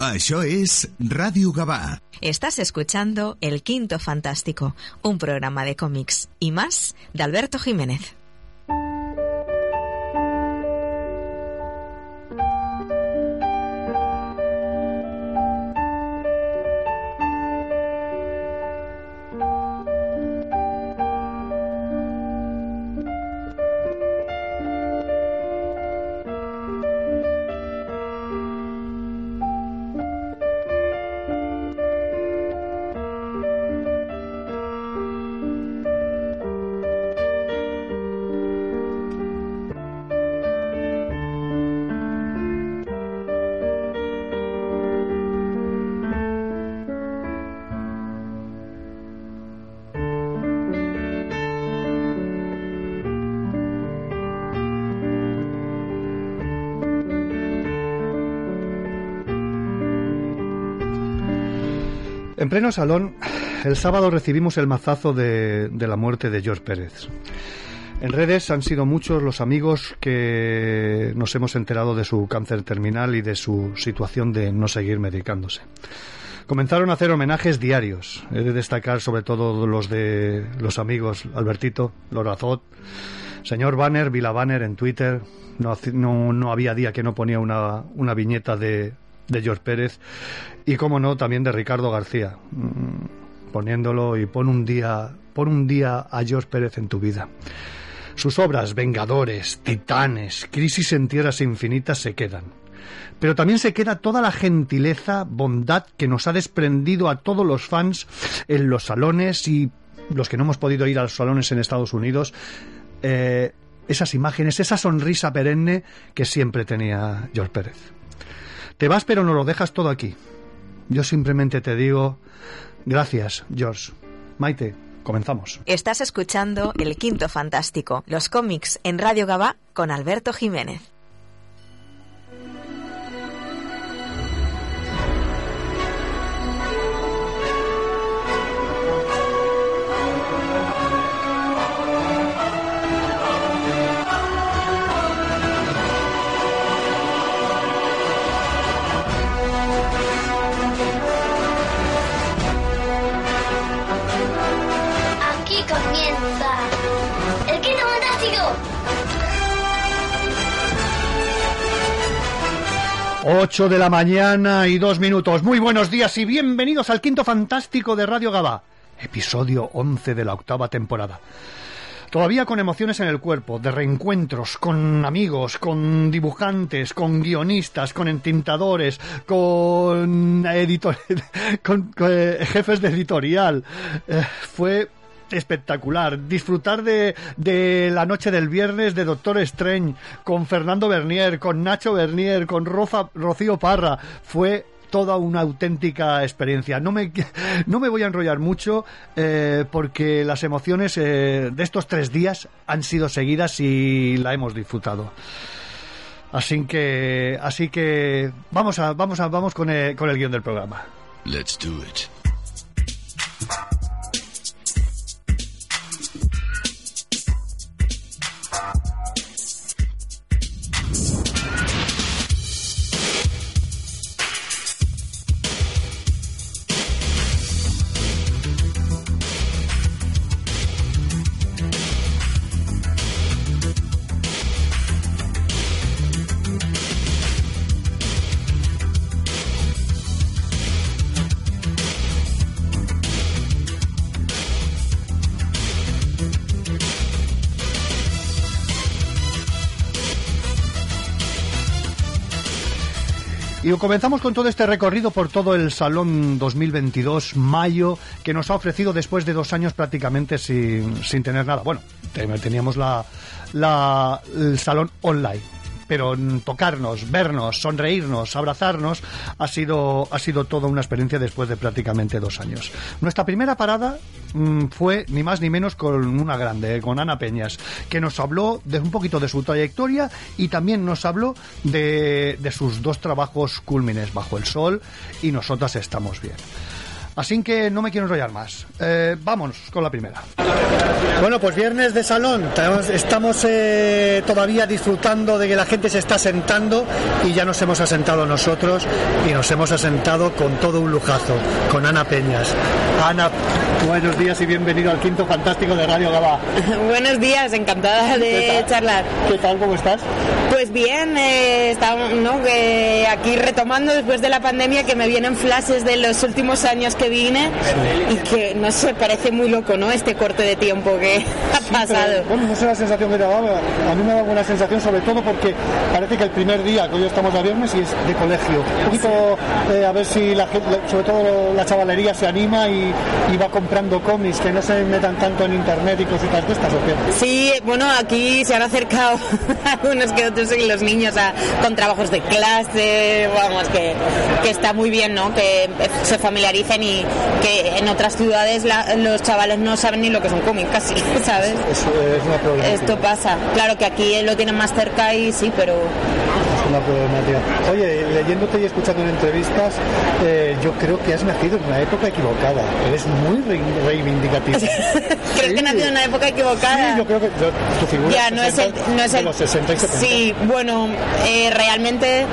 Això és Ràdio Gavà. Estás escuchando El Quinto Fantástico, un programa de cómics y más de Alberto Jiménez. Pleno salón, el sábado recibimos el mazazo de, la muerte de George Pérez. En redes han sido muchos los amigos que nos hemos enterado de su cáncer terminal y de su situación de no seguir medicándose. Comenzaron a hacer homenajes diarios. He de destacar sobre todo los de los amigos Albertito, Lorazot, señor Banner, Vila Banner en Twitter. No, había día que no ponía una, una viñeta de, de George Pérez y, como no, también de Ricardo García, poniéndolo y pon un día, pon un día a George Pérez en tu vida. Sus obras, Vengadores, Titanes, Crisis en Tierras Infinitas, se quedan. Pero también se queda toda la gentileza, bondad que nos ha desprendido a todos los fans en los salones y los que no hemos podido ir a los salones en Estados Unidos. Eh, esas imágenes, esa sonrisa perenne que siempre tenía George Pérez. Te vas pero no lo dejas todo aquí. Yo simplemente te digo gracias, George. Maite, comenzamos. Estás escuchando El Quinto Fantástico, los cómics en Radio Gabá con Alberto Jiménez. 8 de la mañana y dos minutos. Muy buenos días y bienvenidos al quinto fantástico de Radio Gabá, episodio 11 de la octava temporada. Todavía con emociones en el cuerpo, de reencuentros con amigos, con dibujantes, con guionistas, con entintadores, con, editor con eh, jefes de editorial. Eh, fue espectacular. Disfrutar de, de, la noche del viernes de Doctor Strange con Fernando Bernier, con Nacho Bernier, con Roza, Rocío Parra. Fue toda una auténtica experiencia. No me, no me voy a enrollar mucho eh, porque las emociones eh, de estos tres días han sido seguidas y la hemos disfrutado. Así que, así que vamos a, vamos a, vamos con el, con el guion del programa. Y comenzamos con todo este recorrido por todo el Salón 2022 Mayo que nos ha ofrecido después de dos años prácticamente sin, sin tener nada. Bueno, teníamos la, la, el Salón online pero tocarnos, vernos, sonreírnos, abrazarnos, ha sido, ha sido toda una experiencia después de prácticamente dos años. Nuestra primera parada mmm, fue ni más ni menos con una grande, con Ana Peñas, que nos habló de un poquito de su trayectoria y también nos habló de, de sus dos trabajos cúlmines, Bajo el Sol y Nosotras estamos bien. Así que no me quiero enrollar más. Eh, vámonos con la primera. Bueno, pues viernes de salón. Estamos eh, todavía disfrutando de que la gente se está sentando y ya nos hemos asentado nosotros y nos hemos asentado con todo un lujazo, con Ana Peñas. Ana, buenos días y bienvenido al quinto fantástico de Radio Gaba. buenos días, encantada de charlar. ¿Qué tal? ¿Cómo estás? Pues bien, eh, estamos ¿no? que aquí retomando después de la pandemia que me vienen flashes de los últimos años que vine y que no sé, parece muy loco, ¿no? Este corte de tiempo que ha pasado. bueno, no sé la sensación que te daba, a mí me da buena sensación, sobre todo porque parece que el primer día, que hoy estamos de viernes, y es de colegio. Un poquito eh, a ver si la gente, sobre todo la chavalería se anima y, va comprando cómics, que no se metan tanto en internet y cositas de estas, ¿o qué? Sí, bueno, aquí se han acercado algunos que otros y los niños con trabajos de clase, vamos, que, que está muy bien, ¿no? Que se familiaricen y que en otras ciudades los chavales no saben ni lo que es un cómic casi, ¿sabes? Esto pasa. Claro que aquí lo tienen más cerca y sí, pero una problemática. Oye, leyéndote y escuchando en entrevistas, eh, yo creo que has nacido en una época equivocada. Eres muy reivindicativo. creo que he nacido en una época equivocada. Sí, yo creo que tu figura ya, no es el, no es el, los 60 y 70. Sí, bueno, eh, realmente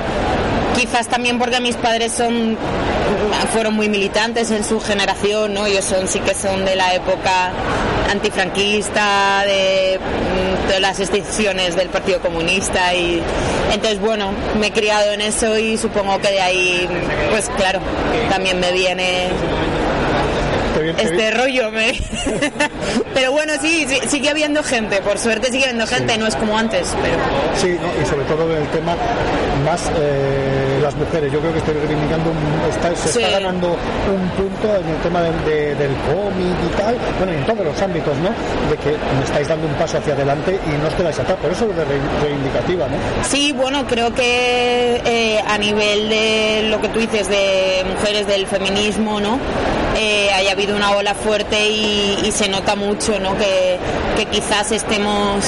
quizás también porque mis padres son fueron muy militantes en su generación, ¿no? Ellos son sí que son de la época antifranquista, de, mm, de las extinciones del Partido Comunista y entonces bueno, me he criado en eso y supongo que de ahí pues claro, también me viene este rollo. Me... pero bueno, sí, sigue habiendo gente, por suerte sigue habiendo gente, no es como antes. Pero... Sí, y sobre todo en el tema más eh, las mujeres. Yo creo que estoy reivindicando, se está ganando un punto en el tema del cómic y tal, bueno, en todos los ámbitos, ¿no? De que me estáis dando un paso hacia adelante y no os quedáis atrás. Por eso es de reivindicativa, ¿no? Sí, bueno, creo que eh, a nivel de lo que tú dices de mujeres del feminismo, ¿no? Eh, haya habido una ola fuerte y, se nota mucho ¿no? que, quizás estemos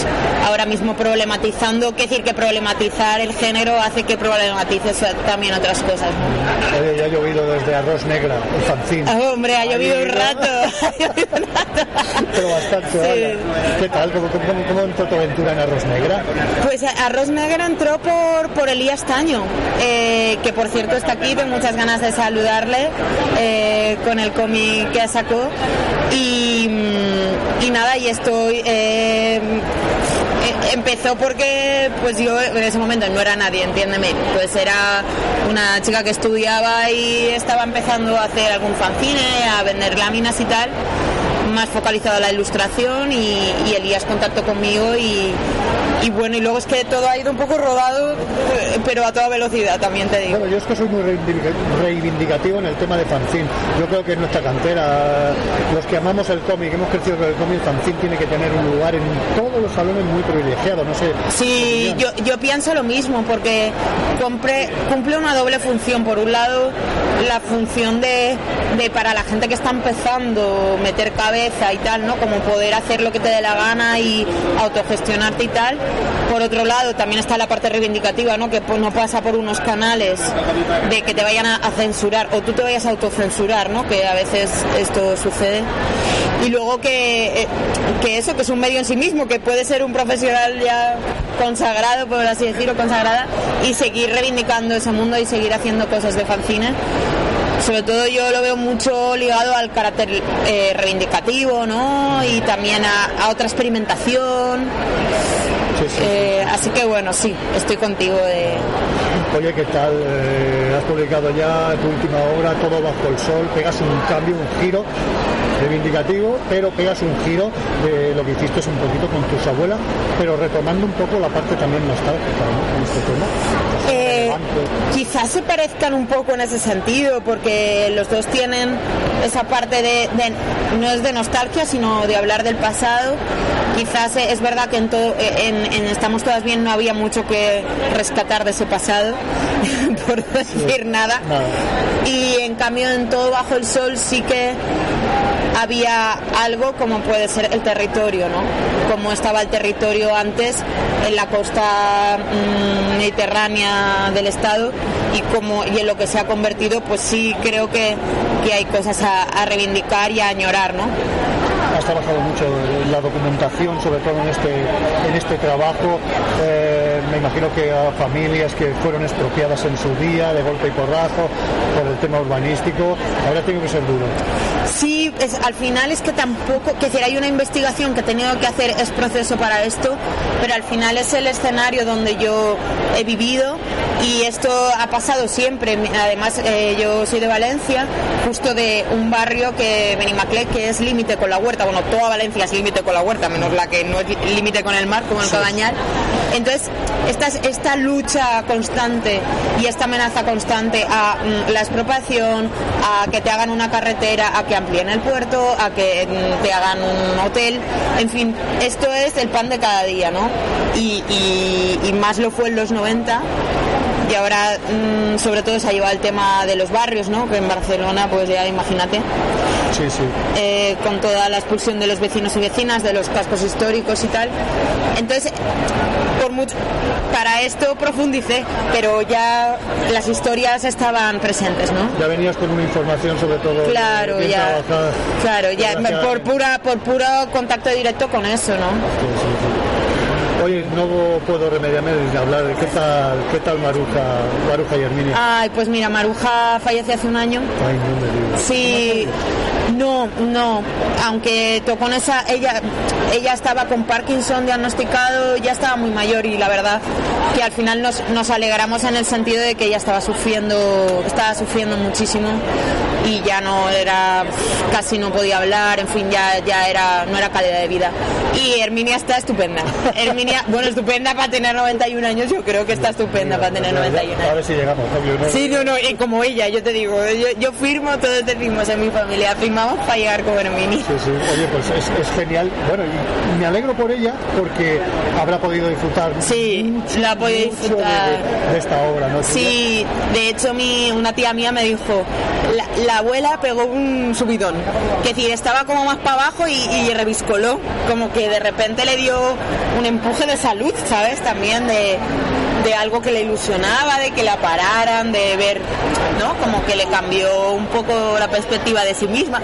ahora mismo problematizando, que decir que problematizar el género hace que problematices también otras cosas. ¿no? ya ha llovido desde Arroz Negra, el fanzín. Ah, hombre, ha llovido, un rato. Pero bastante. ¿Qué tal? ¿Cómo, cómo, entró tu aventura en Arroz Negra? Pues Arroz Negra entró por, por Elías Taño, eh, que por cierto está aquí, tengo muchas ganas de saludarle eh, con el cómic que ha sacó y, mm, y nada, y estoy... Eh, eh, empezó porque pues yo en ese momento no era nadie, entiéndeme, pues era una chica que estudiaba y estaba empezando a hacer algún fanzine, a vender láminas y tal más focalizado a la ilustración y, Elías contactó conmigo y, y bueno, y luego es que todo ha ido un poco rodado, pero a toda velocidad también te digo. Bueno, yo es que soy muy reivindicativo en el tema de fanzine. Yo creo que es nuestra cantera, los que amamos el cómic, hemos crecido con el cómic, el fanzine tiene que tener un lugar en todos los salones muy privilegiado, no sé. Sí, yo, yo pienso lo mismo, porque cumple una doble función. Por un lado, la función de, de para la gente que está empezando meter cabeza y tal, ¿no? Como poder hacer lo que te dé la gana y autogestionarte y tal por otro lado, también está la parte reivindicativa, ¿no? que no pasa por unos canales de que te vayan a, censurar o tú te vayas a autocensurar, ¿no? que a veces esto sucede. Y luego que, eh, que eso, que es un medio en sí mismo, que puede ser un profesional ya consagrado, por así decirlo, consagrada, y seguir reivindicando ese mundo y seguir haciendo cosas de fanzine sobre todo yo lo veo mucho ligado al carácter eh, reivindicativo, ¿no? Y también a otra experimentación. Eh, así que bueno, sí, estoy contigo de... Oye, ¿qué tal? Eh, has publicado ya tu última obra, Todo bajo el sol, pegas un cambio, un giro reivindicativo, pero pegas un giro de lo que hiciste un poquito con tus abuelas, pero retomando un poco la parte también nostálgica ¿no? este tema. Eh, quizás se parezcan un poco en ese sentido, porque los dos tienen esa parte de, no es de nostalgia, sino de hablar del pasado. Quizás es verdad que en, todo, en, Estamos Todas Bien no había mucho que rescatar de ese pasado, por decir nada. Y en cambio en Todo Bajo el Sol sí que había algo como puede ser el territorio, ¿no? cómo estaba el territorio antes en la costa mm, mediterránea del estado y cómo y en lo que se ha convertido pues sí creo que, que hay cosas a, a reivindicar y a añorar ¿no? Has trabajado mucho la documentación, sobre todo en este, en este trabajo. Eh, me imagino que a familias que fueron expropiadas en su día, de golpe y porrazo, por el tema urbanístico, habrá tenido que ser duro. Sí, es, al final es que tampoco, que decir, hay una investigación que he tenido que hacer, es proceso para esto, pero al final es el escenario donde yo he vivido y esto ha pasado siempre. Además, eh, yo soy de Valencia, justo de un barrio que Benimaclet, que es límite con la huerta. Bueno, toda Valencia es límite con la huerta, menos la que no es límite con el mar, como el Cabañal. Entonces, esta, esta lucha constante y esta amenaza constante a mm, la expropiación, a que te hagan una carretera, a que amplíen el puerto, a que mm, te hagan un hotel, en fin, esto es el pan de cada día, ¿no? Y, y- y más lo fue en los 90 y ahora mm, sobre todo se ha llevado el tema de los barrios, ¿no? Que en Barcelona, pues ya imagínate, Sí, sí. eh, con toda la expulsión de los vecinos y vecinas, de los cascos históricos y tal. Entonces, por mucho, para esto profundicé, pero ya las historias estaban presentes, ¿no? Ya venías con una información sobre todo. Claro, ya. trabajada. Claro, ya por pura, por puro contacto directo con eso, ¿no? Sí. Oye, no puedo remediarme de hablar de qué tal, qué tal Maruja, Maruja y Herminia. Ay, pues mira, Maruja falleció hace un año. Ay, no me digas. Sí, no, no, aunque tocó en esa, ella, ella estaba con Parkinson diagnosticado, ya estaba muy mayor y la verdad que al final nos, nos alegramos en el sentido de que ella estaba sufriendo, estaba sufriendo muchísimo y ya no era, casi no podía hablar, en fin, ya, ya era, no era calidad de vida. Y Herminia está estupenda. Herminia, bueno, estupenda para tener 91 años, yo creo que está estupenda para tener 91 años. A ver si llegamos, ¿no? Sí, no, no, y como ella, yo te digo, yo, yo firmo, todos decimos en mi familia, firmamos para llegar como Hermini. Sí, sí. Oye, pues es, es genial. Bueno, y me alegro por ella porque habrá podido disfrutar. Sí, mucho, la ha podido disfrutar. De, de esta obra, ¿no? Sí, de hecho mi, una tía mía me dijo, la, la abuela pegó un subidón, que decir, estaba como más para abajo y, y reviscoló, como que de repente le dio un empuje de salud, ¿sabes? También de, de algo que le ilusionaba, de que la pararan, de ver, ¿no? Como que le cambió un poco la perspectiva de sí misma.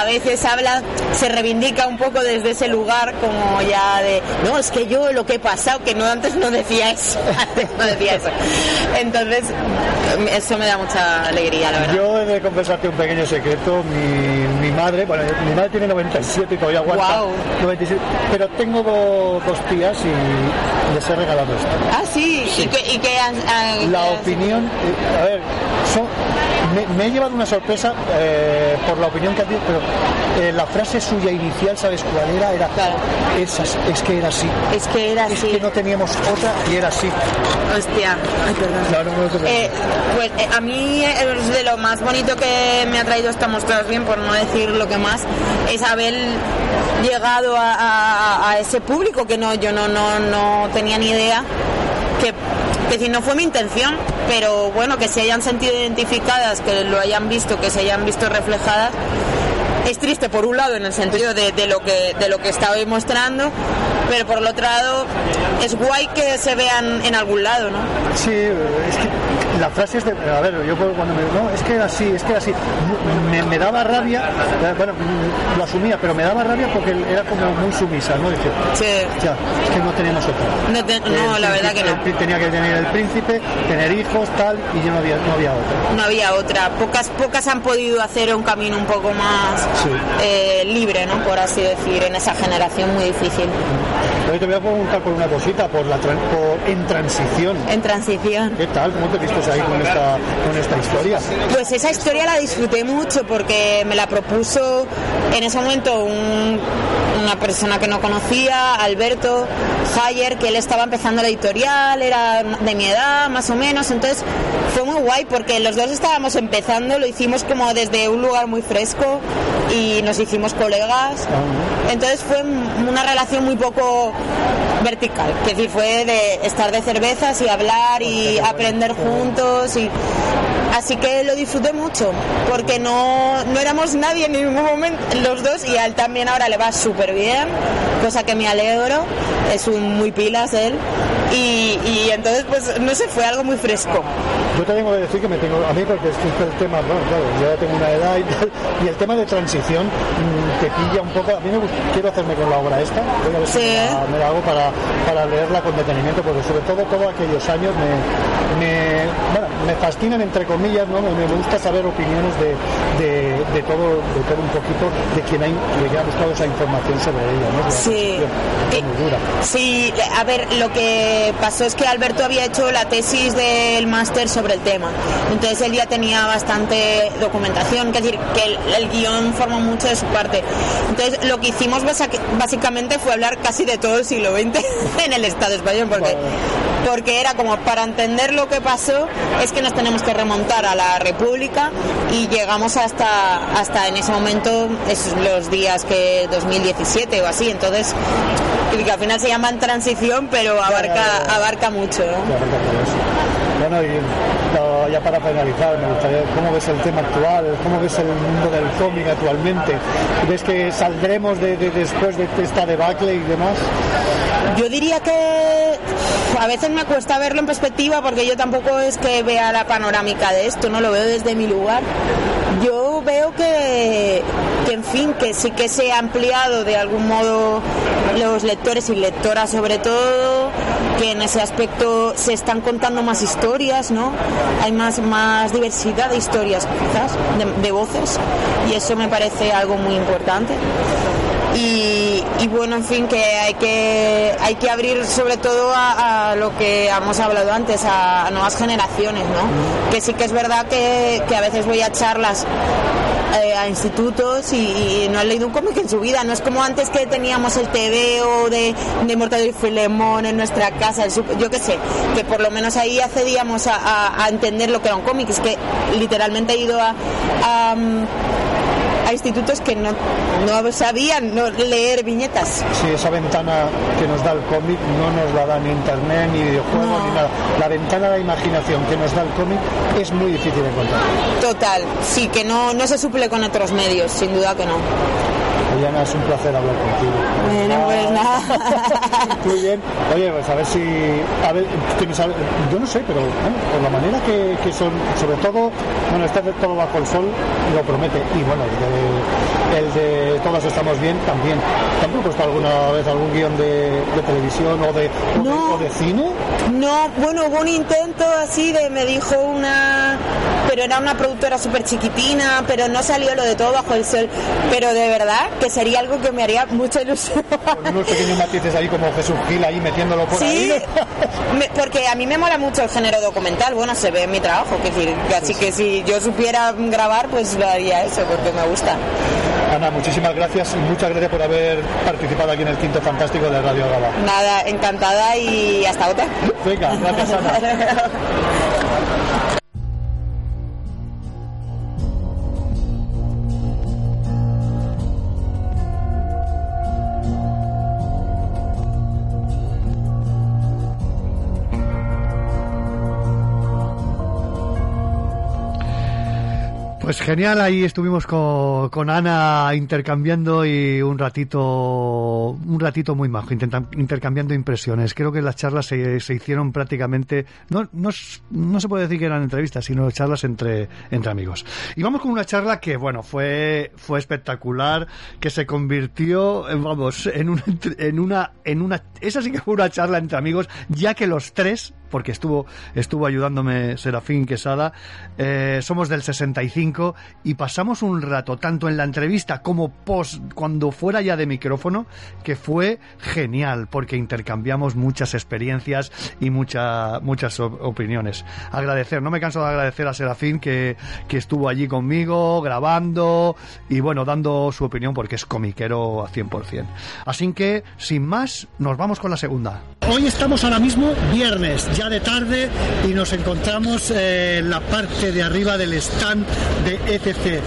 A veces habla, se reivindica un poco desde ese lugar como ya de, no, es que yo lo que he pasado, que no antes no decía eso, antes no decía eso. Entonces, eso me da mucha alegría, la verdad. Yo he de confesarte un pequeño secreto. Mi, mi madre, bueno, mi madre tiene 97 y todavía aguanta. Guau. 97, pero tengo do- dos tías y les he regalado esto. Ah, sí, y que, y que han- han- La opinión, eh, a ver, son- me, me he llevado una sorpresa eh, por la opinión que ha dicho, pero eh, la frase suya inicial, ¿sabes cuál era? Era, Claro. es, que era así. Es que era Es así. que no teníamos otra y era así. Hostia, ay, perdón. No, no. Eh, pues eh, a mí es de lo más bonito que me ha traído esta Mostrados Bien, por no decir lo que más, es haber llegado a, a- a ese público que no yo no, no, no tenía ni idea. Que, si no fue mi intención, pero bueno, que se hayan sentido identificadas, que lo hayan visto, que se hayan visto reflejadas, es triste por un lado en el sentido de, lo que de lo que estaba mostrando pero por el otro lado es guay que se vean en algún lado no Sí, es que la frase es de. A ver, yo cuando me. No, es que era así, es que era así. Me, me daba rabia, eh, bueno, lo asumía, pero me daba rabia porque era como muy sumisa, ¿no? Dice, Sí. ya, es que no teníamos otra. No, te- no, El la verdad que no. el tenía que tener el príncipe, tener hijos, tal, y yo no había, no había otra. no había otra pocas pocas han podido hacer un camino un poco más Sí. eh, libre no por así decir en esa generación muy difícil Pero te voy a preguntar por una cosita, por la por en transición. en transición ¿Qué tal? ¿Cómo te ahí con esta, con esta historia? Pues esa historia la disfruté mucho porque me la propuso en ese momento un- una persona que no conocía, Alberto Hayer, que él estaba empezando la editorial, era de mi edad más o menos, entonces fue muy guay porque los dos estábamos empezando, lo hicimos como desde un lugar muy fresco y nos hicimos colegas, entonces fue una relación muy poco vertical, que decir, fue de estar de cervezas y hablar y aprender juntos y así que lo disfruté mucho porque no, no éramos nadie en ningún momento los dos y a él también ahora le va súper bien cosa que me alegro, es un muy pilas él, y, y entonces pues no sé, fue algo muy fresco. Yo te tengo que decir que me tengo, a mí porque es que el tema, bueno, claro, yo ya tengo una edad y tal, y el tema de transición mm, te pilla un poco, a mí me gusta, quiero hacerme con la obra esta, voy a ver si Sí. la, me la hago para, para leerla con detenimiento, porque sobre todo todos aquellos años me, me, bueno, me fascinan entre comillas, ¿no? me, me gusta saber opiniones de, de, de todo, de todo un poquito, de quien, hay, quien ha buscado esa información sobre ella, ¿no? Sí. Eh. Sí, a ver, lo que pasó es que Alberto había hecho la tesis del máster sobre el tema. Entonces él ya tenía bastante documentación, es decir, que el, el guion forma mucho de su parte. Entonces lo que hicimos básicamente fue hablar casi de todo el siglo XX en el Estado español, porque, porque era como para entender lo que pasó, es que nos tenemos que remontar a la República y llegamos hasta, hasta en ese momento, es los días que 2017 o así. Entonces, y que al final se llaman transición, pero abarca, ya, ya. abarca mucho. Bueno, y ya para finalizar, me gustaría, ¿cómo ves el tema actual? ¿Cómo ves el mundo del cómic actualmente? ¿Ves que saldremos de, de- después de esta debacle y demás? Yo diría que a veces me cuesta verlo en perspectiva porque yo tampoco es que vea la panorámica de esto, no lo veo desde mi lugar. Yo veo que, que en fin, que sí que se ha ampliado de algún modo los lectores y lectoras sobre todo, que en ese aspecto se están contando más historias, ¿no? Hay más, más diversidad de historias quizás, de, de voces, y eso me parece algo muy importante y, y bueno, en fin, que hay que, hay que abrir sobre todo a, a lo que hemos hablado antes, a, nuevas generaciones, ¿no? Que sí que es verdad que, a veces voy a charlas eh, a institutos y, no han leído un cómic en su vida. No es como antes que teníamos el TV o de, de Mortadelo y Filemón en nuestra casa, el super- yo qué sé, que por lo menos ahí accedíamos a, entender lo que era un cómic. Es que literalmente he ido a, a institutos que no, no sabían no leer viñetas. Si esa ventana que nos da el cómic no nos la da ni internet, ni videojuegos, No. ni nada. La ventana de imaginación que nos da el cómic es muy difícil de encontrar. Total, sí, que no, no se suple con otros medios, sin duda que no. Ollana, es un placer hablar contigo. Bueno, pues nada. Muy bien. Oye, pues a ver si. A ver, tienes yo no sé, pero bueno, por la manera que, que son, sobre todo, bueno, este de todo bajo el sol lo promete. Y bueno, el de, el de Todas estamos bien también. ¿Te han propuesto alguna vez algún guion de, de televisión o de, o de- o de cine? No, bueno, hubo un intento así de, me dijo una, pero era una productora súper chiquitina, pero no salió lo de todo bajo el sol. Pero de verdad que sería algo que me haría mucha ilusión. Con unos pequeños matices ahí como Jesús Gil ahí metiéndolo por Sí, ahí. me- porque a mí me mola mucho el género documental, bueno, se ve en mi trabajo, que decir, así que si yo supiera grabar, pues haría eso, porque me gusta. Ana, muchísimas gracias y muchas gracias por haber participado aquí en el Quinto Fantástico de Radio Gaba. Nada, encantada y hasta otra. Venga, gracias Ana. Pues genial, ahí estuvimos con, con Ana intercambiando y un ratito, un ratito muy majo, intercambiando impresiones. Creo que las charlas se, se hicieron prácticamente, no, no, no se puede decir que eran entrevistas, sino charlas entre, entre amigos. Y vamos con una charla que, bueno, fue, fue espectacular, que se convirtió, eh, vamos, en una, en una, en una, esa sí que fue una charla entre amigos, ya que los tres porque estuvo, estuvo ayudándome Serafín Quesada. Eh, somos del 65 y pasamos un rato, tanto en la entrevista como post, cuando fuera ya de micrófono, que fue genial, porque intercambiamos muchas experiencias y mucha, muchas op- opiniones. Agradecer, no me canso de agradecer a Serafín que, que estuvo allí conmigo, grabando y bueno, dando su opinión porque es comiquero a 100%. Así que, sin más, nos vamos con la segunda. Hoy estamos ahora mismo viernes, ya de tarde, y nos encontramos eh, en la parte de arriba del stand de ETC.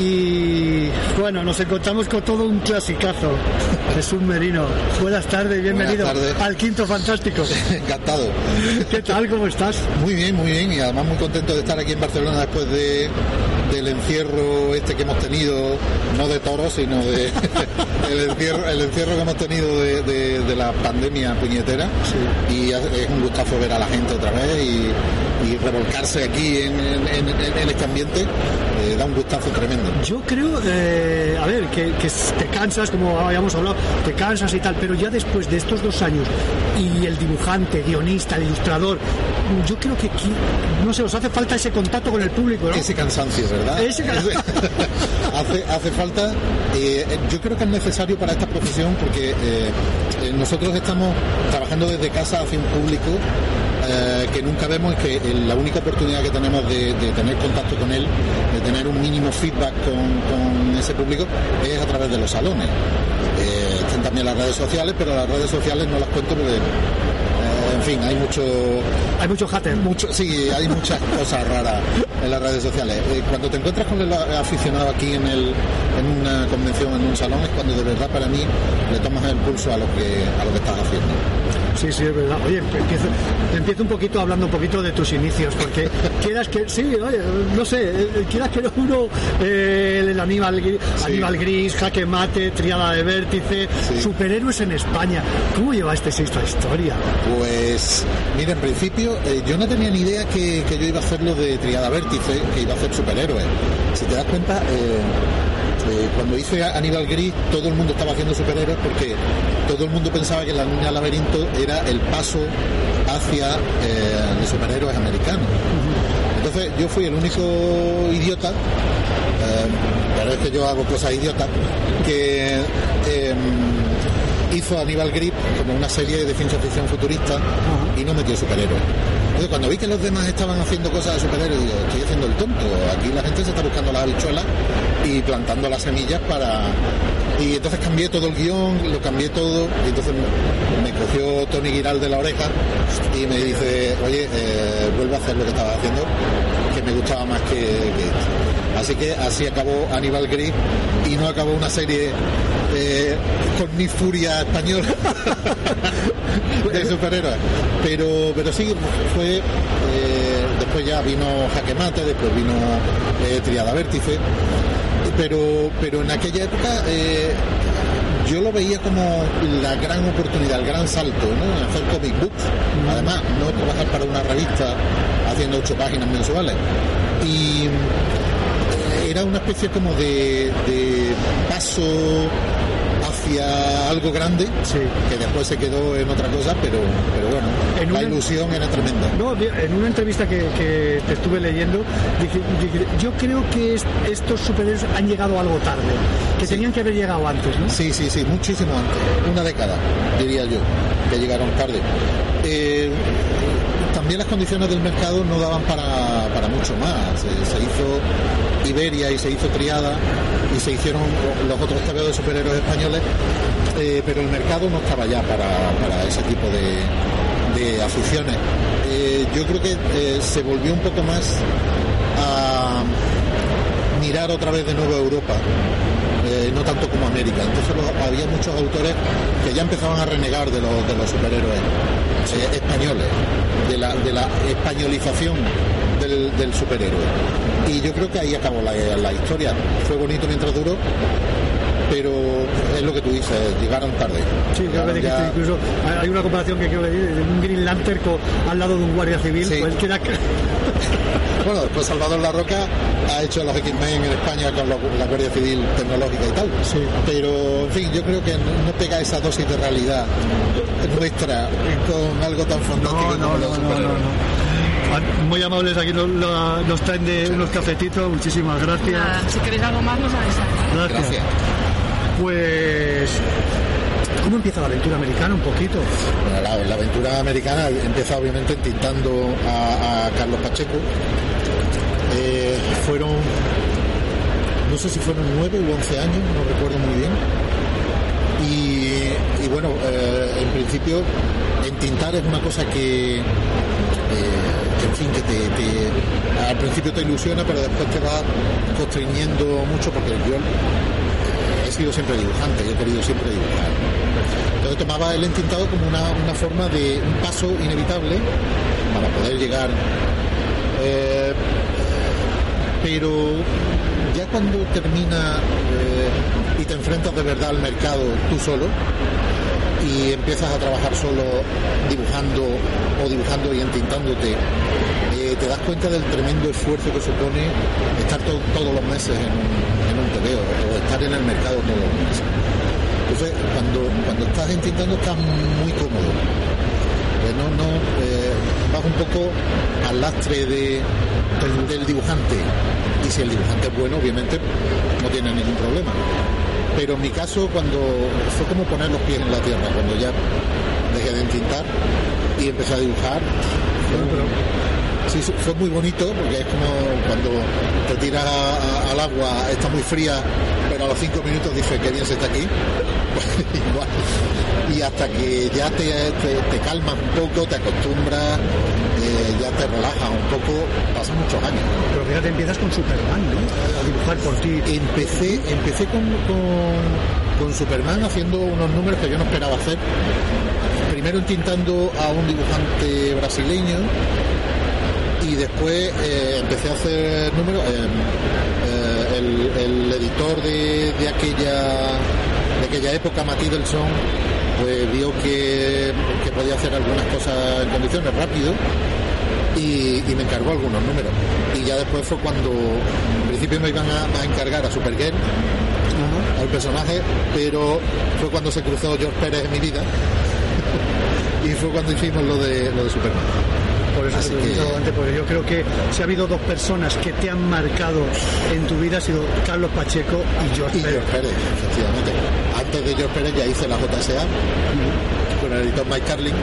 Y Y bueno, nos encontramos con todo un clasicazo. Jesús Merino. Buenas tardes, bienvenido Buenas tardes. al Quinto Fantástico. Encantado. ¿Qué tal? ¿Cómo estás? Muy bien, muy bien. Y además muy contento de estar aquí en Barcelona después de, del encierro este que hemos tenido, no de toros, sino de el, encierro, el encierro que hemos tenido de, de- de la pandemia puñetera. Y es un gustazo ver a la gente otra vez y, y revolcarse aquí en, en- en- en este ambiente. eh, da un gustazo tremendo. Yo creo, eh, a ver, que, que te cansas, como habíamos hablado, te cansas y tal, pero ya después de estos dos años y el dibujante, guionista, el ilustrador, yo creo que, aquí, no sé, os hace falta ese contacto con el público, ¿no? Ese cansancio, ¿verdad? Ese can- hace, hace falta, eh, yo creo que es necesario para esta profesión porque eh, eh, nosotros estamos trabajando desde casa hacia un público eh, que nunca vemos y que la única oportunidad que tenemos de, de tener contacto con él, de tener un mínimo feedback con, con ese público, es a través de los salones. Eh, están también las redes sociales, pero las redes sociales no las cuento porque, eh, en fin, hay mucho Hay mucho hater. mucho, sí, hay muchas cosas raras en las redes sociales. Eh, cuando te encuentras con el aficionado aquí en, el, en una convención, en un salón, es cuando de verdad para mí le tomas el pulso a lo que, a lo que estás haciendo. Sí, sí, es verdad. Oye, empiezo, empiezo un poquito hablando un poquito de tus inicios, porque quieras que, sí, oye, no sé, eh, quieras que no uno, eh, el Aníbal, Sí. Aníbal Gris, Jaque Mate, Triada de Vértice, Sí. superhéroes en España. ¿Cómo llevasteis esta historia? Pues, mira, en principio eh, yo no tenía ni idea que, que yo iba a hacerlo de Triada Vértice, que iba a hacer superhéroes. Si te das cuenta, eh, eh, cuando hice Aníbal Gris, todo el mundo estaba haciendo superhéroes porque todo el mundo pensaba que la niña laberinto era el paso hacia eh, los superhéroes americanos. Entonces yo fui el único idiota, eh, pero es que yo hago cosas idiotas, que eh, hizo Aníbal Grip como una serie de ciencia ficción futurista y no metió superhéroes. Entonces cuando vi que los demás estaban haciendo cosas de superhéroes, digo, estoy haciendo el tonto, aquí la gente se está buscando las habichuelas y plantando las semillas para... Y entonces cambié todo el guion, lo cambié todo, y entonces me cogió Tony Giral de la oreja y me dice, oye, eh, vuelvo a hacer lo que estaba haciendo, que me gustaba más que, que esto. Así que así acabó Aníbal Gris y no acabó una serie eh, con mi furia española de superhéroes. Pero, pero sí, fue. eh, después ya vino Jaque Mate, después vino eh, Triada Vértice. Pero, pero en aquella época eh, yo lo veía como la gran oportunidad, el gran salto, ¿no? Hacer comic books. Además, no trabajar para una revista haciendo ocho páginas mensuales. Y era una especie como de, de paso hacia algo grande Sí. que después se quedó en otra cosa pero pero bueno En la una- ilusión era tremenda No, en una entrevista que, que te estuve leyendo, dije, dije, yo creo que es- estos superhéroes han llegado algo tarde, que tenían que haber llegado antes, ¿no? Sí, sí, sí, muchísimo antes, una década, diría yo, que llegaron tarde. Eh, también las condiciones del mercado no daban para, para mucho más. Eh, se hizo Iberia y se hizo Triada y se hicieron los otros TVO de superhéroes españoles, eh, pero el mercado no estaba ya para, para ese tipo de, de aficiones. Eh, yo creo que se volvió un poco más a mirar otra vez de nuevo a Europa, eh, no tanto como América. Entonces los- había muchos autores que ya empezaban a renegar de los, de los superhéroes eh, españoles, de la, de la españolización del, del superhéroe. Y yo creo que ahí acabó la, la historia. Fue bonito mientras duró, pero es lo que tú dices, llegaron tarde. Sí, creo que Llegaron dijiste ya- incluso, hay- una comparación que quiero decir, de un Green Lantern al lado de un guardia civil, Sí. pues él queda... Bueno, después Salvador La Roca ha hecho los X-Men en España con lo- la Guardia Civil tecnológica y tal. Sí. Pero, en fin, yo creo que no pega esa dosis de realidad nuestra con algo tan fantástico como los superhéroes. Ah, Muy amables, aquí nos, nos traen de unos cafetitos, muchísimas gracias. Nada, si queréis algo más, nos avisáis. Gracias. Gracias. Pues, ¿cómo empieza la aventura americana un poquito? Bueno, la, la aventura americana empieza obviamente tintando a, Carlos Pacheco. Eh, fueron, no sé si fueron nueve u once años, no recuerdo muy bien. Y, bueno, eh, en principio entintar es una cosa que, eh, en fin, que te, al principio te ilusiona, pero después te va constriñendo mucho porque yo he sido siempre dibujante, yo he querido siempre dibujar. Entonces tomaba el entintado como una, una forma de un paso inevitable para poder llegar. eh, pero ya cuando termina eh, y te enfrentas de verdad al mercado tú solo y empiezas a trabajar solo dibujando o dibujando y entintándote, eh, te das cuenta del tremendo esfuerzo que supone estar to- todos los meses en un, un TVO o estar en el mercado todos. Entonces, cuando, cuando estás entintando estás muy cómodo. Eh, no, no, eh, un poco al lastre de, del, dibujante. Y si el dibujante es bueno, obviamente no tiene ningún problema. Pero en mi caso, cuando fue como poner los pies en la tierra, cuando ya dejé de entintar y empecé a dibujar, sí, fue muy bonito porque es como cuando te tiras a- a- al agua, está muy fría, pero a los cinco minutos dices que bien se está aquí. Igual. Y hasta que ya te, te- te calmas un poco, te acostumbras, eh, ya te relajas un poco, pasan muchos años. Pero fíjate, empiezas con Superman, ¿no? A dibujar por ti. Empecé, empecé con, con- con Superman haciendo unos números que yo no esperaba hacer. Primero intentando a un dibujante brasileño y después eh, empecé a hacer números. eh, eh, el, el editor de, de aquella de aquella época, Matilson, pues vio que, que podía hacer algunas cosas en condiciones rápido y, y me encargó algunos números. Y ya después fue cuando, en principio me iban a, a encargar a Supergirl, al personaje, pero fue cuando se cruzó George Pérez en mi vida y fue cuando hicimos lo de, lo de Superman. Por eso te que- antes, porque yo creo que si ha habido dos personas que te han marcado en tu vida ha sido Carlos Pacheco y George Y Pérez. George Pérez, efectivamente. Antes de George Pérez ya hice la JSA con el editor Mike Carlin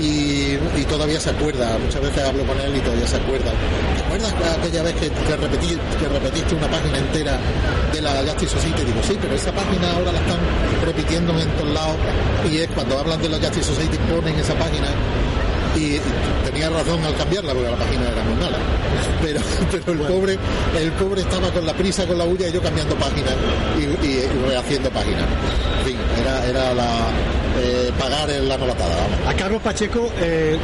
y, y todavía se acuerda, muchas veces hablo con él y todavía se acuerda. ¿Te acuerdas aquella vez que, que, repetí- que repetiste una página entera de la Justice Society? Digo, sí, pero esa página ahora la están repitiendo en todos lados y es cuando hablan de la Justice Society ponen esa página y tenía razón al cambiarla porque la página era muy mala. Pero, pero el pobre el pobre estaba con la prisa con la bulla y yo cambiando páginas y, y- y rehaciendo páginas. En fin era, era la eh, pagar en la novatada vamos. A Carlos Pacheco eh,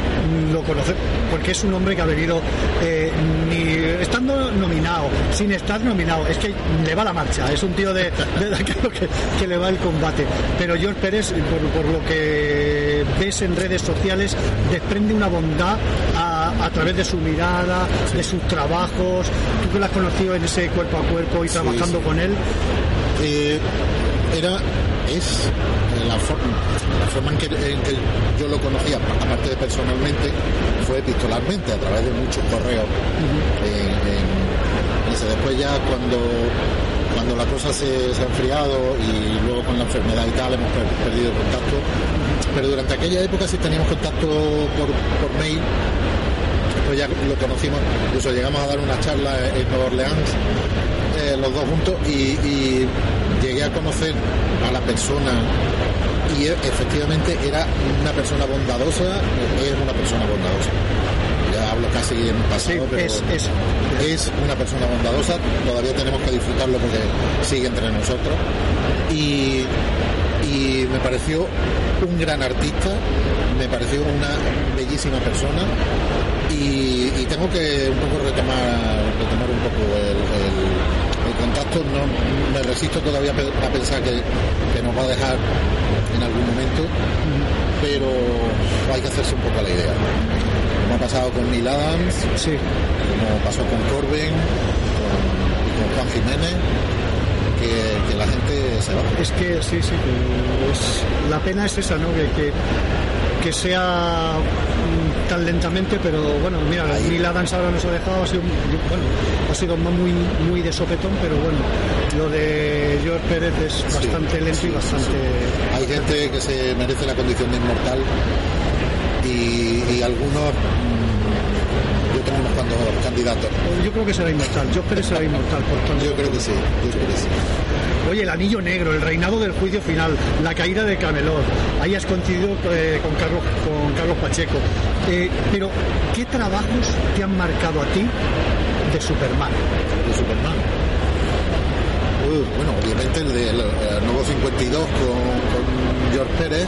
lo conoce porque es un hombre que ha venido eh, ni estando nominado, sin estar nominado, es que le va la marcha, es un tío de, de- que, que le va el combate. Pero George Pérez, por, por lo que ves en redes sociales, desprende una bondad a, a través de su mirada, de sus trabajos. Tú que lo has conocido en ese cuerpo a cuerpo y trabajando sí. con él, Eh, era es la forma, la forma en, que, en que yo lo conocía aparte de personalmente fue epistolarmente a través de muchos correos. En- en- y se- después ya cuando cuando la cosa se, se ha enfriado y luego con la enfermedad y tal hemos per- perdido contacto. Pero durante aquella época sí teníamos contacto por, por mail. Pues ya lo conocimos, incluso llegamos a dar una charla en Nueva Orleans, eh, los dos juntos, y, y llegué a conocer a la persona y e- efectivamente era una persona bondadosa, es una persona bondadosa. Ya hablo casi en pasado, Sí, pero es- es. es una persona bondadosa, todavía tenemos que disfrutarlo porque sigue entre nosotros. Y, y me pareció un gran artista, me pareció una bellísima persona y, y tengo que un poco retomar, retomar un poco el contacto. No, me resisto todavía a pe- a pensar que, que nos va a dejar en algún momento, pero hay que hacerse un poco la idea. Como ha pasado con Neil Adams, sí, como pasó con Corbin, con, Juan Jiménez, que, que la gente se va. Es que sí, sí, que es- la pena es esa, ¿no? Que, que, que sea mm, tan lentamente, pero bueno, mira. Neil Adams ahora nos ha dejado, ha sido, bueno, ha sido muy, muy de sopetón, pero bueno, lo de George Pérez es Sí, bastante lento sí, y bastante... Hay gente que se merece la condición de inmortal y, y algunos, mm, yo cuantos candidatos. Yo creo que será inmortal. George Pérez será inmortal. Por tanto. Yo creo que sí, yo creo que sí. Oye, el anillo negro, el reinado del juicio final, la caída de Camelot. Ahí has coincidido eh, con, Carlos, con Carlos Pacheco. Eh, pero, ¿qué trabajos te han marcado a ti de Superman? De Superman. Uy, bueno, obviamente el de el, el nuevo 52 con, George Pérez,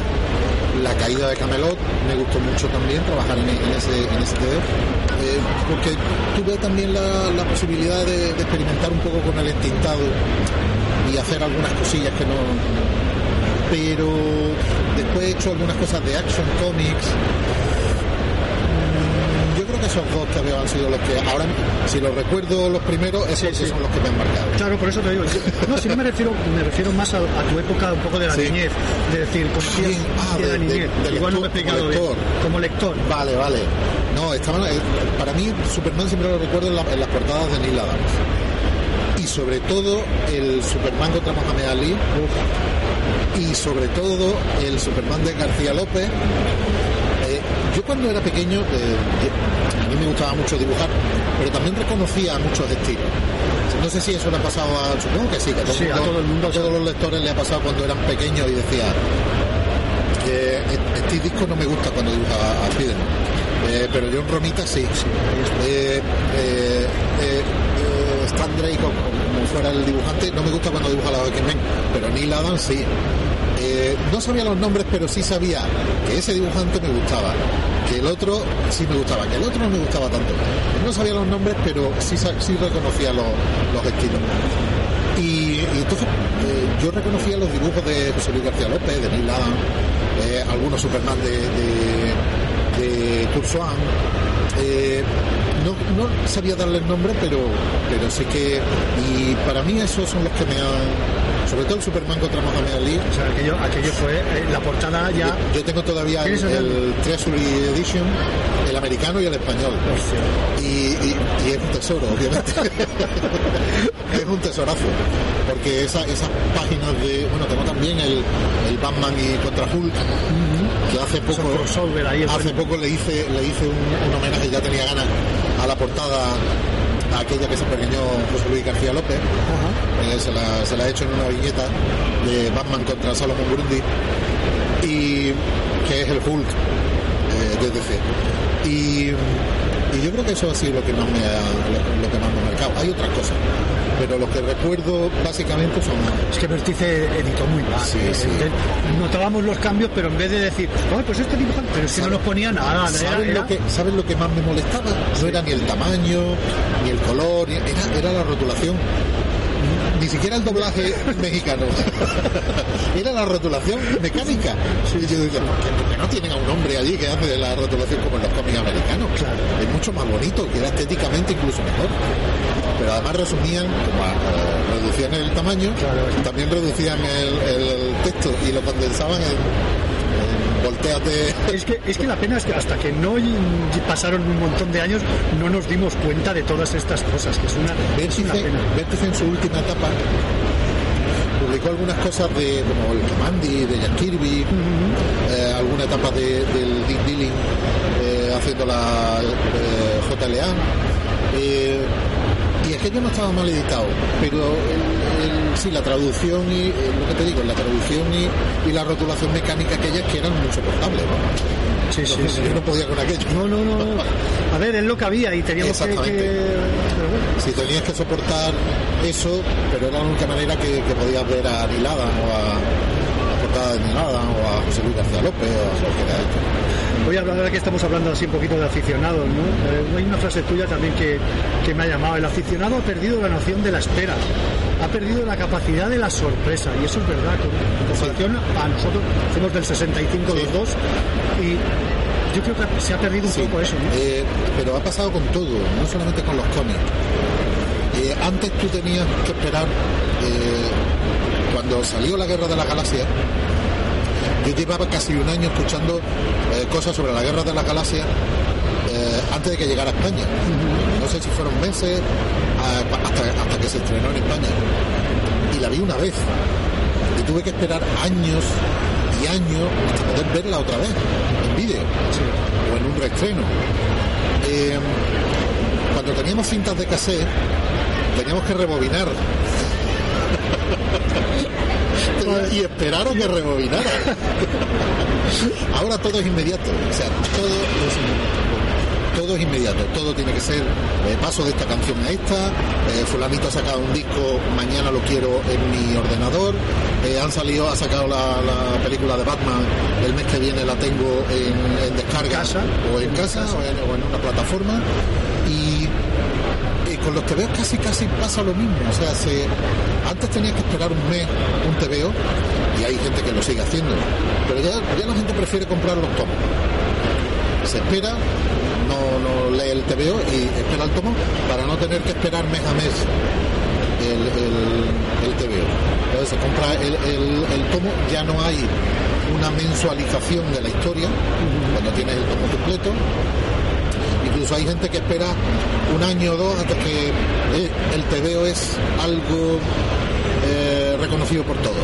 la caída de Camelot, me gustó mucho también trabajar en, ese, en eh, porque tuve también la, la posibilidad de, de experimentar un poco con el entintado y hacer algunas cosillas que no pero después he hecho algunas cosas de Action Comics Mm, yo creo que esos dos que han sido los que ahora si los recuerdo los primeros esos Sí, sí. son los que me han marcado Claro, por eso te digo. No, si no me refiero, me refiero más a, a tu época un poco de la Sí. niñez. De decir, ah, de, la de- niñez. de Igual no me he explicado como bien. lector. Como lector. Vale, vale. No, estaban, eh, para mí Superman siempre lo recuerdo en, la- en las portadas de Neil Adams. Sobre todo el Superman contra Mohamed Ali. Y sobre todo el Superman de García López. Eh, yo cuando era pequeño, eh, yo- a mí me gustaba mucho dibujar, pero también reconocía muchos estilos. No sé si eso le ha pasado a, supongo que sí, que a todo, Sí, a todo el mundo. a todos los lectores le ha pasado cuando eran pequeños y decía, eh, este disco no me gusta cuando dibujaba a Spiderman. Eh, pero John Romita sí. Eh, eh, eh, eh, Stan Drake, como, fuera el dibujante, no me gusta cuando dibuja la X-Men, pero Neil Adams sí. Eh, no sabía los nombres, pero sí sabía que ese dibujante me gustaba, que el otro sí me gustaba, que el otro no me gustaba tanto. No sabía los nombres, pero sí, sí reconocía los, los estilos. Y, entonces eh, yo reconocía los dibujos de José Luis García López, de Neil Adams, eh, algunos Superman de, de, de no, no sabía darles nombre, pero, pero sé que. Y para mí esos son los que me han. Sobre todo el Superman contra Mohamed Ali. O sea, aquello, aquello fue eh, la portada ya. Yo, yo tengo todavía el, ¿Tienes el- el Treasury Edition, el americano y el español. Y, y- y es un tesoro, obviamente. es un tesorazo. Porque esa- esas páginas de. Bueno, tengo también el, el Batman y contra Hulk, que hace poco. ahí. Hace poco le hice, le hice un, un homenaje, ya tenía ganas, a la portada a aquella que se pergeñó José Luis García López. Eh, se, la, se la he hecho en una viñeta de Batman contra Salomón Grundy y que es el Hulk eh, de DC. Y, y yo creo que eso ha sido lo que más me ha, lo, que más me ha marcado. Hay otras cosas, pero lo que recuerdo básicamente son Es que Vertice editó muy mal. Sí, eh, sí. Notábamos los cambios, pero en vez de decir, "Ay, pues este dibujante, pero si no nos ponía nada. ¿Sabes lo, que, ¿Sabes lo que más me molestaba? No era ni el tamaño, ni el color, era, era la rotulación. Ni siquiera el doblaje mexicano. era la rotulación mecánica. Y yo decía, ¿por qué, por qué no tienen a un hombre allí que hace la rotulación como en los cómics americanos? Claro. Es mucho más bonito, queda estéticamente incluso mejor. Pero además resumían, como eh, reducían el tamaño, Claro. también reducían el, el texto y lo condensaban en, en volteate. Es que, es que la pena es que hasta que no pasaron un montón de años no nos dimos cuenta de todas estas cosas, que es una, es una Vértice, pena. Vértice en su última etapa publicó algunas cosas de como el Kamandi, de Jack Kirby, eh, alguna etapa de, del Dick Dilling eh, haciendo la eh, JLA. eh, y aquello no estaba mal editado, pero el- sí, la traducción y eh, lo que te digo, la traducción y, y la rotulación mecánica aquellas que eran insoportables, ¿no? Sí, sí, Entonces, sí. Yo no podía con aquello. No, no, no. A ver, es lo que había y teníamos que... Si tenías que soportar eso, pero era la única manera que, que podías ver a Neil o a la portada de Neil o a José Luis García López o a cualquiera de estos. Voy a hablar ahora que estamos hablando así un poquito de aficionados, ¿no? Eh, hay una frase tuya también que, que me ha llamado. El aficionado ha perdido la noción de la espera, ha perdido la capacidad de la sorpresa, y eso es verdad. Con, comparación a nosotros, somos del 65 los dos, y yo creo que se ha perdido un Sí, poco eso, ¿no? eh, pero ha pasado con todo, no solamente con los cómics. Eh, antes tú tenías que esperar, eh, cuando salió la Guerra de la Galaxia, yo llevaba casi un año escuchando eh, cosas sobre la Guerra de la Galaxia eh, antes de que llegara a España. No sé si fueron meses a- hasta, hasta que se estrenó en España. Y la vi una vez. Y tuve que esperar años y años hasta poder verla otra vez en vídeo o en un reestreno. Eh, cuando teníamos cintas de cassette, teníamos que rebobinar. y esperar a que rebobinara. Ahora todo es inmediato, o sea, todo es inmediato todo es inmediato, todo tiene que ser eh, paso de esta canción a esta, eh, fulanito ha sacado un disco, mañana lo quiero en mi ordenador, eh, han salido, ha sacado la, la película de Batman, el mes que viene la tengo en, en descarga o en casa o en, o en una plataforma y con los TVOs casi casi pasa lo mismo. O sea, se, antes tenías que esperar un mes un TVO y hay gente que lo sigue haciendo. Pero ya, ya la gente prefiere comprar los tomos. Se espera, no, no lee el TVO y espera el tomo para no tener que esperar mes a mes el, el, el TVO. Entonces se compra el, el- el tomo, ya no hay una mensualización de la historia cuando tienes el tomo completo. Incluso hay gente que espera un año o dos hasta que eh, el TVO es algo eh, reconocido por todos.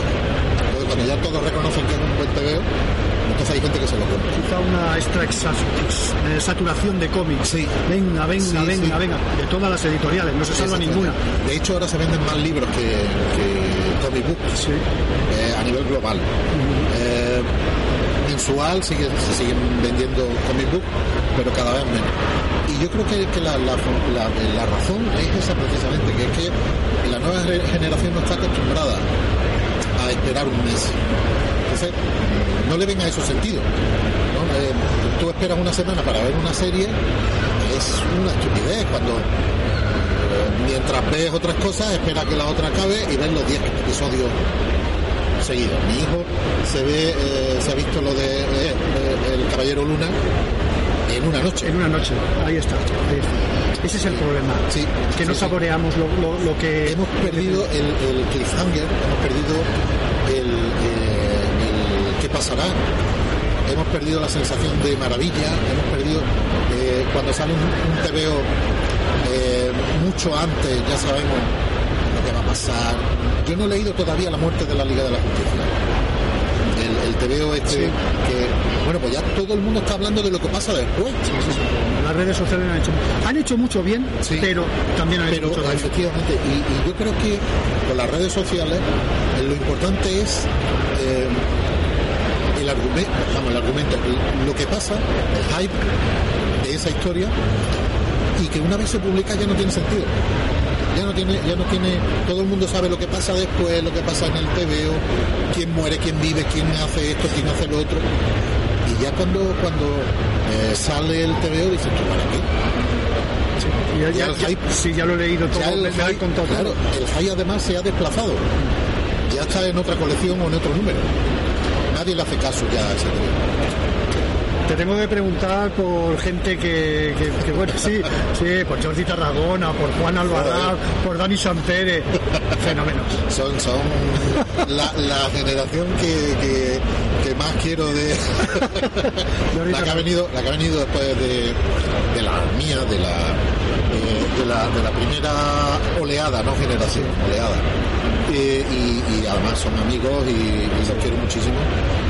Entonces, cuando ya todos reconocen que es un buen TVO, entonces hay gente que se lo compra. Quizá una extra eh, saturación de cómics. Venga, venga, Sí, venga, sí. venga. De todas las editoriales, no se salva ninguna. De hecho, ahora se venden más libros que, que comic books eh, a nivel global. Eh, mensual sigue- se siguen vendiendo comic books, pero cada vez menos. Y yo creo que, que la, la- la- la razón es esa precisamente, que es que la nueva generación no está acostumbrada a esperar un mes. Entonces, no le ven a eso sentido. ¿no? Eh, tú esperas una semana para ver una serie, es una estupidez cuando mientras ves otras cosas, espera que la otra acabe y ves los 10 episodios seguidos. Mi hijo se ve, eh, se ha visto lo de eh, eh, El Caballero Luna en una noche. En una noche, ahí está. ahí está. Ese es el problema. Sí, que no sí. saboreamos lo, lo- lo que. Hemos perdido el, el cliffhanger, hemos perdido el, eh, pasará, hemos perdido la sensación de maravilla, hemos perdido eh, cuando sale un, un TVO eh, mucho antes, ya sabemos lo que va a pasar. Yo no he leído todavía la muerte de la Liga de la Justicia. El, el TVO este que, bueno, pues ya todo el mundo está hablando de lo que pasa después. Las redes sociales han hecho, han hecho mucho bien, pero también han hecho Pero mucho daño. efectivamente, y, y yo creo que con las redes sociales eh, lo importante es argumento, vamos, el argumento, el- lo que pasa, el hype de esa historia, y que una vez se publica ya no tiene sentido. Ya no tiene, ya no tiene, todo el mundo sabe lo que pasa después, lo que pasa en el TVO, quién muere, quién vive, quién hace esto, quién hace lo otro. Y ya cuando, cuando eh, sale el TVO dices tú, ¿para qué? Ya, Ya ya- el hype- sí, ya lo he leído todo. el han hype- contado todo. el hype además se ha desplazado. Ya está en otra colección o en otro número. Nadie le hace caso ya a ese TVO. Te tengo que preguntar por gente que, que- que, bueno, sí, sí, por Jordi Tarragona, por Juan Alvarado, por Dani Sampere, fenómenos. Son, son la, la generación que, que, que más quiero de la que ha venido, la que ha venido después de, de la mía, de la, eh, de la de la primera oleada, no generación, oleada. Y, y además son amigos y, y los quiero muchísimo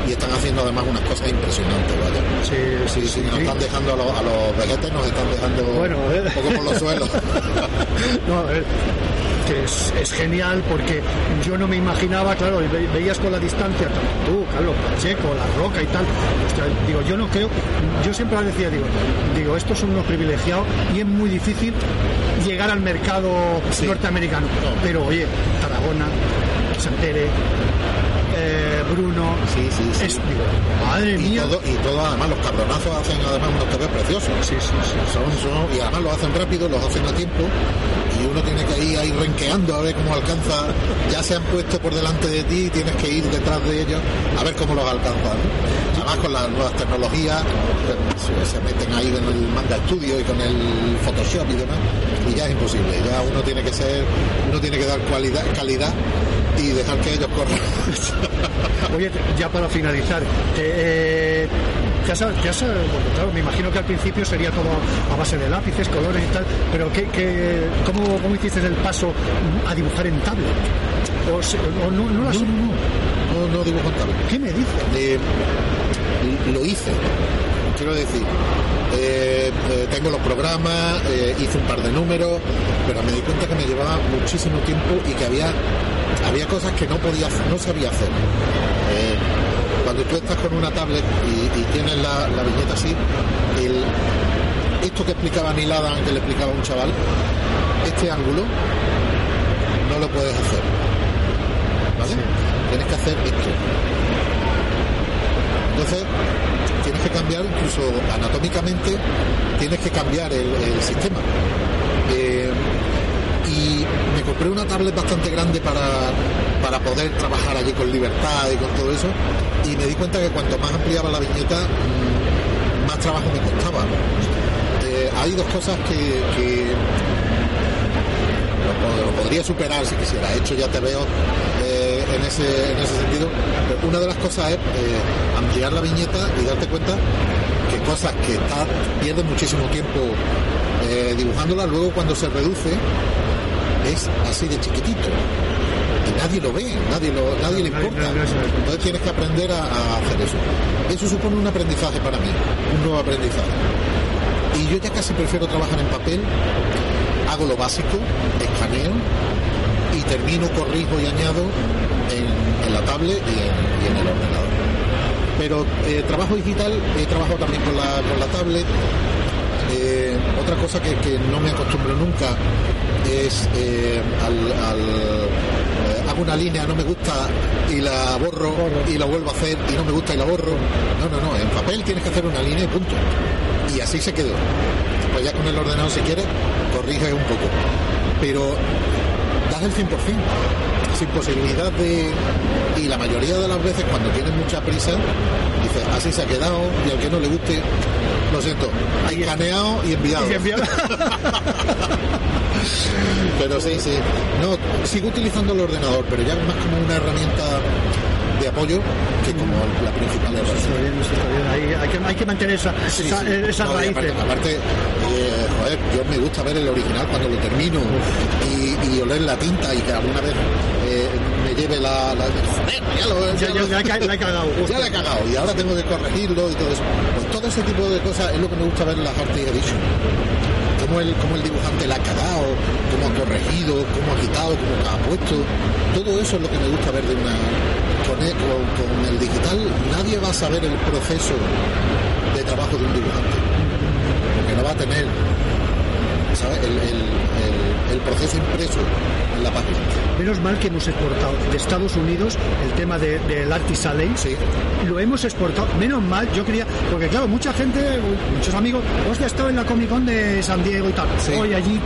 y están haciendo además unas cosas impresionantes, vaya. Sí, sí, sí, nos están dejando a los, a los veguetes, nos están dejando Bueno, un poco por los suelos. No, eh, que es, es genial porque yo no me imaginaba, claro, ve- veías con la distancia, tú, Carlos Pacheco, La Roca y tal. Hostia, digo, yo no creo, yo siempre decía, digo, digo, estos son unos privilegiados y es muy difícil llegar al mercado norteamericano. Pero oye, Tarragona, Santere, eh, Bruno, es, digo, madre y mía. todo, y todo además los cabronazos hacen además unos TV preciosos Son, son- y además lo hacen rápido los hacen a tiempo y uno tiene que ir ahí renqueando a ver cómo alcanza. Ya se han puesto por delante de ti y tienes que ir detrás de ellos a ver cómo los alcanzan además con las nuevas tecnologías pues, se, meten ahí en el manga estudio y con el photoshop y demás y ya es imposible. Ya uno tiene que ser uno tiene que dar cualidad calidad y dejar que ellos corran. Oye, ya para finalizar, eh, ya ya bueno, claro, me imagino que al principio sería todo a base de lápices, colores y tal, pero ¿qué, qué, cómo, cómo hiciste el paso a dibujar en tablet? O, o no, no, las- no, no dibujo en tablet. ¿Qué me dices? Eh, lo hice. quiero decir, eh, eh, tengo los programas, eh, hice un par de números, pero me di cuenta que me llevaba muchísimo tiempo y que había, había cosas que no podía no sabía hacer. Cuando tú estás con una tablet y, y tienes la, la viñeta así, el, esto que explicaba Neil Adam, que le explicaba a un chaval, este ángulo no lo puedes hacer. ¿Vale? Tienes que hacer esto. Entonces, tienes que cambiar, incluso anatómicamente, tienes que cambiar el, el sistema. Eh, y me compré una tablet bastante grande para, para poder trabajar allí con libertad y con todo eso. Y me di cuenta que cuanto más ampliaba la viñeta, mm, más trabajo me costaba. Eh, hay dos cosas que, lo, pod- lo podría superar si quisiera. De hecho, ya te veo eh, en, ese, en ese sentido. Una de las cosas es eh, ampliar la viñeta y darte cuenta que cosas que pierdes muchísimo tiempo dibujándolas, luego cuando se reduce es así de chiquitito. Y nadie lo ve, nadie, lo, nadie le importa. Entonces tienes que aprender a, a hacer eso. Eso supone un aprendizaje para mí, un nuevo aprendizaje. Y yo ya casi prefiero trabajar en papel, hago lo básico, escaneo y termino, corrijo y añado en, en la tablet y en, y en el ordenador. Pero eh, trabajo digital, he trabajado también con la, con la tablet. Eh, otra cosa que, que no me acostumbro nunca es eh, al, al, eh, hago una línea, no me gusta y la borro, y la vuelvo a hacer y no me gusta y la borro. No, no, no, en papel tienes que hacer una línea y punto. Y así se quedó. Pues ya con el ordenador si quieres, corrige un poco. Pero das el 100%, sin posibilidad de... Y la mayoría de las veces cuando tienes mucha prisa, dices, así se ha quedado y al que no le guste, lo siento, hay escaneado y enviado. Y enviado. pero sí, sí. No, sigo utilizando el ordenador, pero ya más como una herramienta de apoyo que como la principal Está bien, está bien. Hay, hay que, hay que mantener esa, Sí, esa, sí. esas No, raíces. aparte, aparte, eh, joder, yo me gusta ver el original cuando lo termino y, y oler la tinta y que alguna vez eh, me lleve la, la- joder, ya lo, Ya- ya- lo- ya ca- la he cagado, ya la he cagado y ahora tengo que corregirlo y todo eso. Pues todo ese tipo de cosas es lo que me gusta ver en las Art Edition. Cómo el, cómo el dibujante la ha cagado, cómo ha corregido, cómo ha quitado, cómo ha puesto. Todo eso es lo que me gusta ver de una. Con el, con el digital nadie va a saber el proceso de trabajo de un dibujante. Porque no va a tener ¿sabes? El, el- el- el proceso impreso en la página. Menos mal que hemos exportado de Estados Unidos el tema de- del Artist Alley. Sí. Lo hemos exportado. Menos mal, yo quería. Porque claro, mucha gente, muchos amigos, hostia, he estado en la Comic Con de San Diego y tal. Sí. Oye, allí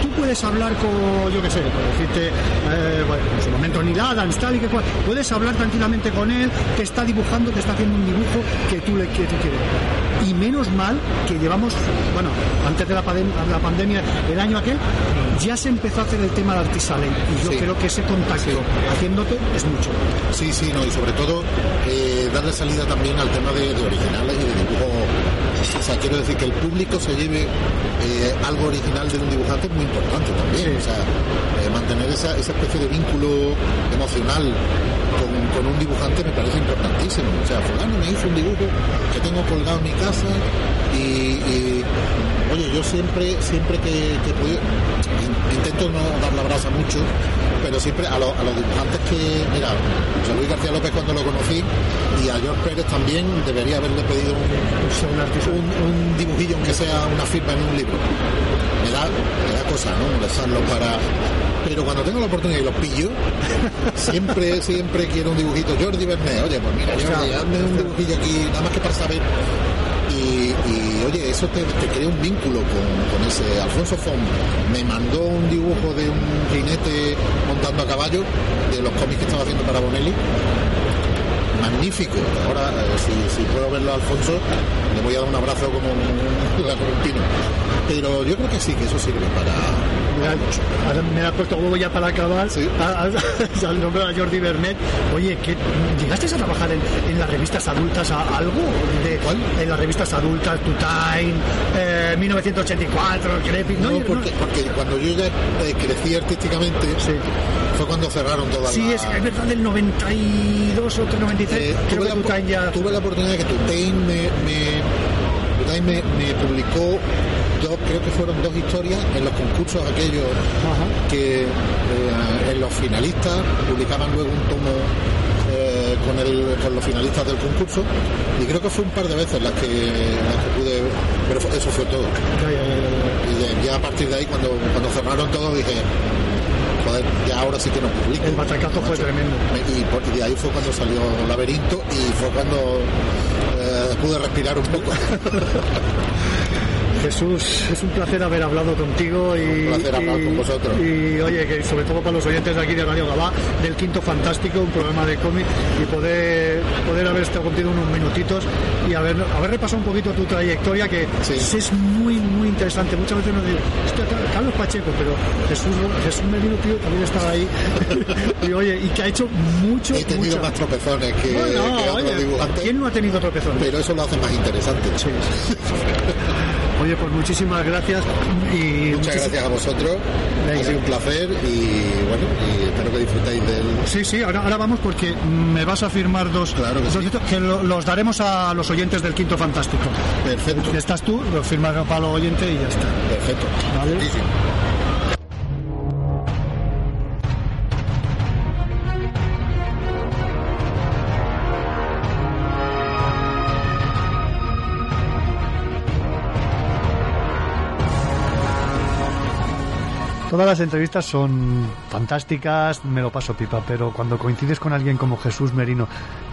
tú puedes hablar con, yo qué sé, por decirte, eh, bueno, en su momento Neil Adams, tal y que cual. Puedes hablar tranquilamente con él, que está dibujando, que está haciendo un dibujo que tú le que tú quieres. Y menos mal que llevamos, bueno, antes de la, pandem- la pandemia, el año aquel, ya se empezó a hacer el tema del Artist Alley. Y yo Sí. creo que ese contacto haciéndote es mucho. Sí, sí, no, y sobre todo eh, darle salida también al tema de, de originales y de dibujo. O sea, quiero decir que el público se lleve eh, algo original de un dibujante es muy importante también. O sea, eh, mantener esa, esa especie de vínculo emocional con, con un dibujante me parece importantísimo. O sea, fulano me hizo un dibujo que tengo colgado en mi casa y, y, oye, yo siempre, siempre que, que puedo, in- intento no dar la brasa mucho, pero siempre a, los- a los dibujantes que, mira, José Luis García López cuando lo conocí y a George Pérez también debería haberle pedido un, un, un dibujillo, aunque sea una firma en un libro. Me da, me da cosa, ¿no? Molestarlo para... Pero cuando tengo la oportunidad y los pillo, siempre, siempre quiero un dibujito. Jordi Bernet, oye, pues mira, Jordi, hazme un dibujillo aquí, nada más que para saber y, oye, eso te, te crea un vínculo con, con ese. Alfonso Font me mandó un dibujo de un jinete montando a caballo de los cómics que estaba haciendo para Bonelli. Magnífico. Ahora, eh, si, si puedo verlo a Alfonso, le voy a dar un abrazo como un correntino. Pero yo creo que sí, que eso sirve para. Ahora me ha puesto huevo ya para acabar a- a- al nombre de Jordi Bernet. Oye, ¿qué, ¿llegaste a trabajar en, en las revistas adultas a- algo? De, En las revistas adultas, To Time, eh, 1984, Crepit, ¿no? No, ¿No? porque, porque cuando yo ya eh, crecí artísticamente, fue cuando cerraron todas Sí, las. es, es verdad, del 92 o 96. Eh, creo tuve, que la, ya... tuve la oportunidad de que Tutain me, me, me, me publicó dos, creo que fueron dos historias en los concursos aquellos que eh, en los finalistas publicaban luego un tomo eh, con, el, con los finalistas del concurso y creo que fue un par de veces las que, las que pude, pero eso fue todo. Y de- ya a partir de ahí, cuando, cuando cerraron todo, dije, joder, ya ahora sí que nos publican. El batacazo fue tremendo. Y, y de ahí fue cuando salió Laberinto y fue cuando eh, pude respirar un poco. Jesús, es un placer haber hablado contigo y, Un placer hablar y- con vosotros. y, oye, que sobre todo para los oyentes de aquí de Radio Gabá, del Quinto Fantástico, un programa de cómic, y poder, poder haber estado contigo unos minutitos y haber, haber repasado un poquito tu trayectoria, que es muy, muy interesante. Muchas veces nos dicen, "Hostia, Carlos Pacheco, pero Jesús, Jesús Merino, tío, también estaba ahí. y oye, y que ha hecho mucho, He tenido mucho. más tropezones que, Bueno, que otros oye, dibujantes. ¿quién no ha tenido tropezones? Pero eso lo hace más interesante. Oye, pues muchísimas gracias y Muchas gracias a vosotros. Ha sido un placer y bueno, y espero que disfrutéis del. Sí, sí, ahora, ahora vamos porque me vas a firmar dos, dos títulos que lo- los daremos a los oyentes del Quinto Fantástico. Perfecto. Estás tú, lo firmas para los oyentes y ya está. Perfecto. ¿Vale? Todas las entrevistas son fantásticas, me lo paso pipa, pero cuando coincides con alguien como Jesús Merino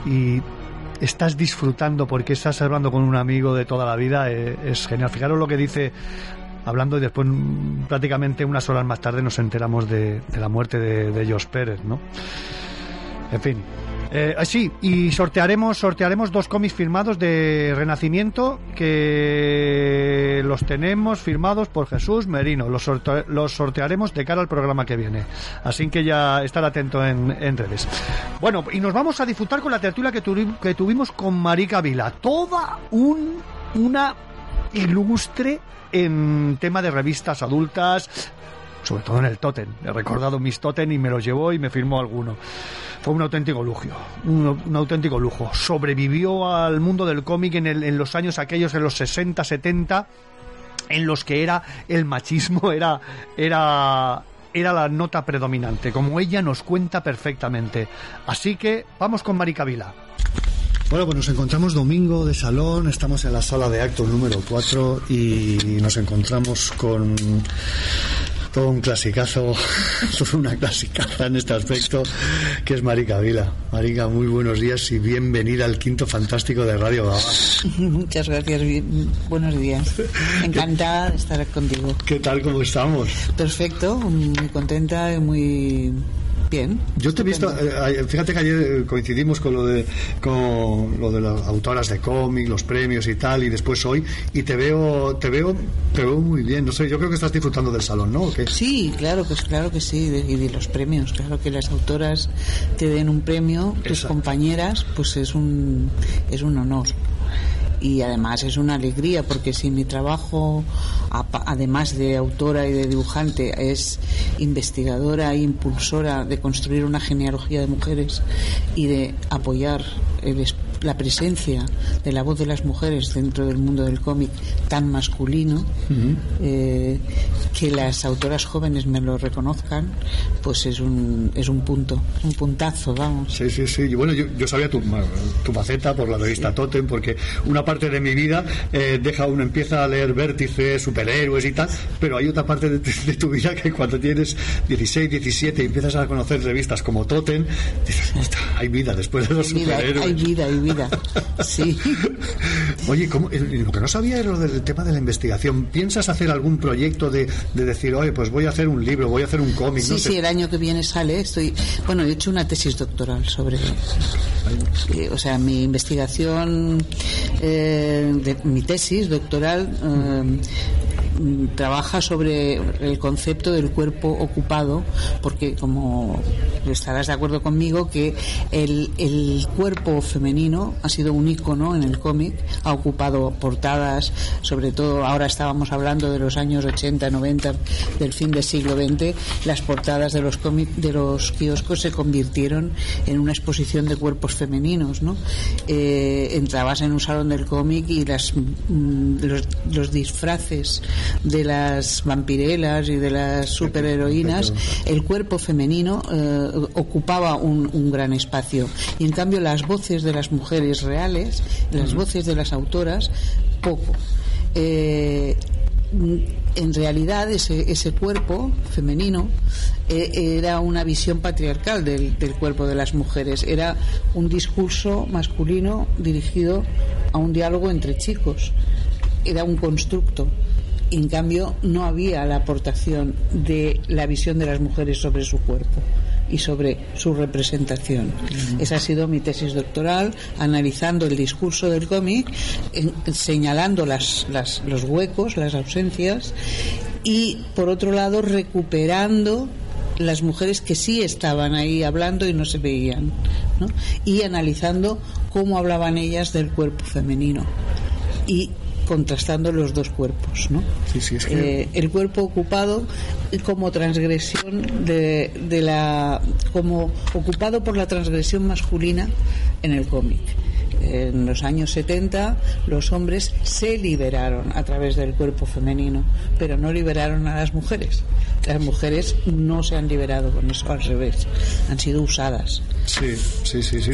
y estás disfrutando porque estás hablando con un amigo de toda la vida, eh, es genial. Fijaros lo que dice hablando y después prácticamente unas horas más tarde nos enteramos de, la muerte de, de Pérez, ¿no? En fin. Eh, sí, y sortearemos, sortearemos dos cómics firmados de Renacimiento que los tenemos firmados por Jesús Merino. Los, sorte- los sortearemos de cara al programa que viene. Así que ya estar atento en, en redes. Bueno, y nos vamos a disfrutar con la tertulia que, tuvi- que tuvimos con Marica Vila. Toda un, una ilustre en tema de revistas adultas, sobre todo en el Totem. He recordado mis Totem y me los llevó y me firmó alguno. Fue un auténtico lujo, un, auténtico lujo. Sobrevivió al mundo del cómic en los años aquellos, en los 60, 70, en los que era el machismo, era, era, era la nota predominante, como ella nos cuenta perfectamente. Así que vamos con Maricavila. Bueno, pues nos encontramos domingo de salón, estamos en la sala de actos número 4 y nos encontramos con todo un clasicazo, toda una clasicaza en este aspecto, que es Marica Vila. Marica, muy buenos días y bienvenida al quinto fantástico de Radio Gaba. Muchas gracias, buenos días. Encantada de estar contigo. ¿Qué tal, cómo estamos? Perfecto, muy contenta y muy bien. Yo te he visto, eh, fíjate que ayer eh, coincidimos con lo de con lo de las autoras de cómic, los premios y tal, y después hoy, y te veo, te veo, te veo muy bien. No sé, yo creo que estás disfrutando del salón, ¿no? ¿O qué? Sí, claro, pues claro que sí, y de los premios, claro que las autoras te den un premio, tus Exacto. compañeras, pues es un es un honor. Y además es una alegría porque si mi trabajo, además de autora y de dibujante, es investigadora e impulsora de construir una genealogía de mujeres y de apoyar el la presencia de la voz de las mujeres dentro del mundo del cómic tan masculino, eh, que las autoras jóvenes me lo reconozcan, pues es un, es un punto, un puntazo, vamos. Sí, sí, sí. Y bueno, yo, yo sabía tu, tu faceta por la revista Totem, porque una parte de mi vida eh, deja uno empieza a leer vértices, superhéroes y tal, pero hay otra parte de, de tu vida que cuando tienes 16, 17 y empiezas a conocer revistas como Totem, dices, "Ostras, hay vida después de los Hay vida, superhéroes. hay vida, hay vida. Sí. Oye, ¿cómo? Eh, lo que no sabía era lo del tema de la investigación. ¿Piensas hacer algún proyecto de, de decir, oye, pues voy a hacer un libro, voy a hacer un cómic? Sí, no sé? sí, el año que viene sale. Estoy, bueno, he hecho una tesis doctoral sobre, eh, o sea, mi investigación, eh, de, mi tesis doctoral eh, trabaja sobre el concepto del cuerpo ocupado, porque como estarás de acuerdo conmigo que el, el cuerpo femenino ha sido un icono en el cómic, ha ocupado portadas, sobre todo ahora estábamos hablando de los años 80, 90, del fin del siglo XX, las portadas de los cómics, de los kioscos se convirtieron en una exposición de cuerpos femeninos, ¿no? Eh, entrabas en un salón del cómic y las, mm, los disfraces de las vampirelas y de las superheroínas, el cuerpo femenino eh, ocupaba un, un gran espacio. Y en cambio las voces de las mujeres reales, las voces de las autoras, poco. Eh, en realidad ese, ese cuerpo femenino eh, era una visión patriarcal del, del cuerpo de las mujeres, era un discurso masculino dirigido a un diálogo entre chicos, era un constructo. En cambio, no había la aportación de la visión de las mujeres sobre su cuerpo y sobre su representación. Esa ha sido mi tesis doctoral, analizando el discurso del cómic, señalando las, las- los huecos, las ausencias y, por otro lado, recuperando las mujeres que sí estaban ahí hablando y no se veían, ¿no? y analizando cómo hablaban ellas del cuerpo femenino y contrastando los dos cuerpos, ¿no? Sí, sí, es que- Eh, el cuerpo ocupado como transgresión de, de la como ocupado por la transgresión masculina en el cómic en los años 70 los hombres se liberaron a través del cuerpo femenino pero no liberaron a las mujeres las mujeres no se han liberado con eso al revés han sido usadas Sí, sí, sí. sí.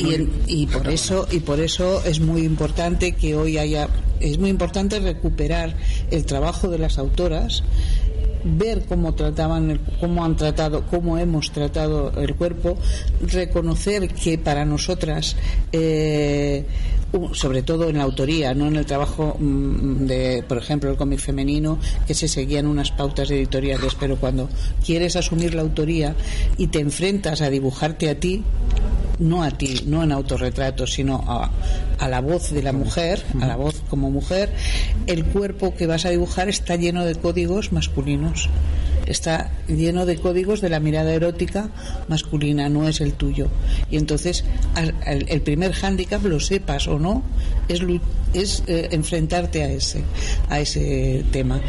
y, y por eso y por eso es muy importante que hoy haya es muy importante recuperar el trabajo de las autoras ver cómo trataban el- cómo han tratado cómo hemos tratado el cuerpo reconocer que para nosotras eh, sobre todo en la autoría no en el trabajo mm, de por ejemplo el cómic femenino que se seguían unas pautas editoriales pero cuando quieres asumir la autoría y te enfrentas a dibujarte a ti no a ti, no en autorretrato, sino a, a la voz de la mujer, a la voz como mujer, el cuerpo que vas a dibujar está lleno de códigos masculinos. Está lleno de códigos de la mirada erótica masculina, no es el tuyo. Y entonces el primer hándicap, lo sepas o no, es, es eh, enfrentarte a ese, a ese tema.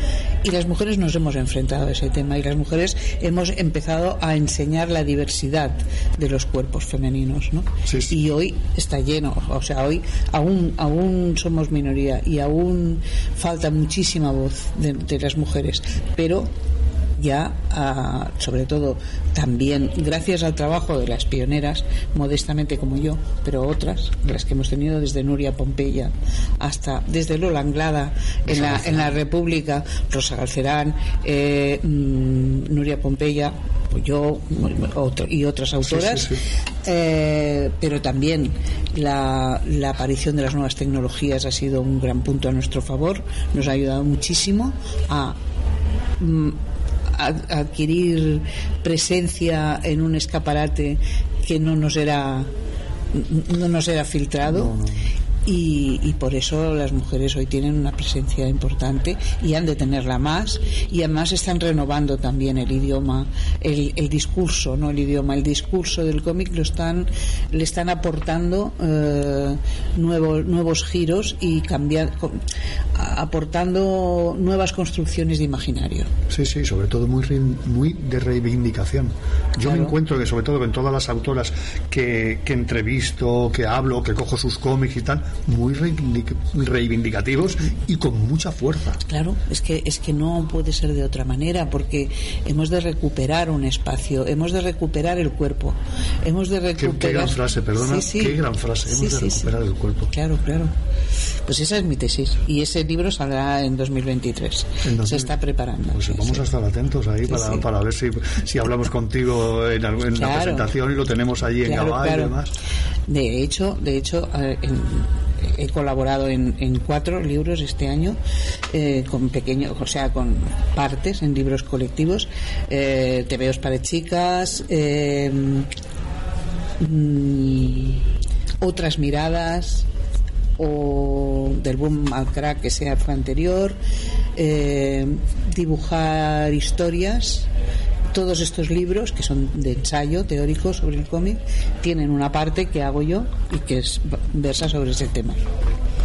Y las mujeres nos hemos enfrentado a ese tema y las mujeres hemos empezado a enseñar la diversidad de los cuerpos femeninos, ¿no? Y hoy está lleno, o sea, hoy aún aún somos minoría y aún falta muchísima voz de, de las mujeres, pero ya sobre todo también gracias al trabajo de las pioneras modestamente como yo pero otras las que hemos tenido desde Nuria Pompeya hasta desde Lola Anglada en la, en la República Rosa Galcerán eh, mm, Nuria Pompeya pues yo otro- y otras autoras sí, sí. eh, pero también la, la aparición de las nuevas tecnologías ha sido un gran punto a nuestro favor nos ha ayudado muchísimo a mm, a- adquirir presencia en un escaparate que no nos era no nos era filtrado Y, y por eso las mujeres hoy tienen una presencia importante y han de tenerla más. Y además están renovando también el idioma el, el discurso no el idioma el discurso del cómic lo están le están aportando eh, nuevos nuevos giros y cambiando aportando nuevas construcciones de imaginario. Sí, sí, sobre todo muy, muy de reivindicación. Yo me encuentro que, sobre todo, con todas las autoras que, que entrevisto, que hablo, que cojo sus cómics y tal, muy reivindic- reivindicativos y con mucha fuerza. Claro, es que es que no puede ser de otra manera porque hemos de recuperar un espacio, hemos de recuperar el cuerpo, hemos de Qué, recuperar. qué gran frase, perdona, Sí, sí. qué gran frase. Hemos Sí, de recuperar el cuerpo. Claro, claro. Pues esa es mi tesis y ese libro saldrá en 2023. En 2000. Se está preparando. Pues vamos a estar atentos ahí para, para ver si, si hablamos contigo en, en la Claro. presentación y lo tenemos allí en Claro, Gabá y claro. demás. De hecho, de hecho, eh, en- he colaborado en, en cuatro libros este año, eh, con pequeños, o sea, con partes en libros colectivos, eh, para chicas, eh, mm, otras miradas, o del boom al crack que sea fue anterior, eh, dibujar historias. Todos estos libros, que son de ensayo teórico sobre el cómic, tienen una parte que hago yo y que es, versa sobre ese tema.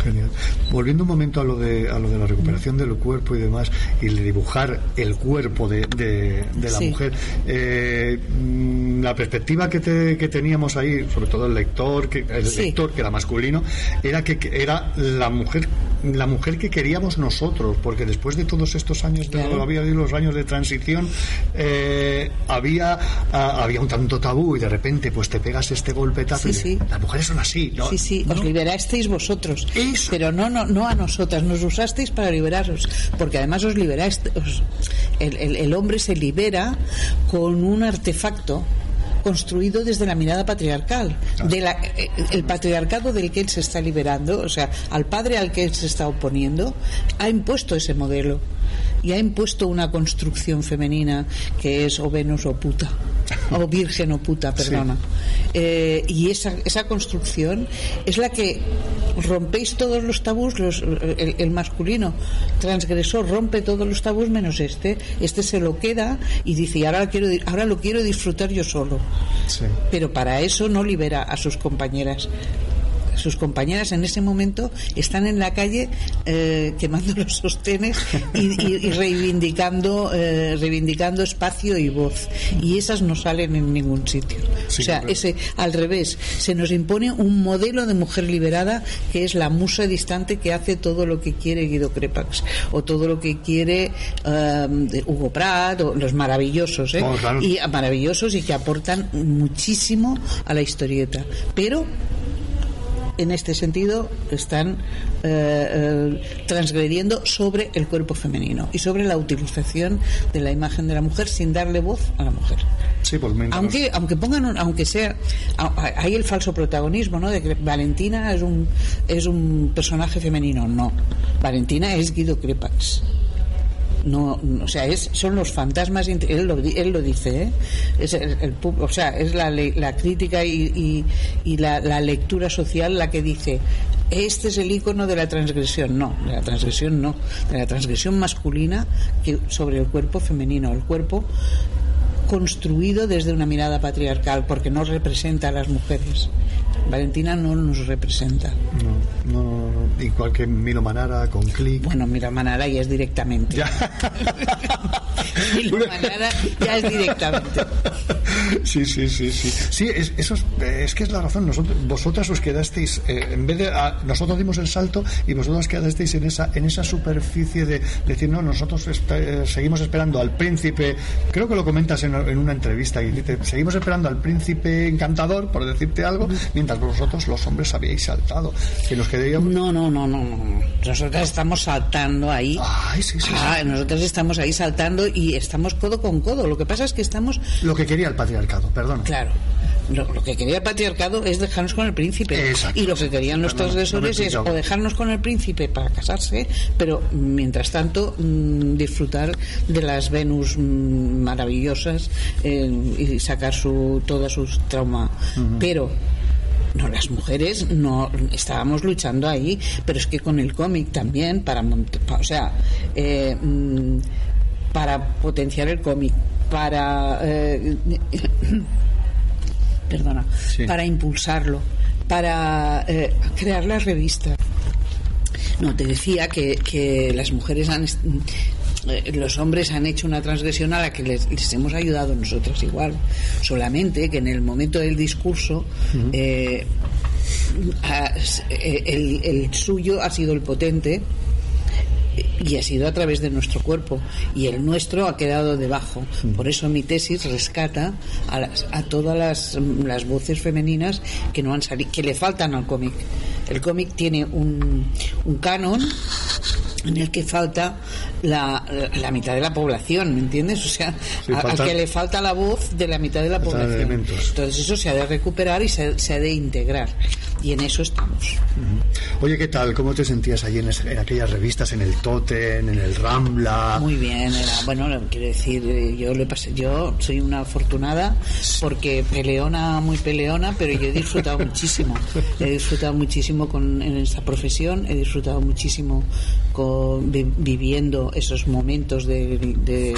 Genial. Volviendo un momento a lo de, a lo de la recuperación del cuerpo y demás, y de dibujar el cuerpo de, de, de la Sí. mujer, eh, mm, la perspectiva que, te- que teníamos ahí, sobre todo el lector, que, el Sí. lector que era masculino, era que era la mujer la mujer que queríamos nosotros, porque después de todos estos años, de, Claro. había los años de transición, eh, había, ah, había un tanto tabú y de repente pues te pegas este golpetazo Sí, y sí. las mujeres son así, ¿no? Sí, sí, os liberasteis vosotros. Pero no, no, no a nosotras, nos usasteis para liberaros. Porque además os liberáis. el, el- el hombre se libera con un artefacto construido desde la mirada patriarcal, de la- eh, el patriarcado del que él se está liberando, o sea, al padre al que él se está oponiendo, ha impuesto ese modelo y ha impuesto una construcción femenina que es o Venus o puta, o virgen o puta, perdona. Eh, y esa, esa construcción es la que rompéis todos los tabús, los- el, el masculino transgresor rompe todos los tabús menos este, este se lo queda y dice, "Y ahora, quiero, ahora lo quiero disfrutar yo solo. Pero para eso no libera a sus compañeras. Sus compañeras en ese momento están en la calle eh, quemando los sostenes y, y- y reivindicando, eh, reivindicando espacio y voz. Y esas no salen en ningún sitio. Sí, o sea, ese al revés. Se nos impone un modelo de mujer liberada que es la musa distante que hace todo lo que quiere Guido Crepax o todo lo que quiere eh, Hugo Pratt o los maravillosos, ¿eh? Oh, claro. y maravillosos y que aportan muchísimo a la historieta. Pero en este sentido están eh, eh, transgrediendo sobre el cuerpo femenino y sobre la utilización de la imagen de la mujer sin darle voz a la mujer. Sí, pues mientras- Aunque, aunque pongan, un- aunque sea, hay el falso protagonismo, ¿no? De que Valentina es un, es un personaje femenino. No. Valentina es Guido Crepax. No, o sea, es, son los fantasmas, él lo, él lo dice, ¿eh? Es el, el o sea, es la, la crítica y, y- y la, la lectura social la que dice, este es el icono de la transgresión. No, de la transgresión no, de la transgresión masculina que sobre el cuerpo femenino. El cuerpo construido desde una mirada patriarcal porque no representa a las mujeres. Valentina no nos representa. no, no, no, no, igual que Milo Manara con Click. Bueno, mira, Manara ya es directamente. Ya. Y lo Manara ya es directamente. Sí, sí, sí, sí. Sí, es, eso es, es que es la razón. Nosotros, vosotras os quedasteis, eh, en vez de a- nosotros dimos el salto y vosotras quedasteis en esa, en esa superficie de, decir, no, nosotros eh, seguimos esperando al príncipe. Creo que lo comentas en, en una entrevista y dice, seguimos esperando al príncipe encantador, por decirte algo, mientras vosotros los hombres habíais saltado. Que nos quedaríamos. No, no, no, no, no. Nosotras estamos saltando ahí. Ay, sí, sí, sí. Ah, nosotros estamos ahí saltando y estamos codo con codo. Lo que pasa es que estamos Lo que quería el patriarcado, perdón. Claro. Lo, lo que quería el patriarcado es dejarnos con el príncipe. Exacto. Y lo que querían los Perdón, no es o dejarnos con el príncipe para casarse, pero mientras tanto mm, disfrutar de las Venus mm, maravillosas eh, y sacar su toda su trauma. Pero no, las mujeres no estábamos luchando ahí, pero es que con el cómic también para, o sea, eh, mm, para potenciar el cómic, para eh, perdona, Sí. para impulsarlo, para eh, crear la revista. No, te decía que, que las mujeres han. eh, Los hombres han hecho una transgresión a la que les, les hemos ayudado nosotros igual. Solamente que en el momento del discurso eh, eh, el, el suyo ha sido el potente y ha sido a través de nuestro cuerpo y el nuestro ha quedado debajo. Por eso mi tesis rescata a, las- a todas las, las voces femeninas que no han salido, que le faltan al cómic. El cómic tiene un, un canon en el que falta la, la mitad de la población, ¿me entiendes? O sea, Sí, a- falta- al que le falta la voz de la mitad de la población. Entonces eso se ha de recuperar y se, se ha de integrar. Y en eso estamos. Oye, ¿qué tal? ¿Cómo te sentías allí en, en aquellas revistas, en el Totem, en el Rambla? Muy bien, era, bueno, quiero decir, eh, yo le pasé, yo soy una afortunada porque peleona, muy peleona, pero yo he disfrutado muchísimo. He disfrutado muchísimo con, en esta profesión, he disfrutado muchísimo con, vi- viviendo esos momentos de, de,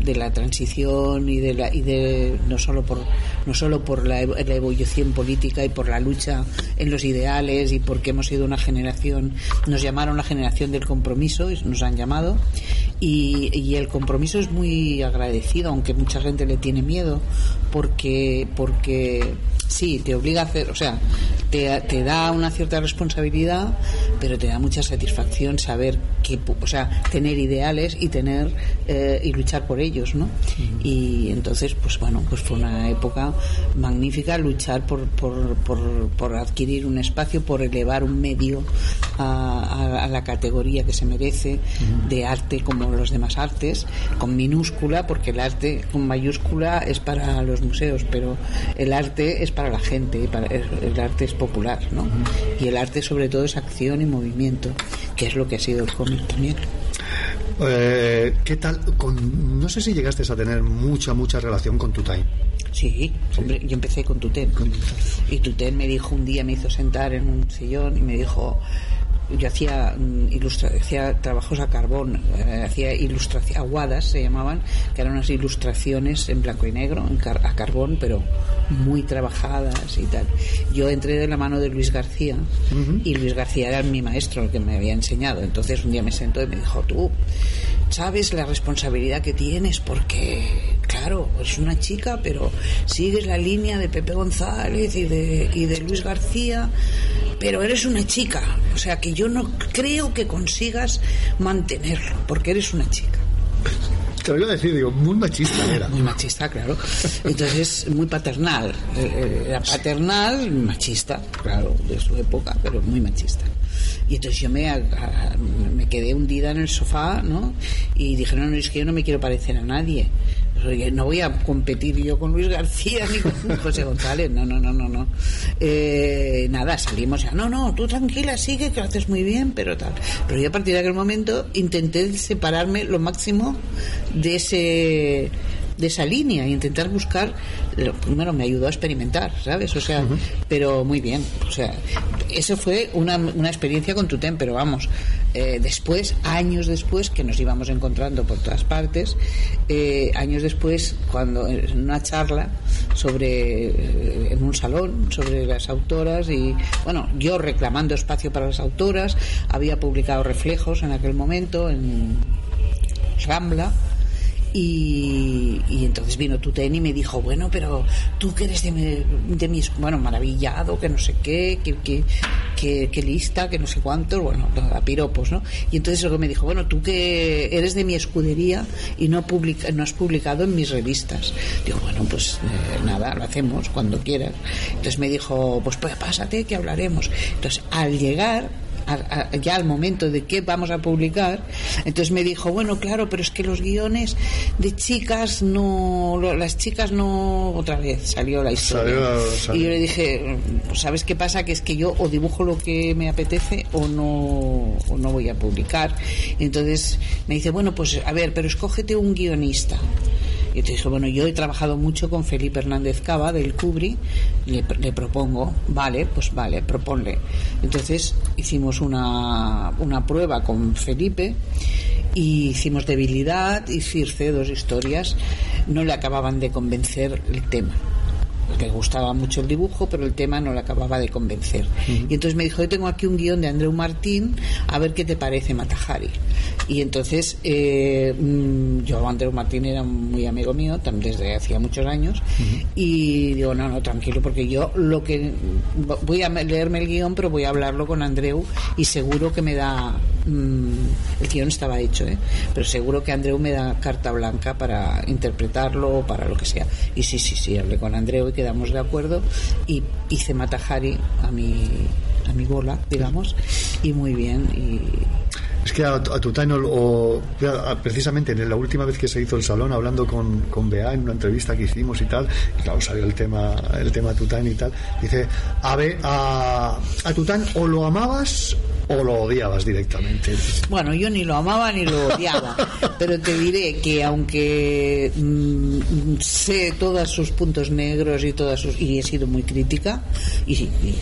de la transición y de la y de no solo por no solo por la, la evolución política y por la lucha en los ideales y porque hemos sido una generación nos llamaron la generación del compromiso y nos han llamado y, y el compromiso es muy agradecido aunque mucha gente le tiene miedo porque porque sí te obliga a hacer o sea te, te da una cierta responsabilidad pero te da mucha satisfacción saber que o sea tener ideales y tener eh, y luchar por ellos no y entonces pues bueno pues fue una época magnífica luchar por, por, por, por adquirir un espacio por elevar un medio a, a- a la categoría que se merece de arte como los demás artes con minúscula porque el arte con mayúscula es para los museos pero el arte es para la gente para- el el arte es popular ¿no? y el arte sobre todo es acción y movimiento que es lo que ha sido el cómic también Eh, ¿Qué tal? Con, no sé si llegaste a tener mucha, mucha relación con tu time. Sí, hombre, yo empecé con Tuten. Y Tuten me dijo un día, me hizo sentar en un sillón y me dijo, yo hacía mm, ilustra- hacía trabajos a carbón, eh, hacía ilustraciones, aguadas se llamaban, que eran unas ilustraciones en blanco y negro, en car- a carbón, pero muy trabajadas y tal. Yo entré de la mano de Luis García y Luis García era mi maestro, el que me había enseñado. Entonces un día me sentó y me dijo, tú, sabes la responsabilidad que tienes porque, claro, es una chica, pero sigues la línea de Pepe González y de, y de Luis García, pero eres una chica. O sea que yo no creo que consigas mantenerlo, porque eres una chica. Te lo iba a decir, digo, muy machista era. Muy machista, claro. Entonces, muy paternal. Eh, eh, Era paternal, machista, claro, de su época, pero muy machista. Y entonces yo me, a- a- me quedé hundida en el sofá, ¿no? Y dije, no, no, es que yo no me quiero parecer a nadie. Oye, No voy a competir yo con Luis García ni con José González, no, no, no, no, no. Eh, nada, salimos ya, no, no, tú tranquila, sigue, que lo haces muy bien, pero tal. Pero yo a partir de aquel momento intenté separarme lo máximo de ese de esa línea e intentar buscar lo primero me ayudó a experimentar sabes o sea pero muy bien o sea eso fue una, una experiencia con Tutem pero vamos eh, después años después que nos íbamos encontrando por todas partes eh, años después cuando en una charla sobre eh, en un salón sobre las autoras y bueno yo reclamando espacio para las autoras había publicado reflejos en aquel momento en Rambla y, entonces vino Tuten y me dijo, bueno, pero tú que eres de mi, de mi es- bueno, maravillado, que no sé qué, que, que, que, que lista, que no sé cuántos, bueno, a piropos, ¿no? Y entonces luego me dijo, bueno, tú que eres de mi escudería y no, publica, no has publicado en mis revistas. Digo, bueno, pues eh, nada, lo hacemos cuando quieras. Entonces me dijo, pues, pues pásate que hablaremos. Entonces, al llegar a- a- ya al momento de que vamos a publicar, entonces me dijo, bueno, claro, pero es que los guiones de chicas no, las chicas no, otra vez salió la historia. Salió- salió. Y yo le dije, ¿sabes qué pasa? Que es que yo o dibujo lo que me apetece o no, o no voy a publicar. Y entonces me dice, bueno, pues a ver, pero escógete un guionista. Y dije, bueno, yo he trabajado mucho con Felipe Hernández Cava del Cubri, le, le propongo, vale, pues vale, proponle. Entonces hicimos una, una prueba con Felipe y hicimos debilidad y Circe, dos historias, no le acababan de convencer el tema le gustaba mucho el dibujo, pero el tema no le acababa de convencer. Y entonces me dijo, yo tengo aquí un guion de Andreu Martín, a ver qué te parece Matajari. Y entonces eh, mm, yo, Andreu Martín era muy amigo mío, desde hacía muchos años, y digo, no, no, tranquilo, porque yo lo que voy a leerme el guion, pero voy a hablarlo con Andreu y seguro que me da... mm, el guion estaba hecho, ¿eh? pero seguro que Andreu me da carta blanca para interpretarlo o para lo que sea. Y sí, sí, sí, hablé con Andreu y quedamos de acuerdo y hice Matajari a mi, a mi bola, digamos, y muy bien. Y Es que a, a Tután, o, precisamente en la última vez que se hizo el salón, hablando con, con Bea en una entrevista que hicimos y tal, claro, salió el tema, el tema Tután y tal, dice, a, Be- a, a Tután o lo amabas o lo odiabas directamente. Bueno, yo ni lo amaba ni lo odiaba, pero te diré que aunque mm, sé todos sus puntos negros y todas sus y he sido muy crítica y, y-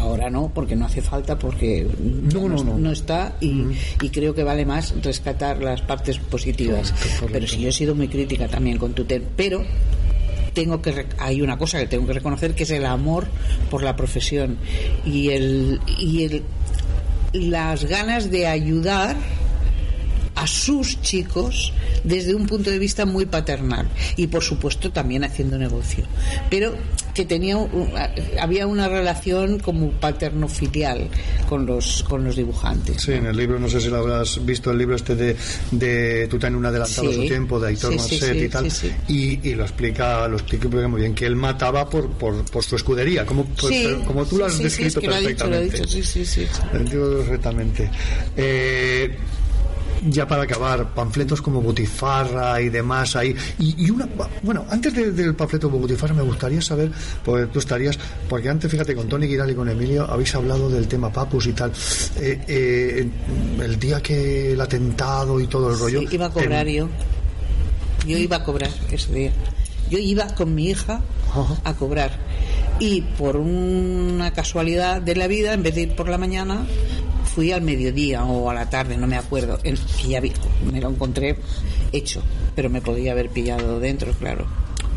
ahora no porque no hace falta porque No, no, no. está y, y creo que vale más rescatar las partes positivas. Pero sí yo he sido muy crítica también con Tuten, pero tengo que hay una cosa que tengo que reconocer que es el amor por la profesión y el y el las ganas de ayudar a sus chicos desde un punto de vista muy paternal y por supuesto también haciendo negocio. Pero que tenía un- había una relación como paterno filial con los con los dibujantes Sí, en el libro, no sé si lo habrás visto, el libro este de, de Tután, un adelantado a su tiempo, de Aitor Sí, Marcet sí, y tal. Y, y lo explica lo explica muy bien, que él mataba por, por, por su escudería, como, pues, como tú lo has descrito es que lo dicho, perfectamente. dicho, sí, sí, sí. Lo entiendo perfectamente. Eh, ya para acabar, panfletos como Butifarra y demás ahí. Y, y una, bueno, antes de- del panfleto de Butifarra me gustaría saber, pues tú estarías, porque antes, fíjate, con Tony Giral y con Emilio habéis hablado del tema Papus y tal. Eh, eh, el día que el atentado y todo el rollo. Sí, iba a cobrar em, yo. Yo iba a cobrar ese día. Yo iba con mi hija a cobrar. Y por una casualidad de la vida, en vez de ir por la mañana, fui al mediodía o a la tarde, no me acuerdo. En- que ya vi- me lo encontré hecho, pero me podía haber pillado dentro, claro.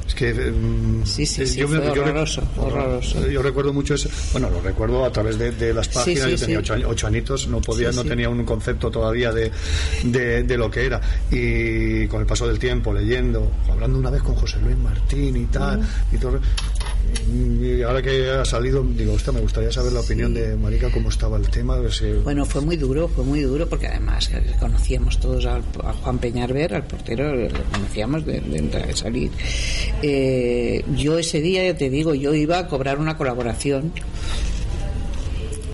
Es que. mm, Sí, sí, eh, sí, fue re- horroroso, horroroso. Yo recuerdo mucho eso. Bueno, lo recuerdo a través de, de las páginas. yo tenía ocho, ocho añitos, no podía, no tenía un concepto todavía de, de, de lo que era. Y con el paso del tiempo, leyendo, hablando una vez con José Luis Martín y tal, y todo. Y ahora que ha salido, digo, me gustaría saber la opinión de Marica, cómo estaba el tema. Bueno, fue muy duro, fue muy duro porque además eh, conocíamos todos a, Juan Peñarver, al portero, lo conocíamos de, de entrar y salir. Eh, yo ese día, ya te digo, yo iba a cobrar una colaboración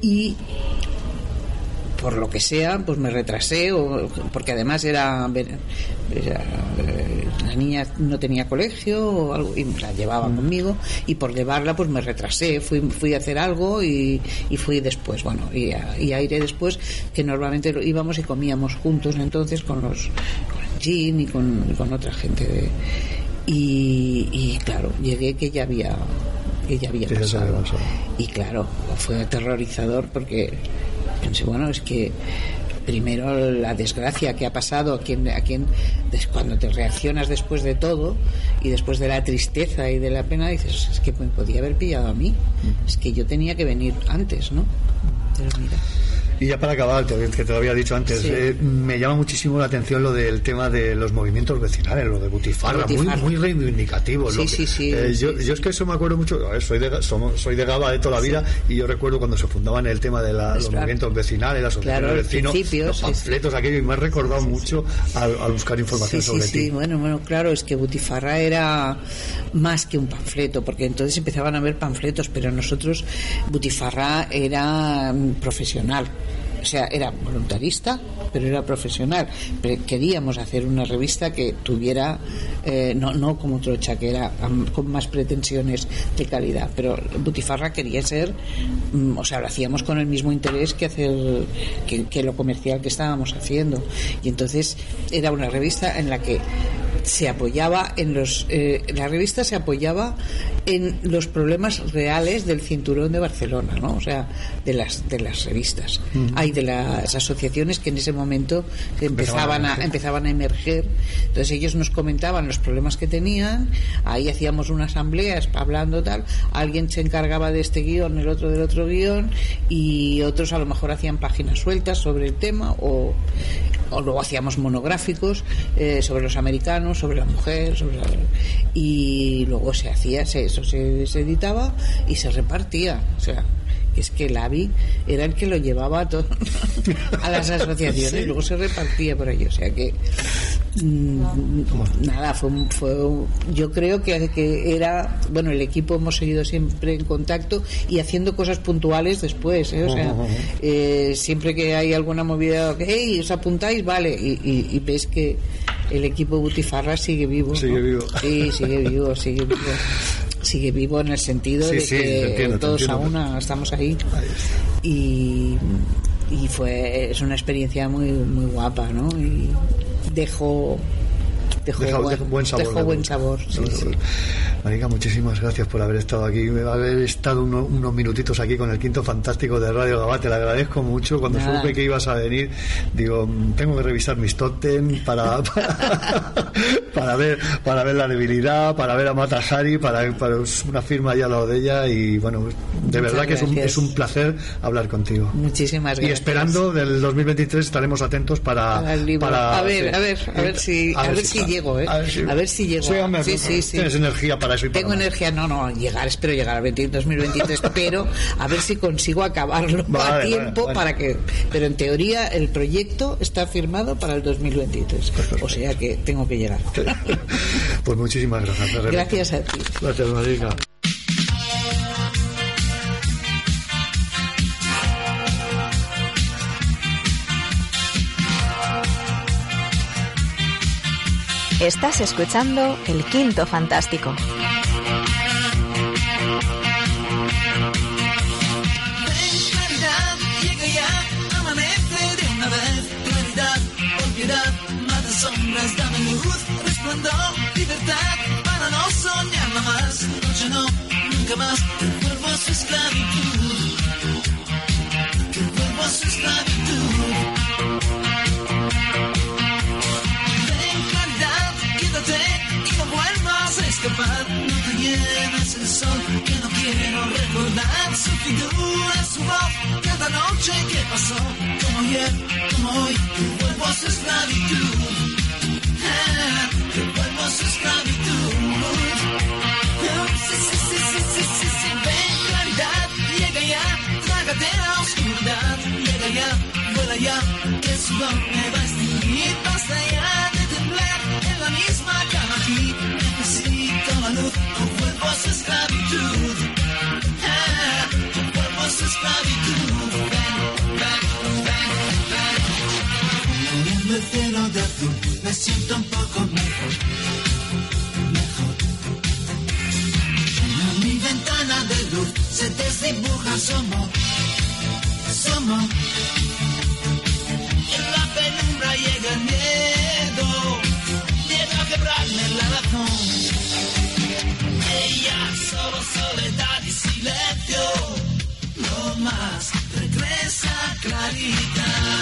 y por lo que sea, pues me retrasé, o, porque además era, era, eh, la niña no tenía colegio o algo, y la llevaba conmigo, y por llevarla pues me retrasé, fui, fui a hacer algo y, y fui después, bueno, y a, y a iré después, que normalmente lo- íbamos y comíamos juntos entonces con los con Jean y con, otra gente de, y, y claro, llegué que ya había que ya había pasado. Y claro, fue aterrorizador porque pensé, bueno, es que primero la desgracia que ha pasado a quien, a quien cuando te reaccionas después de todo y después de la tristeza y de la pena dices es que me podía haber pillado a mí es que yo tenía que venir antes ¿no? pero mira Y ya para acabar, te- que te lo había dicho antes, Sí. eh, me llama muchísimo la atención lo del tema de los movimientos vecinales, lo de Butifarra, Butifarra. muy, muy reivindicativo. Sí, lo que- sí, sí, eh, sí, yo, sí. yo es que eso me acuerdo mucho, a ver, soy de, somos- soy de Gaba de toda la vida y yo recuerdo cuando se fundaban el tema de la- los Claro. movimientos vecinales, las asociaciones Claro, de vecinos, los sí, sí. panfletos, aquello, y me ha recordado mucho al, al buscar información Sí, sí, sobre sí, ti. bueno, bueno, claro, es que Butifarra era más que un panfleto, porque entonces empezaban a haber panfletos, pero nosotros, Butifarra era mm, profesional. O sea, era voluntarista, pero era profesional. Queríamos hacer una revista que tuviera, eh, no, no como Trocha, que era con más pretensiones de calidad, pero Butifarra quería ser, mm, o sea, lo hacíamos con el mismo interés que hacer que, que lo comercial que estábamos haciendo. Y entonces era una revista en la que se apoyaba en los eh, la revista se apoyaba en los problemas reales del cinturón de Barcelona no o sea de las de las revistas hay de las asociaciones que en ese momento empezaban a empezaban a emerger. entonces ellos nos comentaban los problemas que tenían ahí hacíamos una asamblea hablando tal alguien se encargaba de este guion el otro del otro guion y otros a lo mejor hacían páginas sueltas sobre el tema o o luego hacíamos monográficos eh, sobre los americanos, sobre la mujer, sobre la- y luego se hacía, se- eso se, se editaba y se repartía, o sea, es que el AVI era el que lo llevaba a, todo, a las asociaciones y luego se repartía por ahí. O sea que mm, nada, fue, fue yo creo que, que era, bueno, el equipo hemos seguido siempre en contacto y haciendo cosas puntuales después, ¿eh? o sea, eh, siempre que hay alguna movida, hey, os apuntáis, vale, y, y, ves que el equipo Butifarra sigue vivo. Sigue vivo. Sí, sigue vivo, sigue vivo. Sigue vivo en el sentido de que todos a una estamos ahí. Y, y fue, es una experiencia muy, muy guapa, ¿no? Y dejó dejó, buen, sabor. Dejó buen sabor sí, sí. Marica, muchísimas gracias por haber estado aquí, haber estado unos minutitos aquí con el quinto fantástico de Radio Gabá. Te lo agradezco mucho. Cuando supe que ibas a venir, digo, tengo que revisar mis totem para, para, ver para ver la debilidad, para ver a Mata Hari, para, para una firma ya lo de ella. Y bueno, de verdad que es un, es un, placer hablar contigo. Muchísimas gracias. Y esperando del 2023 estaremos atentos para. para, a ver, a ver, a ver si, a, ver si llego, ¿eh? A ver si, llego. Sí, sí, sí, Tienes energía para eso. Tengo energía, no, no, llegar, espero llegar al 2023, pero a ver si consigo acabarlo a tiempo para que. Pero en teoría el proyecto está firmado para el 2023. O sea que tengo que llegar. pues muchísimas gracias. Gracias a ti. Gracias, Marica. Estás escuchando El Quinto Fantástico. Sombras, dame luz, resplandor, libertad, para no soñarla más, noche no, nunca más, que vuelvo a su esclavitud, que vuelvo a su esclavitud. escapar, no te lleves el sol, que no quiero recordar su figura, su voz, cada noche que pasó, como ayer, como hoy, que vuelvo a su esclavitud, se desdibuja su amor, soledad y silencio, no más, regresa claridad.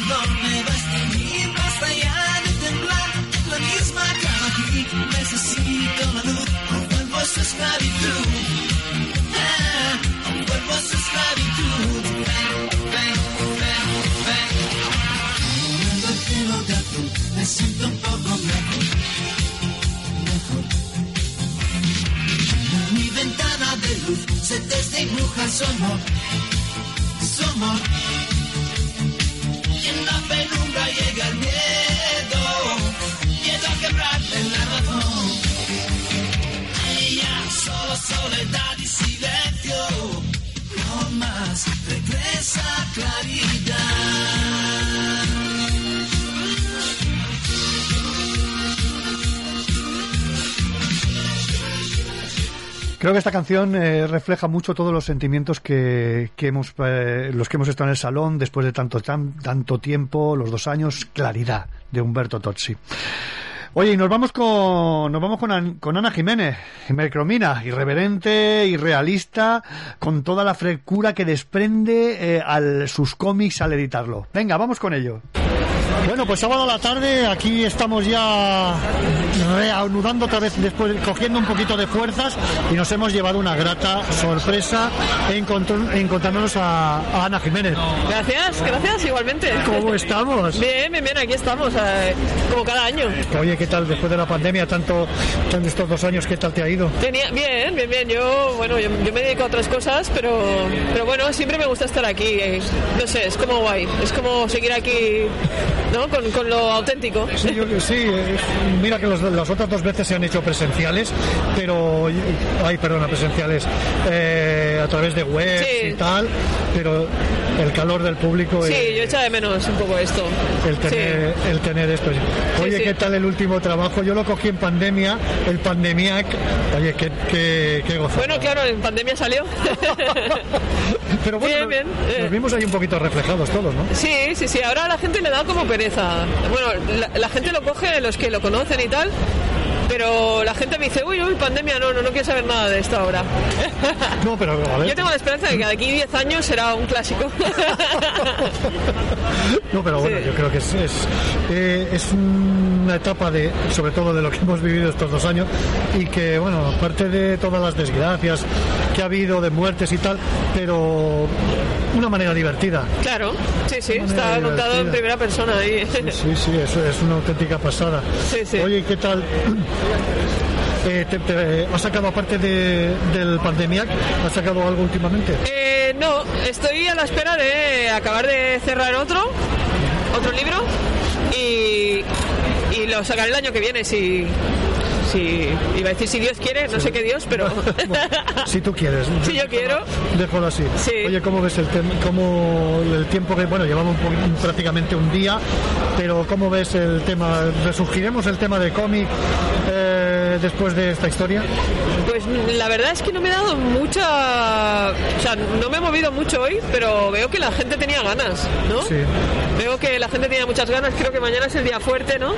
Que el sudor me va a extinguir, basta ya de temblar en la misma cama aquí, necesito la luz, o vuelvo a su esclavitud, ah, o vuelvo a su esclavitud, ven, ven, ven, ven. El de me siento un poco mejor, mejor. En mi ventana de luz se desdibuja su amor, su amor. Llega el miedo, miedo a quebrarme la razón. Ella solo soledad y silencio, no más, regresa claridad. Creo que esta canción eh, refleja mucho todos los sentimientos que, que hemos, eh, los que hemos estado en el salón después de tanto, tan- tanto tiempo, los dos años, Claridad, de Humberto Tozzi. Oye, y nos vamos con, nos vamos con, con Ana Jiménez, Mercromina, irreverente, irrealista, con toda la frescura que desprende eh, al, sus cómics al editarlo. Venga, vamos con ello. Bueno, pues sábado a la tarde, aquí estamos ya reanudando otra vez, después cogiendo un poquito de fuerzas y nos hemos llevado una grata sorpresa encontr- encontrándonos a, a Ana Jiménez. Gracias, gracias, igualmente. ¿Cómo estamos? Bien, bien, bien, aquí estamos, eh, como cada año. Oye, ¿qué tal después de la pandemia, tanto, tanto estos dos años, qué tal te ha ido? Tenía, bien, bien, bien. Yo, bueno, yo, yo me dedico a otras cosas, pero, pero bueno, siempre me gusta estar aquí. eh, No sé, es como guay. Es como seguir aquí, ¿no? Con, con lo auténtico. Sí, yo, sí, eh, mira que los- las otras dos veces se han hecho presenciales, pero, ay, perdona, presenciales eh, a través de web Sí. y tal, pero el calor del público, Sí, eh, yo echa de menos un poco esto. el, tener, el tener esto. Oye, sí. ¿qué tal el último trabajo? Yo lo cogí en pandemia, el Pandemiac, oye, qué, qué, qué gozo. Bueno, claro, en pandemia salió. pero bueno, bien, bien, nos, nos vimos ahí un poquito reflejados todos, ¿no? Sí, sí, sí. Ahora a la gente le da como pereza. Bueno, la, la gente lo coge, los que lo conocen y tal. Pero la gente me dice, uy, uy, pandemia, no, no, no quiero saber nada de esto ahora. No, pero a ver. Yo tengo la esperanza de que de aquí 10 años será un clásico. No, pero bueno, yo creo que es, es, eh, es una etapa de, sobre todo de lo que hemos vivido estos dos años y que, bueno, aparte de todas las desgracias que ha habido de muertes y tal, pero una manera divertida. Claro, sí, sí, está contado en primera persona ahí. Sí, sí, eso es una auténtica pasada. Oye, ¿qué tal? Eh, te, te- ¿Has sacado, aparte de, del Pandemiac, has sacado algo últimamente? Eh, no, estoy a la espera de acabar de cerrar otro, otro libro y, y lo sacaré el año que viene si, si iba a decir si Dios quiere, no sé qué Dios, pero Si tú quieres. si yo quiero. Déjalo así. Oye, ¿cómo ves el, cómo el tiempo que, bueno, llevamos un prácticamente un día, pero ¿cómo ves el tema? ¿Resurgiremos el tema de cómic eh, después de esta historia? Pues la verdad es que no me he dado mucha... O sea, no me he movido mucho hoy, pero veo que la gente tenía ganas, ¿no? Sí. Veo que la gente tenía muchas ganas, creo que mañana es el día fuerte, ¿no?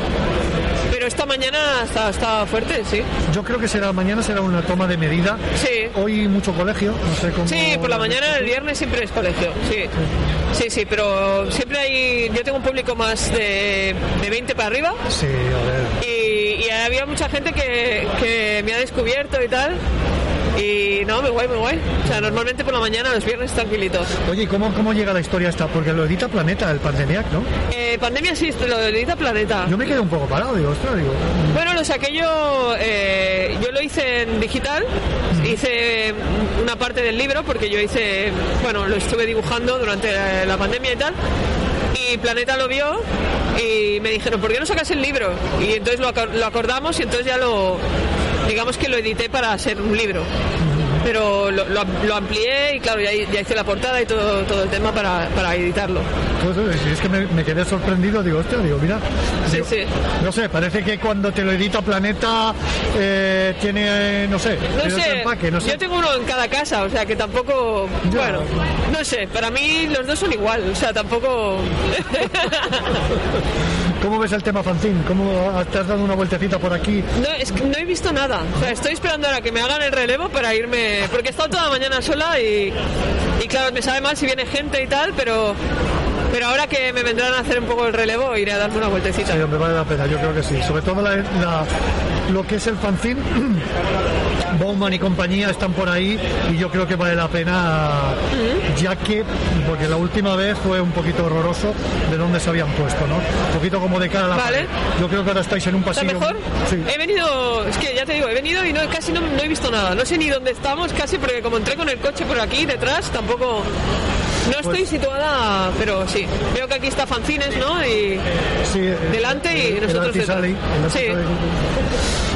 Pero esta mañana está, está fuerte, sí. Yo creo que será mañana será una toma de medida. Sí. Hoy mucho colegio, no sé cómo. Sí, por la mañana, el viernes siempre es colegio, sí. Sí, sí, pero siempre hay... Yo tengo un público más de, de 20 para arriba Sí, a ver. y, y había mucha gente que, que me ha descubierto y tal. Y no, muy guay, muy guay. O sea, normalmente por la mañana, los viernes tranquilitos. Oye, ¿y ¿cómo, ¿cómo llega la historia esta? Porque lo edita Planeta, el Pandemiac, ¿no? Eh, pandemia sí, lo edita Planeta. Yo me quedé un poco parado, digo, ostras, digo. Bueno, lo saqué yo, eh, yo lo hice en digital, hice una parte del libro porque yo hice, bueno, lo estuve dibujando durante la, la pandemia y tal, y Planeta lo vio y me dijeron, ¿por qué no sacas el libro? Y entonces lo, lo acordamos y entonces ya lo, digamos que lo edité para ser un libro. Pero lo, lo am- lo amplié y claro, ya, ya hice la portada y todo, todo el tema para, para editarlo. Pues, eh, es que me, me quedé sorprendido, digo, hostia, digo, mira. digo, sí. No sé, parece que cuando te lo edita Planeta eh, tiene, no sé, No sé, empaque, no sé. yo tengo uno en cada casa, o sea que tampoco, bueno, no sé, para mí los dos son igual, o sea, tampoco... ¿Cómo ves el tema fanzine? ¿Cómo te has dado una vueltecita por aquí? No, es que no he visto nada, o sea, estoy esperando ahora que me hagan el relevo para irme, porque he estado toda la mañana sola y, y claro, me sabe mal si viene gente y tal, pero... Pero ahora que me vendrán a hacer un poco el relevo, iré a darme una vueltecita. Sí, hombre, vale la pena, yo creo que sí. Sobre todo la- la- lo que es el fanzine, Bowman y compañía están por ahí y yo creo que vale la pena, ya que, porque la última vez fue un poquito horroroso de dónde se habían puesto, ¿no? Un poquito como de cara a la Vale. Yo creo que ahora estáis en un ¿Está pasillo. mejor? Sí. He venido, es que ya te digo, he venido y no, casi no, no he visto nada. No sé ni dónde estamos, casi, porque como entré con el coche por aquí detrás, tampoco. No estoy situada, pero sí. Veo que aquí está Fanzines, ¿no? Y Sí, eh, delante y el nosotros detrás. Sí.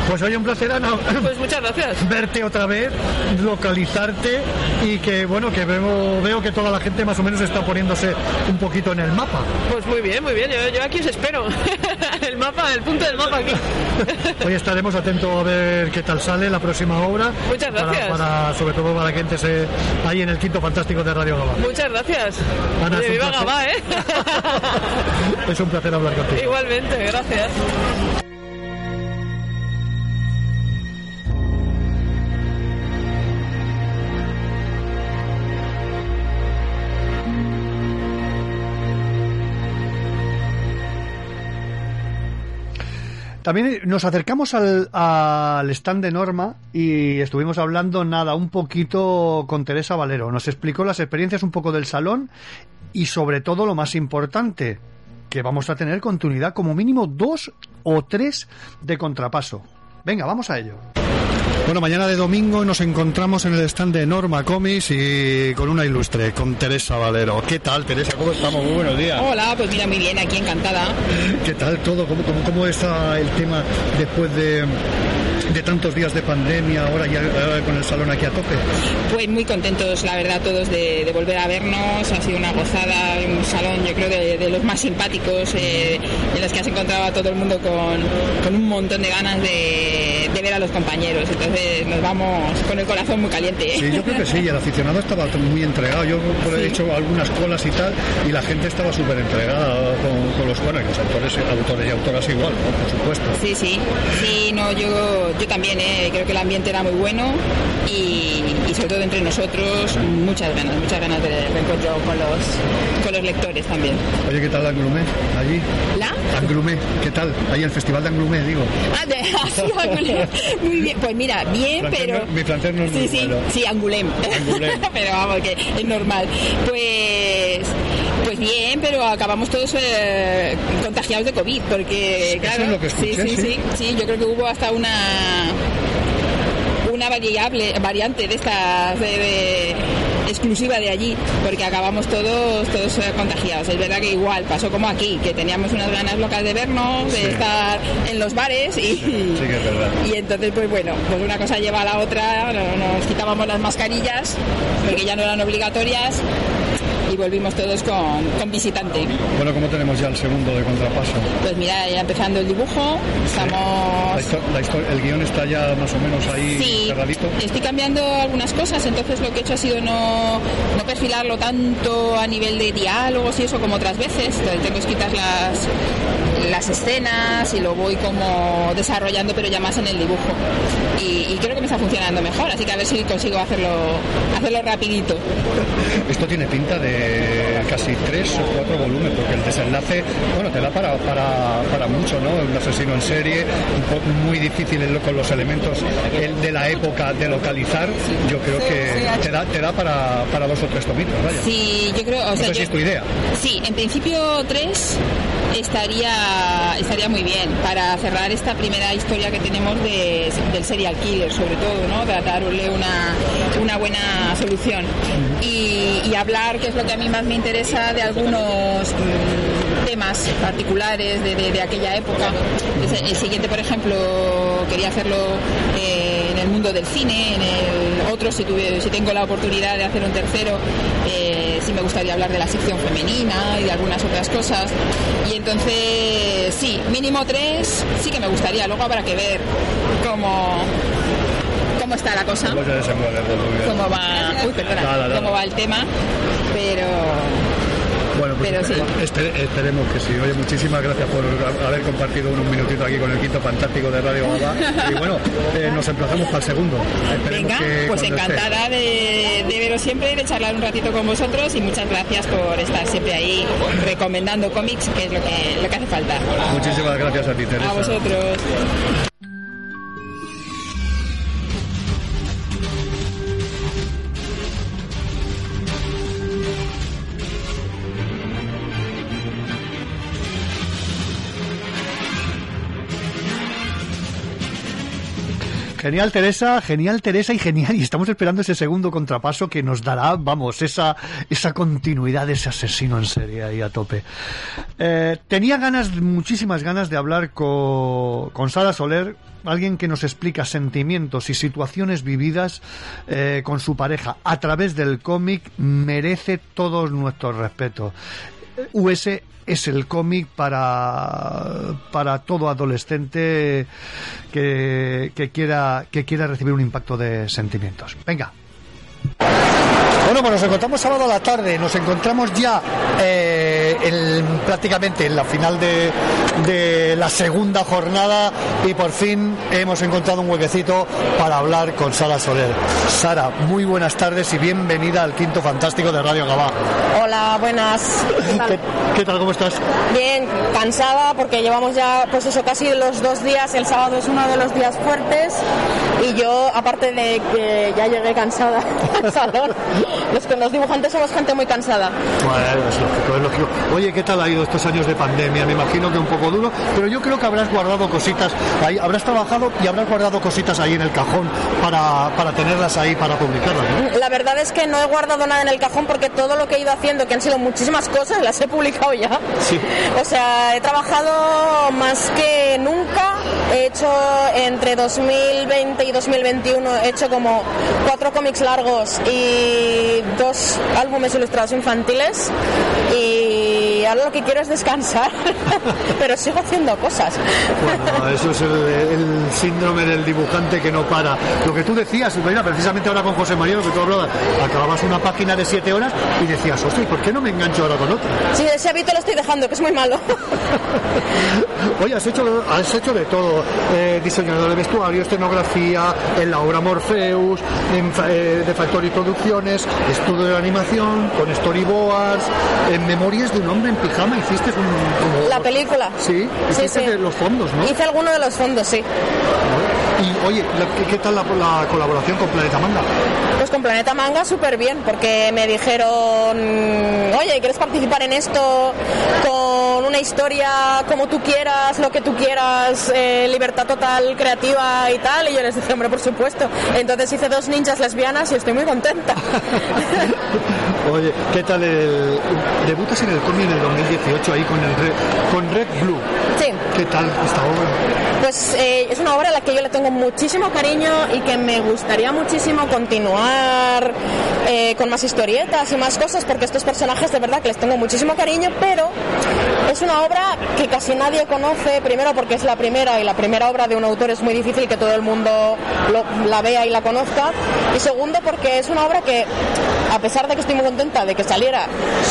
Pues oye, un placer, Ana. Pues muchas gracias. Verte otra vez, localizarte y que, bueno, que veo, veo que toda la gente más o menos está poniéndose un poquito en el mapa. Pues muy bien, muy bien. Yo, yo aquí os espero. el mapa, el punto del mapa aquí. Hoy estaremos atentos a ver qué tal sale la próxima obra. Muchas gracias. Para, sobre todo para que entres eh, ahí en el quinto fantástico de Radio Gabá. Muchas gracias. Ana, Oye, viva. Gabá, ¿eh? Es un placer hablar contigo. Igualmente, gracias. También nos acercamos al, al stand de Norma y estuvimos hablando nada, un poquito con Teresa Valero. Nos explicó las experiencias un poco del salón y sobre todo lo más importante, que vamos a tener continuidad como mínimo dos o tres de contrapaso. Venga, vamos a ello. Bueno, mañana de domingo nos encontramos en el stand de Norma Comics y con una ilustre, con Teresa Valero. ¿Qué tal, Teresa? ¿Cómo estamos? Muy buenos días. Hola, pues mira, muy bien, aquí encantada. ¿Qué tal todo? ¿Cómo, cómo, cómo está el tema después de, de tantos días de pandemia, ahora ya ahora con el salón aquí a tope? Pues muy contentos, la verdad, todos de, de volver a vernos. Ha sido una gozada, un salón, yo creo, de, de los más simpáticos, eh, en los que has encontrado a todo el mundo con, con un montón de ganas de, de ver a los compañeros. Entonces nos vamos con el corazón muy caliente. Sí, yo creo que sí, el aficionado estaba muy entregado. Yo por he hecho algunas colas y tal, y la gente estaba súper entregada con, con los bueno, y los autores, autores y autoras igual, ¿no? por supuesto. Sí, sí, sí, no, yo, yo también, eh, creo que el ambiente era muy bueno y, y sobre todo entre nosotros muchas ganas, muchas ganas de reencuentro con los, con los lectores también. Oye, ¿qué tal Anglumé? Allí. ¿La? Anglumé, ¿qué tal? Ahí el Festival de Anglumé, digo. Ah, de, ah, sí, Angulem. Muy bien, pues mira, bien, pero... mi francés no es Sí, sí, sí, Angulem. Angulem. pero vamos, que es normal. Pues... Pues bien, pero acabamos todos eh, contagiados de COVID, porque Eso claro, es lo que sí, escuché, sí, sí. sí, sí, yo creo que hubo hasta una una variable, variante de estas de, de- exclusiva de allí, porque acabamos todos todos eh, contagiados. Es verdad que igual pasó como aquí, que teníamos unas ganas locas de vernos, de estar en los bares y, Sí que es verdad. y entonces pues bueno, pues una cosa lleva a la otra, no- nos quitábamos las mascarillas porque ya no eran obligatorias y volvimos todos con, con visitante. Bueno, ¿cómo tenemos ya el segundo de contrapaso? Pues mira, ya empezando el dibujo, estamos La la el guion está ya más o menos ahí Sí, cerradito. estoy cambiando algunas cosas, entonces lo que he hecho ha sido no, no perfilarlo tanto a nivel de diálogos y eso como otras veces. Tengo escritas las, las escenas y lo voy como desarrollando, pero ya más en el dibujo. Y, y creo que me está funcionando mejor, así que a ver si consigo hacerlo, hacerlo rapidito. Esto tiene pinta de casi tres o cuatro volúmenes, porque el desenlace, bueno, te da para, para, para mucho, ¿no? Un asesino en serie, un poco muy difícil con los elementos el de la época de localizar. Yo creo que te da, te da para, para dos o tres tomitos, vaya. Sí, yo creo, o no sea, si es tu idea. Sí, en principio tres estaría estaría muy bien para cerrar esta primera historia que tenemos de- del serial killer, sobre todo, ¿no? De darle una, una buena solución. Y, hablar, que es lo que a mí más me interesa, de algunos mm, temas particulares de, de- aquella época. Entonces, El siguiente, por ejemplo, quería hacerlo eh, en el mundo del cine, en el otro, si, tuve, si tengo la oportunidad de hacer un tercero, eh, sí me gustaría hablar de la sección femenina y de algunas otras cosas. Y entonces, sí, mínimo tres, sí que me gustaría. Luego habrá que ver cómo, cómo está la cosa, Cómo se desenvuelve, pues, bien. cómo va, uy, perdona, Nada, nada. cómo va el tema, pero Bueno, pues Pero sí. espe- esperemos que sí. Oye, muchísimas gracias por ha- haber compartido unos minutitos aquí con el quinto fantástico de Radio Gaba. Y bueno, eh, nos emplazamos para el segundo. Esperemos Venga, pues encantada de, de veros siempre de charlar un ratito con vosotros y muchas gracias por estar siempre ahí recomendando cómics, que es lo que, lo que hace falta. Muchísimas gracias a ti, Teresa. A vosotros. Genial Teresa, genial Teresa y genial. Y estamos esperando ese segundo contrapaso que nos dará, vamos, esa, esa continuidad de ese asesino en serie ahí a tope. Eh, tenía ganas, muchísimas ganas de hablar con, con Sara Soler, alguien que nos explica sentimientos y situaciones vividas eh, con su pareja a través del cómic merece todo nuestro respeto. US es el cómic para, para todo adolescente que, que, quiera, que quiera recibir un impacto de sentimientos. Venga. Bueno, pues nos encontramos sábado a la tarde, nos encontramos ya eh, en- prácticamente en la final de, de la segunda jornada y por fin hemos encontrado un huequecito para hablar con Sara Soler. Sara, muy buenas tardes y bienvenida al Quinto Fantástico de Radio Gabá. Hola, buenas. ¿Qué, qué tal? ¿Cómo estás? Bien, cansada porque llevamos ya, pues eso, casi los dos días. El sábado es uno de los días fuertes y yo, aparte de que ya llegué cansada al salón, los que los dibujantes somos gente muy cansada. Bueno, es lógico, es lógico. Oye, ¿qué tal ha ido estos años de pandemia? Me imagino que un poco duro, pero yo creo que habrás guardado cositas ahí, habrás trabajado y habrás guardado cositas ahí en el cajón para, para tenerlas ahí para publicarlas, ¿no? La verdad es que no he guardado nada en el cajón porque todo lo que he ido haciendo, que han sido muchísimas cosas, las he publicado ya. Sí. O sea, he trabajado más que nunca. He hecho entre 2020 y 2021, he hecho como cuatro cómics largos y dos álbumes ilustrados infantiles. Y ahora lo que quiero es descansar, pero sigo haciendo cosas. Bueno, eso es el, el síndrome del dibujante que no para. Lo que tú decías, mira, precisamente ahora con José María, lo que tú hablabas, acababas una página de siete horas y decías, hostia, ¿y ¿por qué no me engancho ahora con otra? Sí, ese hábito lo estoy dejando, que es muy malo. Oye, has hecho, has hecho de todo, eh, diseñador de vestuario, escenografía, en la obra Morpheus, en, eh, de Factory Producciones, estudio de animación, con storyboards, en Memorias de un hombre en pijama, hiciste un... La película. Sí, Sí, hiciste sí. de los fondos, ¿no? Hice alguno de los fondos, sí. Y oye, la- ¿qué, qué tal la, la colaboración con Planeta Manga? Pues con Planeta Manga súper bien, porque me dijeron, oye, ¿quieres participar en esto con una historia como tú quieras, lo que tú quieras, eh, libertad total, creativa y tal? Y yo les dije, hombre, por supuesto. Entonces hice dos ninjas lesbianas y estoy muy contenta. Oye, ¿qué tal el... Debutas en el cómic en el 2018 ahí con, el Red, con Red Blue. Sí. ¿Qué tal esta obra? Pues eh, es una obra a la que yo le tengo muchísimo cariño y que me gustaría muchísimo continuar eh, con más historietas y más cosas porque estos personajes de verdad que les tengo muchísimo cariño, pero es una obra que casi nadie conoce, primero porque es la primera y la primera obra de un autor es muy difícil que todo el mundo lo- la vea y la conozca, y segundo porque es una obra que a pesar de que estoy muy contenta de que saliera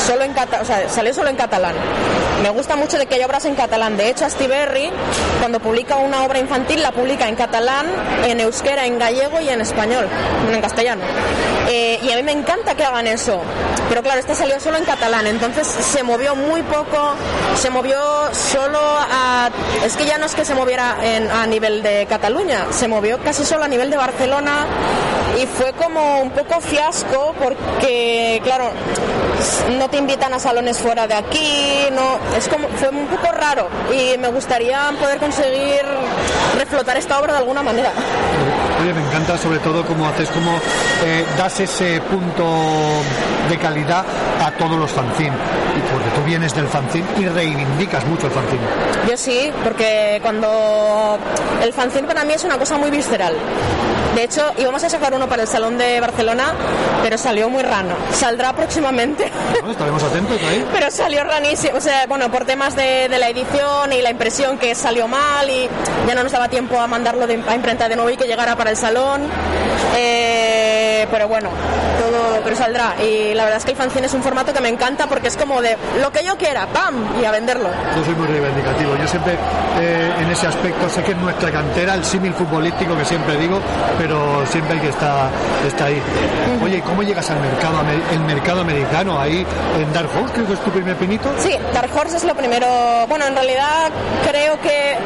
solo en cata- salió solo en catalán. Me gusta mucho de que haya obras en catalán. De hecho, Astiberri, cuando publica una obra infantil, la publica en catalán, en euskera, en gallego y en español, en castellano. Eh, y a mí me encanta que hagan eso. Pero claro, esta salió solo en catalán, entonces se movió muy poco, se movió solo a... Es que ya no es que se moviera en- a nivel de Cataluña, se movió casi solo a nivel de Barcelona y fue como un poco fiasco porque, claro, no te invitan a salones fuera de aquí, no, es como, fue un poco raro y me gustaría poder conseguir reflotar esta obra de alguna manera. Oye, me encanta sobre todo cómo haces, cómo eh, das ese punto de calidad a todos los fanzines. Tú vienes del fanzine y reivindicas mucho el fanzine. Yo sí, porque cuando el fanzine para mí es una cosa muy visceral. De hecho, íbamos a sacar uno para el Salón de Barcelona, pero salió muy rano. Saldrá próximamente. ¿no? Estaremos atentos ahí. Pero salió ranísimo, o sea, bueno, por temas de, de la edición y la impresión que salió mal y ya no nos daba tiempo a mandarlo de, a imprenta de nuevo y que llegara para el salón. Eh, pero bueno, todo, pero saldrá. Y la verdad es que el fanzine es un formato que me encanta porque es como de lo que yo quiera, ¡pam! y a venderlo. Yo soy muy reivindicativo. Yo siempre, eh, en ese aspecto, sé que es nuestra cantera, el símil futbolístico que siempre digo, pero siempre el que está, está ahí. Oye, ¿y ¿cómo llegas al mercado, el mercado americano? Ahí en Dark Horse, creo que es tu primer pinito. Sí, Dark Horse es lo primero. Bueno, en realidad creo que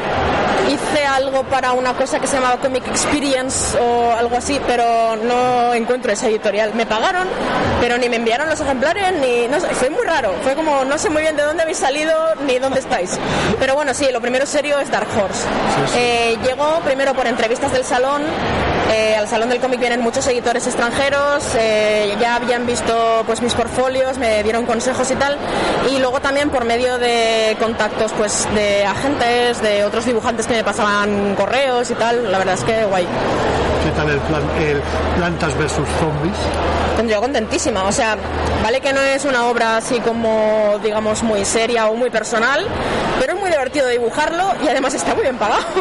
hice algo para una cosa que se llamaba Comic Experience o algo así, pero no encuentro esa editorial. Me pagaron, pero ni me enviaron los ejemplares, ni. No sé, fue muy raro. Fue como, no sé muy bien de dónde habéis salido ni dónde estáis. Pero bueno, sí, lo primero serio es Dark Horse. Eh, llegó primero por entrevistas del salón. Eh, al salón del cómic vienen muchos editores extranjeros, eh, ya habían visto pues mis portfolios, me dieron consejos y tal, y luego también por medio de contactos pues de agentes, de otros dibujantes que me pasaban correos y tal, la verdad es que guay. ¿Qué tal el, plan, el Plantas versus Zombies? Yo contentísima, o sea, vale que no es una obra así como, digamos, muy seria o muy personal, pero es muy divertido dibujarlo y además está muy bien pagado.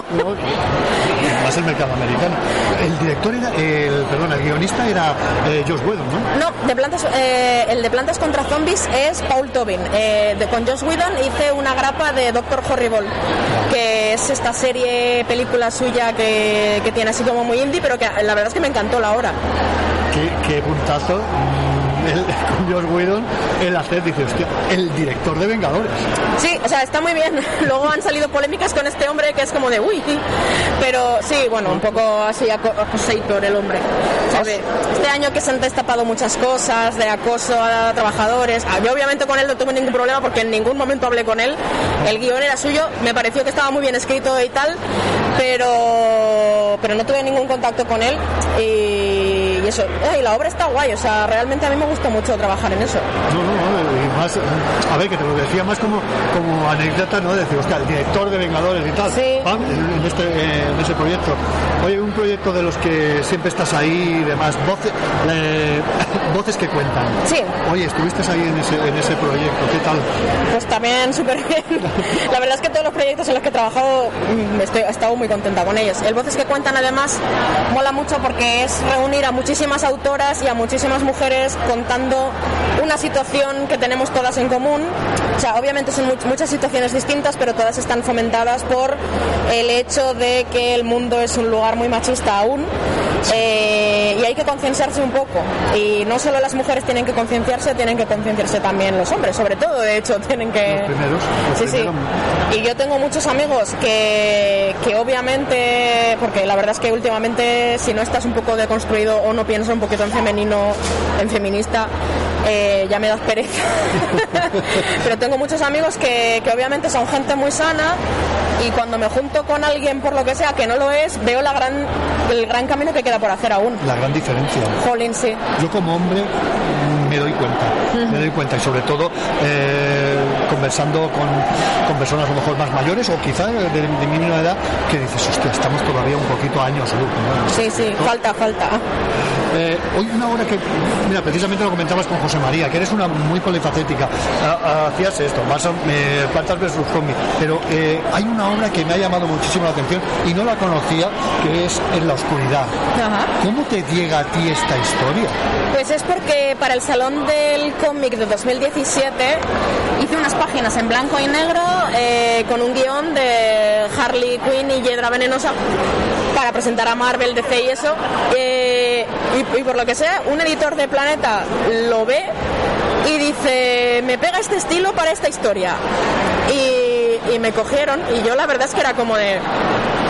Más el mercado americano. El director era, el, perdón, el guionista era eh, Josh Whedon, ¿no? No, de plantas, eh, el de Plantas contra Zombies es Paul Tobin. Eh, de, con Josh Whedon hice una grapa de Doctor Horrible, que es esta serie, película suya que, que tiene así como muy indie, pero que la verdad es que me encantó la hora. Qué, qué puntazo. El, con Whedon, el hacer, dice, hostia, el director de Vengadores. Sí, o sea, está muy bien. Luego han salido polémicas con este hombre que es como de uy. Pero sí, bueno, un poco así aco- acosator el hombre. ¿sabe? Este año que se han destapado muchas cosas de acoso a trabajadores. Ah, Yo obviamente con él no tuve ningún problema porque en ningún momento hablé con él. El guion era suyo, me pareció que estaba muy bien escrito y tal, pero, pero no tuve ningún contacto con él. Y eso, y la obra está guay, o sea, realmente a mí me gusta mucho trabajar en eso. Más, a ver, que te lo decía más como, como anécdota, ¿no? Decir, hostia, el director de Vengadores y tal, pam, en, este, eh, en ese proyecto. Oye, un proyecto de los que siempre estás ahí y demás, voces, eh, voces que cuentan. Sí. Oye, estuviste ahí en ese, en ese proyecto, ¿qué tal? Pues también súper bien. La verdad es que todos los proyectos en los que he trabajado mm, estoy, he estado muy contenta con ellos. El Voces que Cuentan además mola mucho porque es reunir a muchísimas autoras y a muchísimas mujeres contando una situación que tenemos todas en común. O sea, obviamente son much- muchas situaciones distintas, pero todas están fomentadas por el hecho de que el mundo es un lugar muy machista aún. Eh, y hay que concienciarse un poco. Y no solo las mujeres tienen que concienciarse, tienen que concienciarse también los hombres, sobre todo, de hecho, tienen que... Los primeros, los Sí, sí. Y yo tengo muchos amigos que, que obviamente, porque la verdad es que últimamente si no estás un poco deconstruido o no piensas un poquito en femenino, en feminista, eh, ya me das pereza. Pero tengo muchos amigos que, que obviamente son gente muy sana y cuando me junto con alguien por lo que sea que no lo es, veo la gran, el gran camino que queda por hacer aún. La gran diferencia. Jolín, sí. Yo como hombre mm, me doy cuenta, me doy cuenta y sobre todo eh, conversando con, con personas a lo mejor más mayores o quizá de, de mi misma edad que dices, hostia, estamos todavía un poquito a años luz. ¿no? Sí, sí, falta, falta. Eh, hoy una hora que, mira, precisamente lo comentabas con José María, que eres una muy polifacética. Ah, ah, Hacías esto, más eh, plantas versus zombies, pero eh, hay una obra que me ha llamado muchísimo la atención y no la conocía, que es En la oscuridad. Ajá. ¿Cómo te llega a ti esta historia? Pues es porque para el Salón del Cómic de 2017 hice unas páginas en blanco y negro eh, con un guion de Harley Quinn y Hiedra Venenosa para presentar a Marvel, DC y eso. Eh, y, y por lo que sea, un editor de Planeta lo ve y dice, me pega este estilo para esta historia. Y, y me cogieron y yo la verdad es que era como de...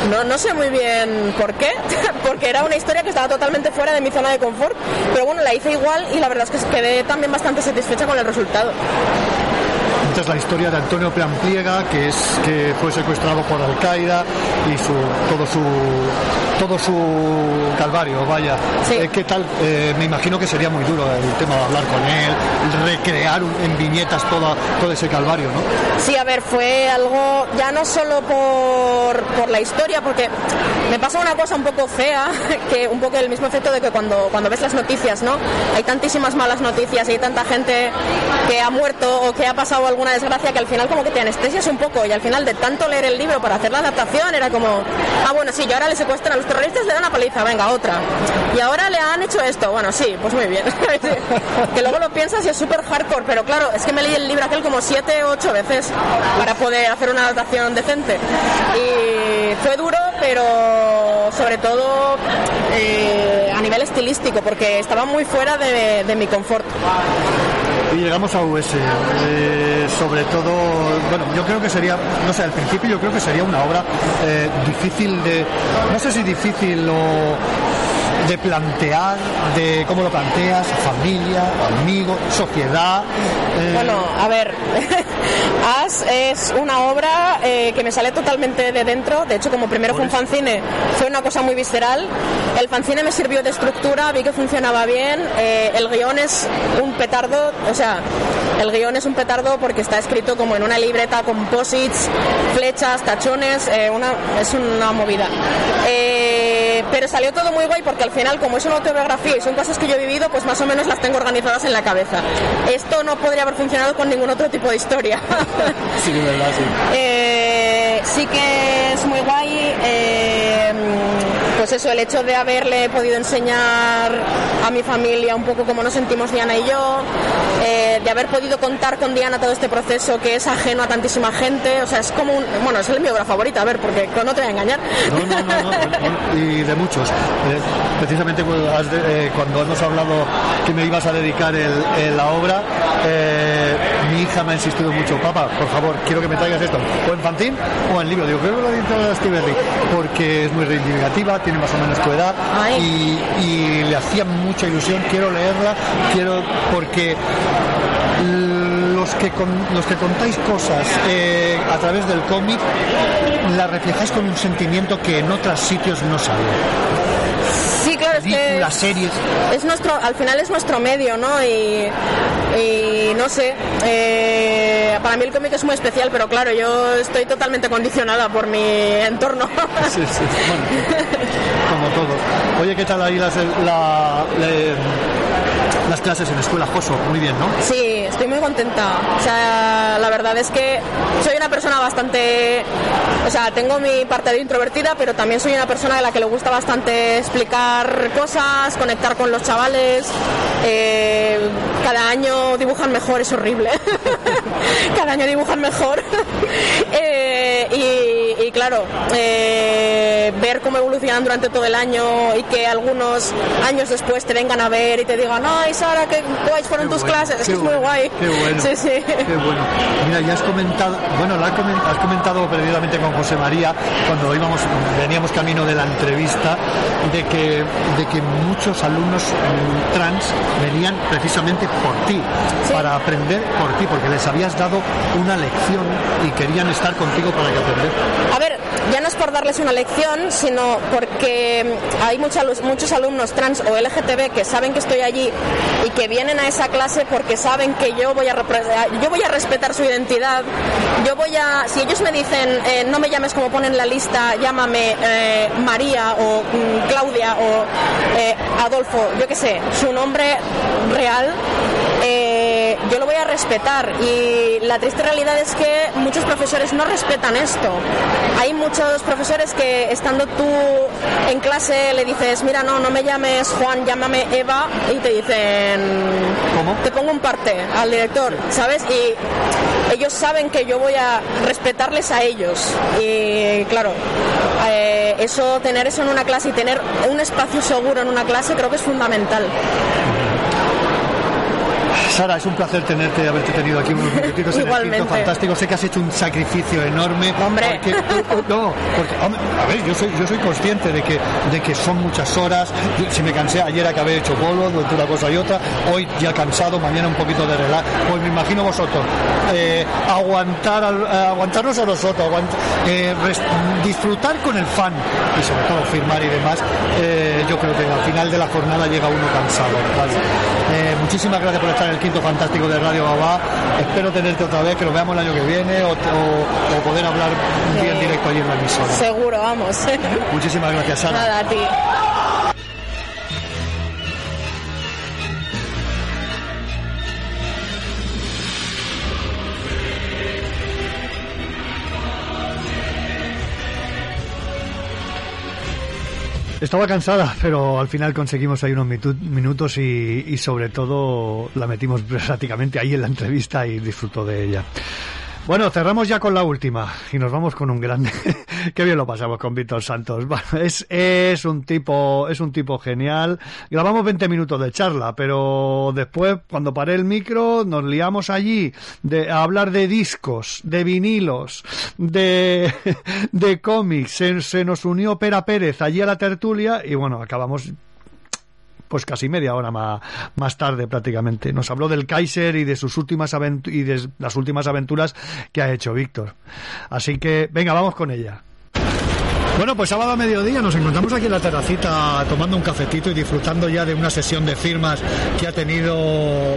No, no sé muy bien por qué, porque era una historia que estaba totalmente fuera de mi zona de confort, pero bueno, la hice igual y la verdad es que quedé también bastante satisfecha con el resultado. Esta es la historia de Antonio Preampliega, que es que fue secuestrado por Al Qaeda y su todo su todo su calvario, vaya. Eh, ¿Qué tal? Eh, me imagino que sería muy duro el tema de hablar con él, recrear en viñetas todo, todo ese calvario, ¿no? Sí, a ver, fue algo ya no solo por, por la historia, porque me pasa una cosa un poco fea, que un poco el mismo efecto de que cuando, cuando ves las noticias, ¿no? Hay tantísimas malas noticias y hay tanta gente que ha muerto o que ha pasado alguna desgracia que al final como que te anestesias un poco y al final de tanto leer el libro para hacer la adaptación era como, ah, bueno, sí, y ahora le secuestran a los terroristas, le dan una paliza, venga, otra. Y ahora le han hecho esto, bueno, sí, pues muy bien. que luego lo piensas y es súper hardcore, pero claro, es que me leí el libro aquel como siete ocho veces para poder hacer una adaptación decente. Y fue duro, pero sobre todo eh, a nivel estilístico, porque estaba muy fuera de mi confort. Y llegamos a US. Eh, sobre todo, bueno, yo creo que sería, no sé, al principio yo creo que sería una obra eh, difícil de, no sé si difícil o de plantear, de cómo lo planteas, familia, amigos, sociedad. eh, Bueno, a ver, As es una obra eh, que me sale totalmente de dentro. De hecho, como primero fue un fanzine, fue una cosa muy visceral. El fanzine me sirvió de estructura, vi que funcionaba bien. eh, el guion es un petardo, o sea, el guion es un petardo porque está escrito como en una libreta con posits, flechas, tachones, eh, una, es una movida. Eh, pero salió todo muy guay porque al final, como es una autobiografía y son cosas que yo he vivido, pues más o menos las tengo organizadas en la cabeza. Esto no podría haber funcionado con ningún otro tipo de historia. sí, de verdad, sí. Eh, sí que es muy guay. eh, pues eso, el hecho de haberle podido enseñar a mi familia un poco cómo nos sentimos Diana y yo, eh, de haber podido contar con Diana todo este proceso que es ajeno a tantísima gente, o sea, es como un, bueno, es mi obra favorita, a ver, porque no te voy a engañar. No, no, no, no, no, y de muchos. Eh, precisamente cuando, has de- eh, cuando hemos hablado que me ibas a dedicar el- el- la obra, eh, mi hija me ha insistido mucho, papá, por favor, quiero que me traigas esto, o en fanzine o en libro. Digo, creo que lo de Stiberry, porque es muy reivindicativa, tiene más o menos tu edad, y, y le hacía mucha ilusión, quiero leerla, quiero, porque los que, con- los que contáis cosas eh, a través del cómic la reflejáis con un sentimiento que en otros sitios no sale. Sí, claro, es que Películas, series. es nuestro, al final es nuestro medio, ¿no? Y, y no sé, eh, para mí el cómic es muy especial, pero claro, yo estoy totalmente condicionada por mi entorno. Sí, sí, bueno, como todos. Oye, ¿qué tal ahí la- las clases en la escuela? Joso, muy bien, ¿no? Sí, estoy muy contenta. O sea, la verdad es que soy una persona bastante... O sea, tengo mi parte de introvertida, pero también soy una persona a la que le gusta bastante explicar cosas, conectar con los chavales. Eh, cada año dibujan mejor, es horrible. cada año dibujan mejor. Eh, y, y claro, eh, ver cómo evolucionan durante todo el año y que algunos años después te vengan a ver y te digan, ay Sara, qué guays fueron Qué tus bueno, clases, es muy guay. Qué bueno. Sí, sí. Qué bueno. Mira, ya has comentado, bueno, has comen- has comentado previamente con José María cuando íbamos, veníamos camino de la entrevista de que, de que muchos alumnos mm, trans venían precisamente por ti, para aprender por ti, porque les habías dado una lección y querían estar contigo para que aprender. A ver, ya no es por darles una lección, sino porque hay muchos, muchos alumnos trans o LGTB que saben que estoy allí y que vienen a esa clase porque saben que yo voy a, yo voy a respetar su identidad. Yo voy a, si ellos me dicen, eh, no me llames como ponen en la lista, llámame eh, María o mm, Claudia o eh, Adolfo, yo qué sé, su nombre real. eh, yo lo voy a respetar y la triste realidad es que muchos profesores no respetan esto. Hay muchos profesores que estando tú en clase le dices, mira, no, no me llames Juan, llámame Eva y te dicen, te pongo un parte al director, ¿sabes? Y ellos saben que yo voy a respetarles a ellos y claro, eh, eso, tener eso en una clase y tener un espacio seguro en una clase creo que es fundamental. Sara, es un placer tenerte, haberte tenido aquí unos minutitos en el. Quinto Fantástico. Sé que has hecho un sacrificio enorme. Hombre. Porque, no, porque, hombre, a ver, yo soy, yo soy consciente de que, de que son muchas horas. Yo, si me cansé ayer acabé hecho polo, durante una cosa y otra. Hoy ya cansado, mañana un poquito de relax. Pues me imagino vosotros. eh, aguantar al- eh, aguantarnos a nosotros, aguant- eh, disfrutar con el fan y sobre todo firmar y demás. eh, yo creo que al final de la jornada llega uno cansado. ¿vale? Eh, muchísimas gracias por estar en el quinto fantástico de Radio Babá. Espero tenerte otra vez, que nos veamos el año que viene o, o- o poder hablar un día en directo allí en la emisora. Seguro, vamos. Muchísimas gracias, Sara. Nada, a ti. Estaba cansada, pero al final conseguimos ahí unos minutos y, y sobre todo la metimos prácticamente ahí en la entrevista y disfrutó de ella. Bueno, cerramos ya con la última y nos vamos con un grande. Qué bien lo pasamos con Víctor Santos. Bueno, es, es un tipo, es un tipo genial. Grabamos 20 minutos de charla, pero después, cuando paré el micro, nos liamos allí de, a hablar de discos, de vinilos, de, de cómics. Se, se nos unió Pera Pérez allí a la tertulia y bueno, acabamos pues casi media hora más, más tarde prácticamente. Nos habló del Kaiser y de sus últimas y de las últimas aventuras que ha hecho Víctor. Así que venga, vamos con ella. Bueno, pues sábado a mediodía nos encontramos aquí en la terracita tomando un cafetito y disfrutando ya de una sesión de firmas que ha tenido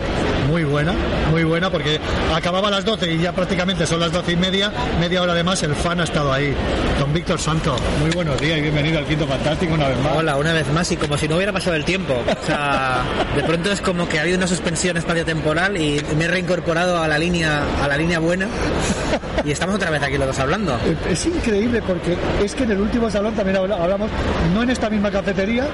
muy buena, muy buena, porque acababa a las 12 y ya prácticamente son las 12 y media, media hora de más, el fan ha estado ahí. Don Víctor Santo, muy buenos días y bienvenido al Quinto Fantástico una vez más. Hola, una vez más y como si no hubiera pasado el tiempo. O sea, de pronto es como que ha habido una suspensión espacio-temporal y me he reincorporado a la línea, a la línea buena y estamos otra vez aquí los dos hablando. Es increíble porque es que en el último salón también habla- hablamos, no en esta misma cafetería,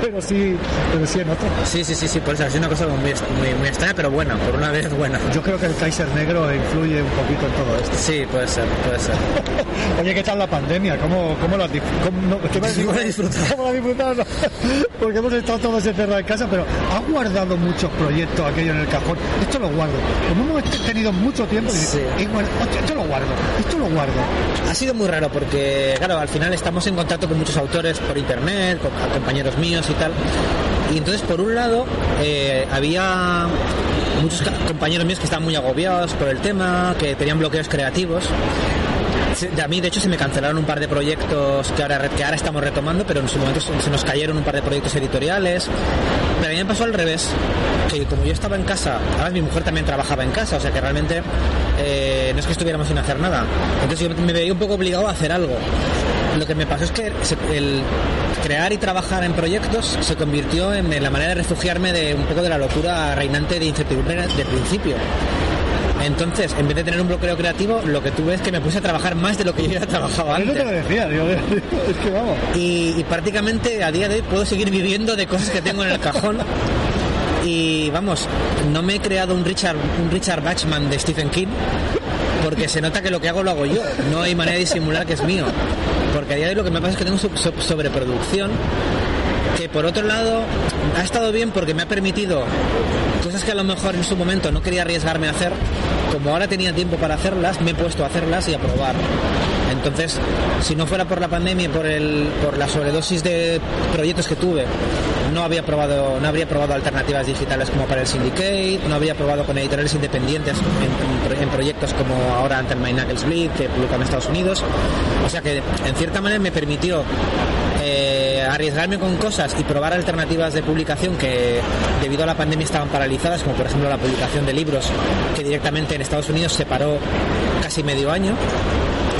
pero sí, pero sí en otra. Sí, sí, sí, sí, por eso ha sido una cosa muy, muy, muy extraña, pero buena, por una vez buena. Yo creo que el Kaiser Negro influye un poquito en todo esto. Sí, puede ser, puede ser. Oye, ¿qué tal la pandemia? ¿Cómo, cómo cómo, no, ¿qué me ¿Cómo la has disfrutado? ¿Cómo la. Porque hemos estado todos encerrados en casa, pero has guardado muchos proyectos aquello en el cajón. Esto lo guardo. Como hemos tenido mucho tiempo, dices, "Eh, guarda- hostia, esto lo guardo, esto lo guardo. Ha sido muy raro porque, claro, al final estamos en contacto con muchos autores por internet, con compañeros míos y tal. Y entonces, por un lado, eh, había muchos compañeros míos que estaban muy agobiados por el tema, que tenían bloqueos creativos. A mí, de hecho, se me cancelaron un par de proyectos que ahora, que ahora estamos retomando, pero en su momento se se nos cayeron un par de proyectos editoriales. Pero a mí me pasó al revés, que como yo estaba en casa, además mi mujer también trabajaba en casa, o sea que realmente eh, no es que estuviéramos sin hacer nada. Entonces yo me veía un poco obligado a hacer algo. Lo que me pasó es que el crear y trabajar en proyectos se convirtió en, la manera de refugiarme de un poco de la locura reinante de incertidumbre de principio. Entonces, en vez de tener un bloqueo creativo, lo que tuve es que me puse a trabajar más de lo que yo ya trabajaba Eso antes. te lo decía, digo, es que vamos. Y, y prácticamente a día de hoy puedo seguir viviendo de cosas que tengo en el cajón. Y vamos, no me he creado un Richard, un Richard Bachman de Stephen King, porque se nota que lo que hago lo hago yo. No hay manera de disimular que es mío. Porque a día de hoy lo que me pasa es que tengo so- so- sobreproducción, que por otro lado ha estado bien porque me ha permitido cosas que a lo mejor en su momento no quería arriesgarme a hacer, como ahora tenía tiempo para hacerlas, me he puesto a hacerlas y a probar. Entonces, si no fuera por la pandemia y por, el, por la sobredosis de proyectos que tuve, no había probado, no habría probado alternativas digitales como para el Syndicate, no habría probado con editoriales independientes en, proyectos como ahora Ante My Knuckles Bleed, que publican en Estados Unidos. O sea que en cierta manera me permitió eh, arriesgarme con cosas y probar alternativas de publicación que debido a la pandemia estaban paralizadas, como por ejemplo la publicación de libros, que directamente en Estados Unidos se paró casi medio año.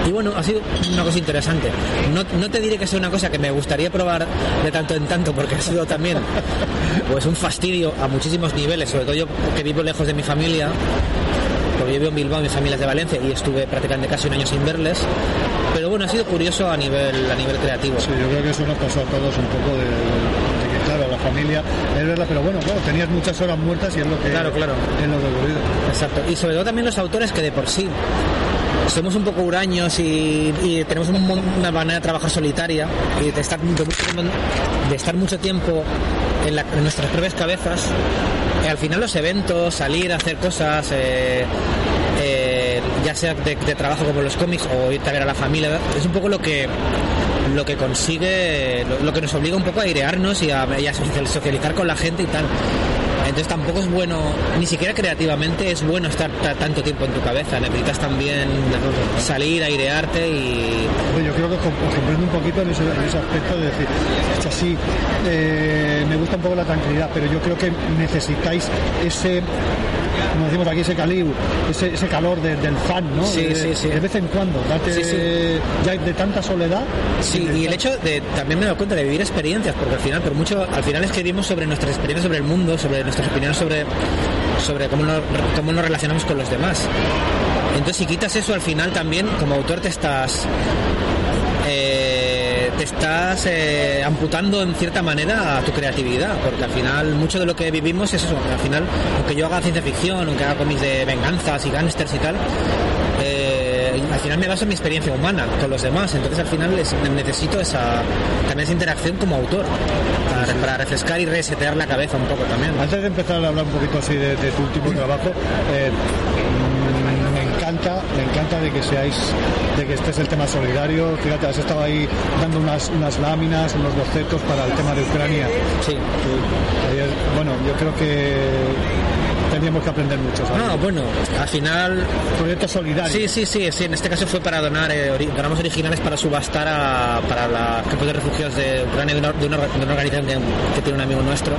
Y bueno, ha sido una cosa interesante. No, no te diré que sea una cosa que me gustaría probar de tanto en tanto, porque ha sido también pues un fastidio a muchísimos niveles, sobre todo yo que vivo lejos de mi familia, yo vivo en Bilbao, mi familia es de Valencia y estuve prácticamente casi un año sin verles. Pero bueno, ha sido curioso a nivel, a nivel creativo. Sí, yo creo que eso nos pasó a todos un poco de, de que, claro, la familia es verla, pero bueno, claro, tenías muchas horas muertas y es lo que, Claro, claro. es lo que ocurrido. Exacto. Y sobre todo también los autores que de por sí somos un poco huraños y, y tenemos un una manera de trabajar solitaria y de estar, mucho- de estar mucho tiempo en, la- en nuestras propias cabezas. Y al final los eventos, salir hacer cosas, eh, eh, ya sea de, trabajo como los cómics o irte a ver a la familia, es un poco lo que lo que consigue, lo, que nos obliga un poco a airearnos y a socializar con la gente y tal. Entonces tampoco es bueno, ni siquiera creativamente es bueno estar ta- tanto tiempo en tu cabeza. Necesitas también salir, airearte y... Yo creo que os com- os comprendo un poquito en ese, aspecto de decir, "Hostia, sí, eh, me gusta un poco la tranquilidad, pero yo creo que necesitáis ese, como decimos aquí, ese calibre, ese, ese calor de- del fan, ¿no? Sí, de, sí, sí. De vez en cuando, date Sí, sí. ya de tanta soledad. Sí, y el hecho de también me doy cuenta de vivir experiencias, porque al final, por mucho, al final escribimos sobre nuestras experiencias sobre el mundo, sobre nuestras opiniones sobre, sobre cómo, nos, cómo nos relacionamos con los demás. Entonces, si quitas eso, al final también, como autor, te estás. Estás eh, amputando en cierta manera a tu creatividad, porque al final mucho de lo que vivimos es eso, al final, aunque yo haga ciencia ficción, aunque haga cómics de venganzas y gángsters y tal, eh, al final me baso en mi experiencia humana con los demás, entonces al final es- necesito esa también esa interacción como autor para, para refrescar y resetear la cabeza un poco también. Antes de empezar a hablar un poquito así de, de tu último trabajo, eh, encanta, me encanta de que seáis, de que estés el tema solidario. Fíjate, has estado ahí dando unas, unas láminas, unos bocetos para el tema de Ucrania. Sí. Bueno, yo creo que teníamos que aprender mucho. ¿sabes? No, bueno, al final... Proyecto solidario. Sí, sí, sí, sí, en este caso fue para donar, eh, ori- donamos originales para subastar a, para la campos de refugiados de Ucrania de una, de una- de una organización que, tiene un amigo nuestro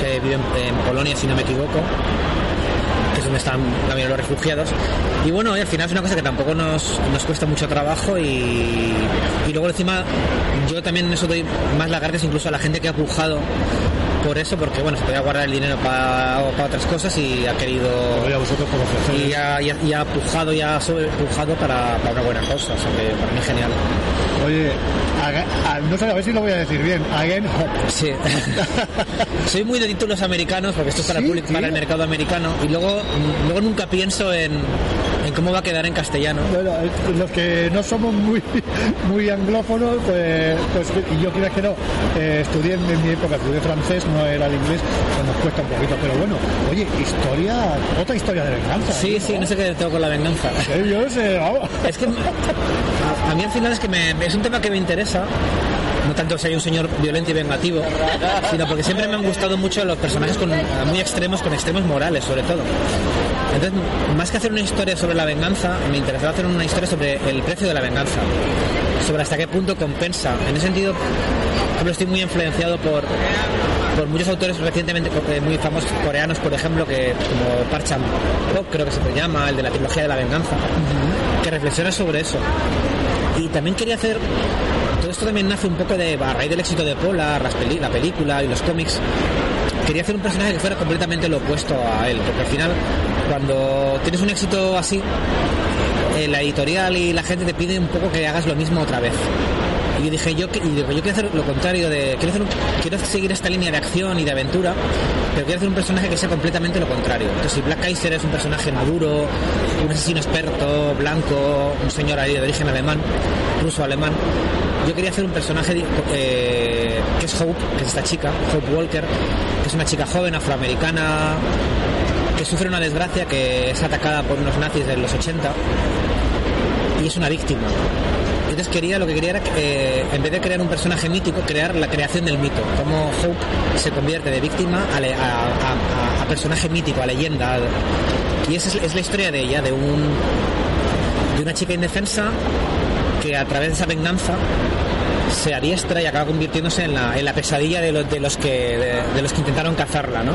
que vive en, en Polonia, si no me equivoco es donde están la mayoría de los refugiados. Y bueno, al final es una cosa que tampoco nos, nos cuesta mucho trabajo y, y luego encima yo también en eso doy más las gracias incluso a la gente que ha pujado por eso, porque bueno, se podía guardar el dinero para, para otras cosas y ha querido... y, ha, y ha- y ha pujado y ha sobrepujado para, para una buena cosa, o sea que para mí genial. Oye, a- no sé a ver si lo voy a decir bien. Again. Sí. Soy muy de títulos americanos porque esto es para, el, público- para el mercado americano y luego, luego nunca pienso en, en cómo va a quedar en castellano. Bueno, eh, los que no somos muy muy anglófonos, pues, pues y yo creo que no, eh, estudié en, mi época, estudié francés, no era el inglés, pues nos cuesta un poquito, pero bueno, oye, historia, otra historia de venganza. Sí, sí, no sé qué tengo con la venganza. yo no sé, vamos. Es que a, a mí al final es que me, es un tema que me interesa. No tanto si hay un señor violento y vengativo, sino porque siempre me han gustado mucho los personajes con, muy extremos, con extremos morales, sobre todo. Entonces, más que hacer una historia sobre la venganza, me interesaba hacer una historia sobre el precio de la venganza, sobre hasta qué punto compensa. En ese sentido, ejemplo, estoy muy influenciado por, por muchos autores recientemente eh, muy famosos coreanos, por ejemplo, que como Park Chan Wook, creo que se llama, el de la trilogía de la venganza, que reflexiona sobre eso. Y también quería hacer todo esto también nace un poco de a raíz del éxito de peli- la película y los cómics. Quería hacer un personaje que fuera completamente lo opuesto a él, porque al final, cuando tienes un éxito así, eh, la editorial y la gente te pide un poco que hagas lo mismo otra vez. Y yo dije, yo, y yo quiero hacer lo contrario, de, quiero, quiero seguir esta línea de acción y de aventura, pero quiero hacer un personaje que sea completamente lo contrario. Entonces, si Black Kaiser es un personaje maduro, un asesino experto, blanco, un señor ahí de origen alemán, ruso-alemán, yo quería hacer un personaje eh, que es Hope, que es esta chica, Hope Walker, que es una chica joven afroamericana que sufre una desgracia, que es atacada por unos nazis de los 80 y es una víctima. Entonces quería, lo que quería era, eh, en vez de crear un personaje mítico, crear la creación del mito. Cómo Hope se convierte de víctima a, le- a personaje mítico, a leyenda. Y esa es, es la historia de ella, de un de una chica indefensa que a través de esa venganza se adiestra y acaba convirtiéndose en la, en la pesadilla de los, de los que de, los que intentaron cazarla, ¿no?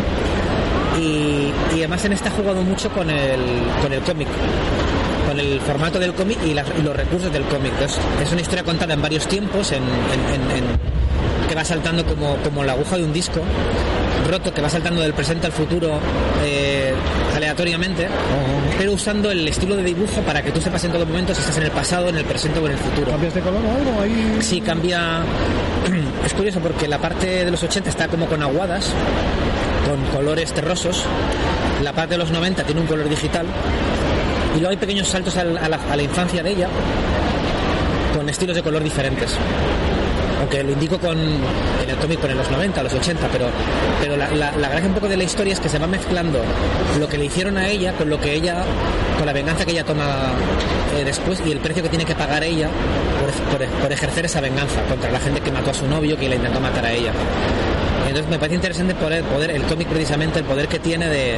Y, y además en esta ha jugado mucho con el, con el cómic, con el formato del cómic y, los recursos del cómic. Entonces, es una historia contada en varios tiempos, en- que va saltando como, como la aguja de un disco, roto, que va saltando del presente al futuro eh, aleatoriamente, pero usando el estilo de dibujo para que tú sepas en todo momento si estás en el pasado, en el presente o en el futuro. ¿Cambias de color o algo ahí? Sí, cambia. Es curioso porque la parte de los 80 está como con aguadas, con colores terrosos. La parte de los 90 tiene un color digital. Y luego hay pequeños saltos al- a la, a la infancia de ella, con estilos de color diferentes. Aunque lo indico con, en el cómic con los 90, los 80, pero, pero la, la, la gracia un poco de la historia es que se va mezclando lo que le hicieron a ella con lo que ella, con la venganza que ella toma eh, después y el precio que tiene que pagar ella por, por- ejercer esa venganza contra la gente que mató a su novio, que la intentó matar a ella. Entonces me parece interesante poder, poder el cómic precisamente, el poder que tiene de,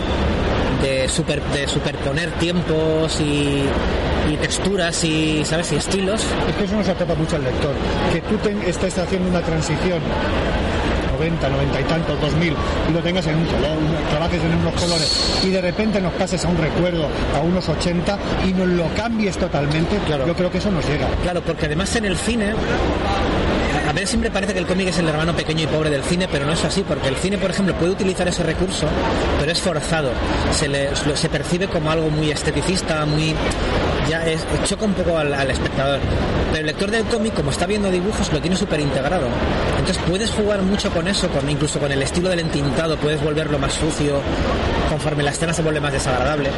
de, super, de superponer tiempos y, y texturas y, ¿sabes? y estilos. Es que eso nos atrapa mucho al lector. Que tú te- estés haciendo una transición 90, 90 y tantos, 2000 y lo tengas en un color, trabajes en unos colores y de repente nos pases a un recuerdo, a unos 80 y nos lo cambies totalmente, yo creo que eso nos llega. Claro, porque además en el cine, a- veces siempre parece que el cómic es el hermano pequeño y pobre del cine, pero no es así, porque el cine, por ejemplo, puede utilizar ese recurso, pero es forzado. Se, le, se percibe como algo muy esteticista, muy. Ya es, choca un poco al, al espectador. Pero el lector del cómic, como está viendo dibujos, lo tiene súper integrado. Entonces puedes jugar mucho con eso, con incluso con el estilo del entintado, puedes volverlo más sucio, conforme la escena se vuelve más desagradable,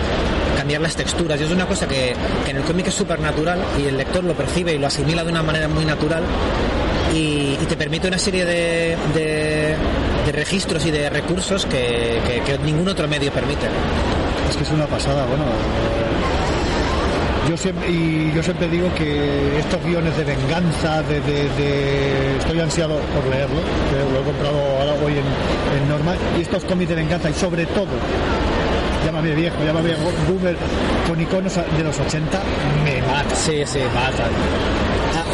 cambiar las texturas. Y es una cosa que, que en el cómic es súper natural y el lector lo percibe y lo asimila de una manera muy natural y, y te permite una serie de, de- de registros y de recursos que, que- que ningún otro medio permite. Es que es una pasada, bueno. Yo siempre, y yo siempre digo que estos guiones de venganza, de, de- de- estoy ansiado por leerlo, que lo he comprado ahora hoy en, en Norma, y estos cómics de venganza, y sobre todo, llámame viejo, llámame boomer, con iconos de los 80, me mata. Sí, sí. matan.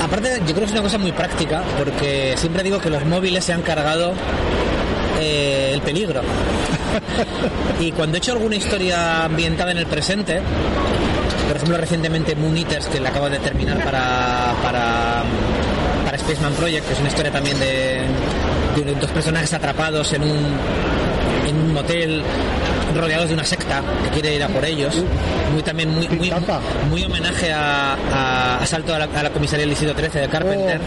A- aparte, yo creo que es una cosa muy práctica, porque siempre digo que los móviles se han cargado eh, el peligro. y cuando he hecho alguna historia ambientada en el presente, por ejemplo, recientemente Moon Eaters, que le acabo de terminar para, para, para Spaceman Project, que es una historia también de, de dos personajes atrapados en un, en un motel rodeados de una secta que quiere ir a por ellos. Muy también muy, muy, muy homenaje a, a Asalto a la, a la comisaría del distrito 13 de Carpenter.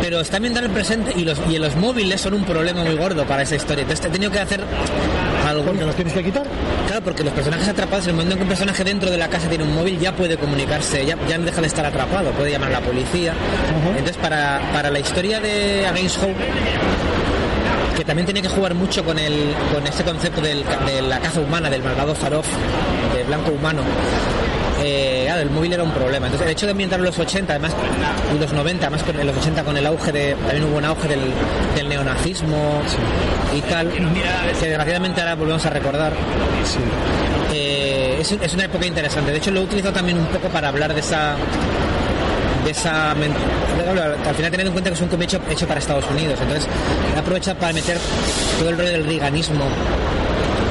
Pero está ambientado en el presente y los, y los móviles son un problema muy gordo para esa historia. Entonces he tenido que hacer algo. ¿Porque los tienes que quitar? Claro, porque los personajes atrapados, en el momento en que un personaje dentro de la casa tiene un móvil, ya puede comunicarse, ya, ya no deja de estar atrapado, puede llamar a la policía. Entonces, para, para la historia de Against Hope, que también tiene que jugar mucho con el con este concepto del de la caza humana, del malvado Zaroff, de blanco humano. Eh, claro, el móvil era un problema. Entonces, el hecho de ambientar en los 80, además, los 90, además con- en los 80 con el auge de. También hubo un auge del, del neonazismo y tal, que desgraciadamente ahora volvemos a recordar. Eh, es, es una época interesante. De hecho, lo he utilizado también un poco para hablar de esa de esa al final teniendo en cuenta que es un cómic hecho, hecho para Estados Unidos entonces he aprovechado para meter todo el rollo del riganismo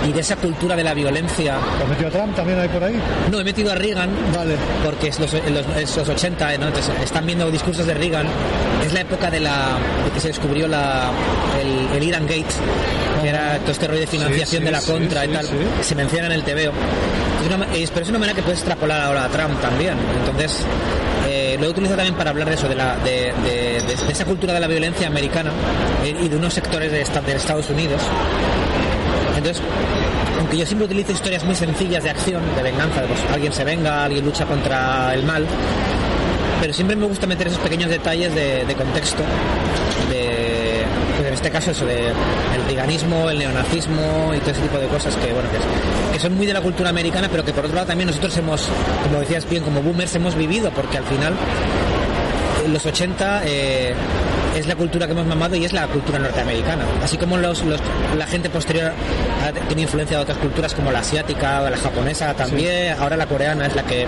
y de esa cultura de la violencia ¿Has metido a Trump también ahí por ahí? no, he metido a Reagan Vale. porque es los, los, es los 80, ¿no? Entonces, están viendo discursos de Reagan. Es la época de la de que se descubrió la, el, el Iran Gate, que era todo este rollo de financiación Sí, sí, de la contra sí, y tal. Se menciona en el TVO. Es una, pero es una manera que puedes extrapolar ahora a Trump también. Entonces, eh, lo he utilizado también para hablar de eso, de, la, de, de- de- de esa cultura de la violencia americana eh, y de unos sectores de, esta- de Estados Unidos. Entonces, aunque yo siempre utilizo historias muy sencillas de acción, de venganza, de pues, alguien se venga, alguien lucha contra el mal, pero siempre me gusta meter esos pequeños detalles de, contexto, de, pues en este caso eso, de el riganismo, el neonazismo y todo ese tipo de cosas que, bueno, que, son muy de la cultura americana, pero que por otro lado también nosotros hemos, como decías bien, como boomers hemos vivido, porque al final en los 80 eh, es la cultura que hemos mamado y es la cultura norteamericana. Así como los, los- la gente posterior ha tenido influencia de otras culturas como la asiática o la japonesa también, ahora la coreana es la que,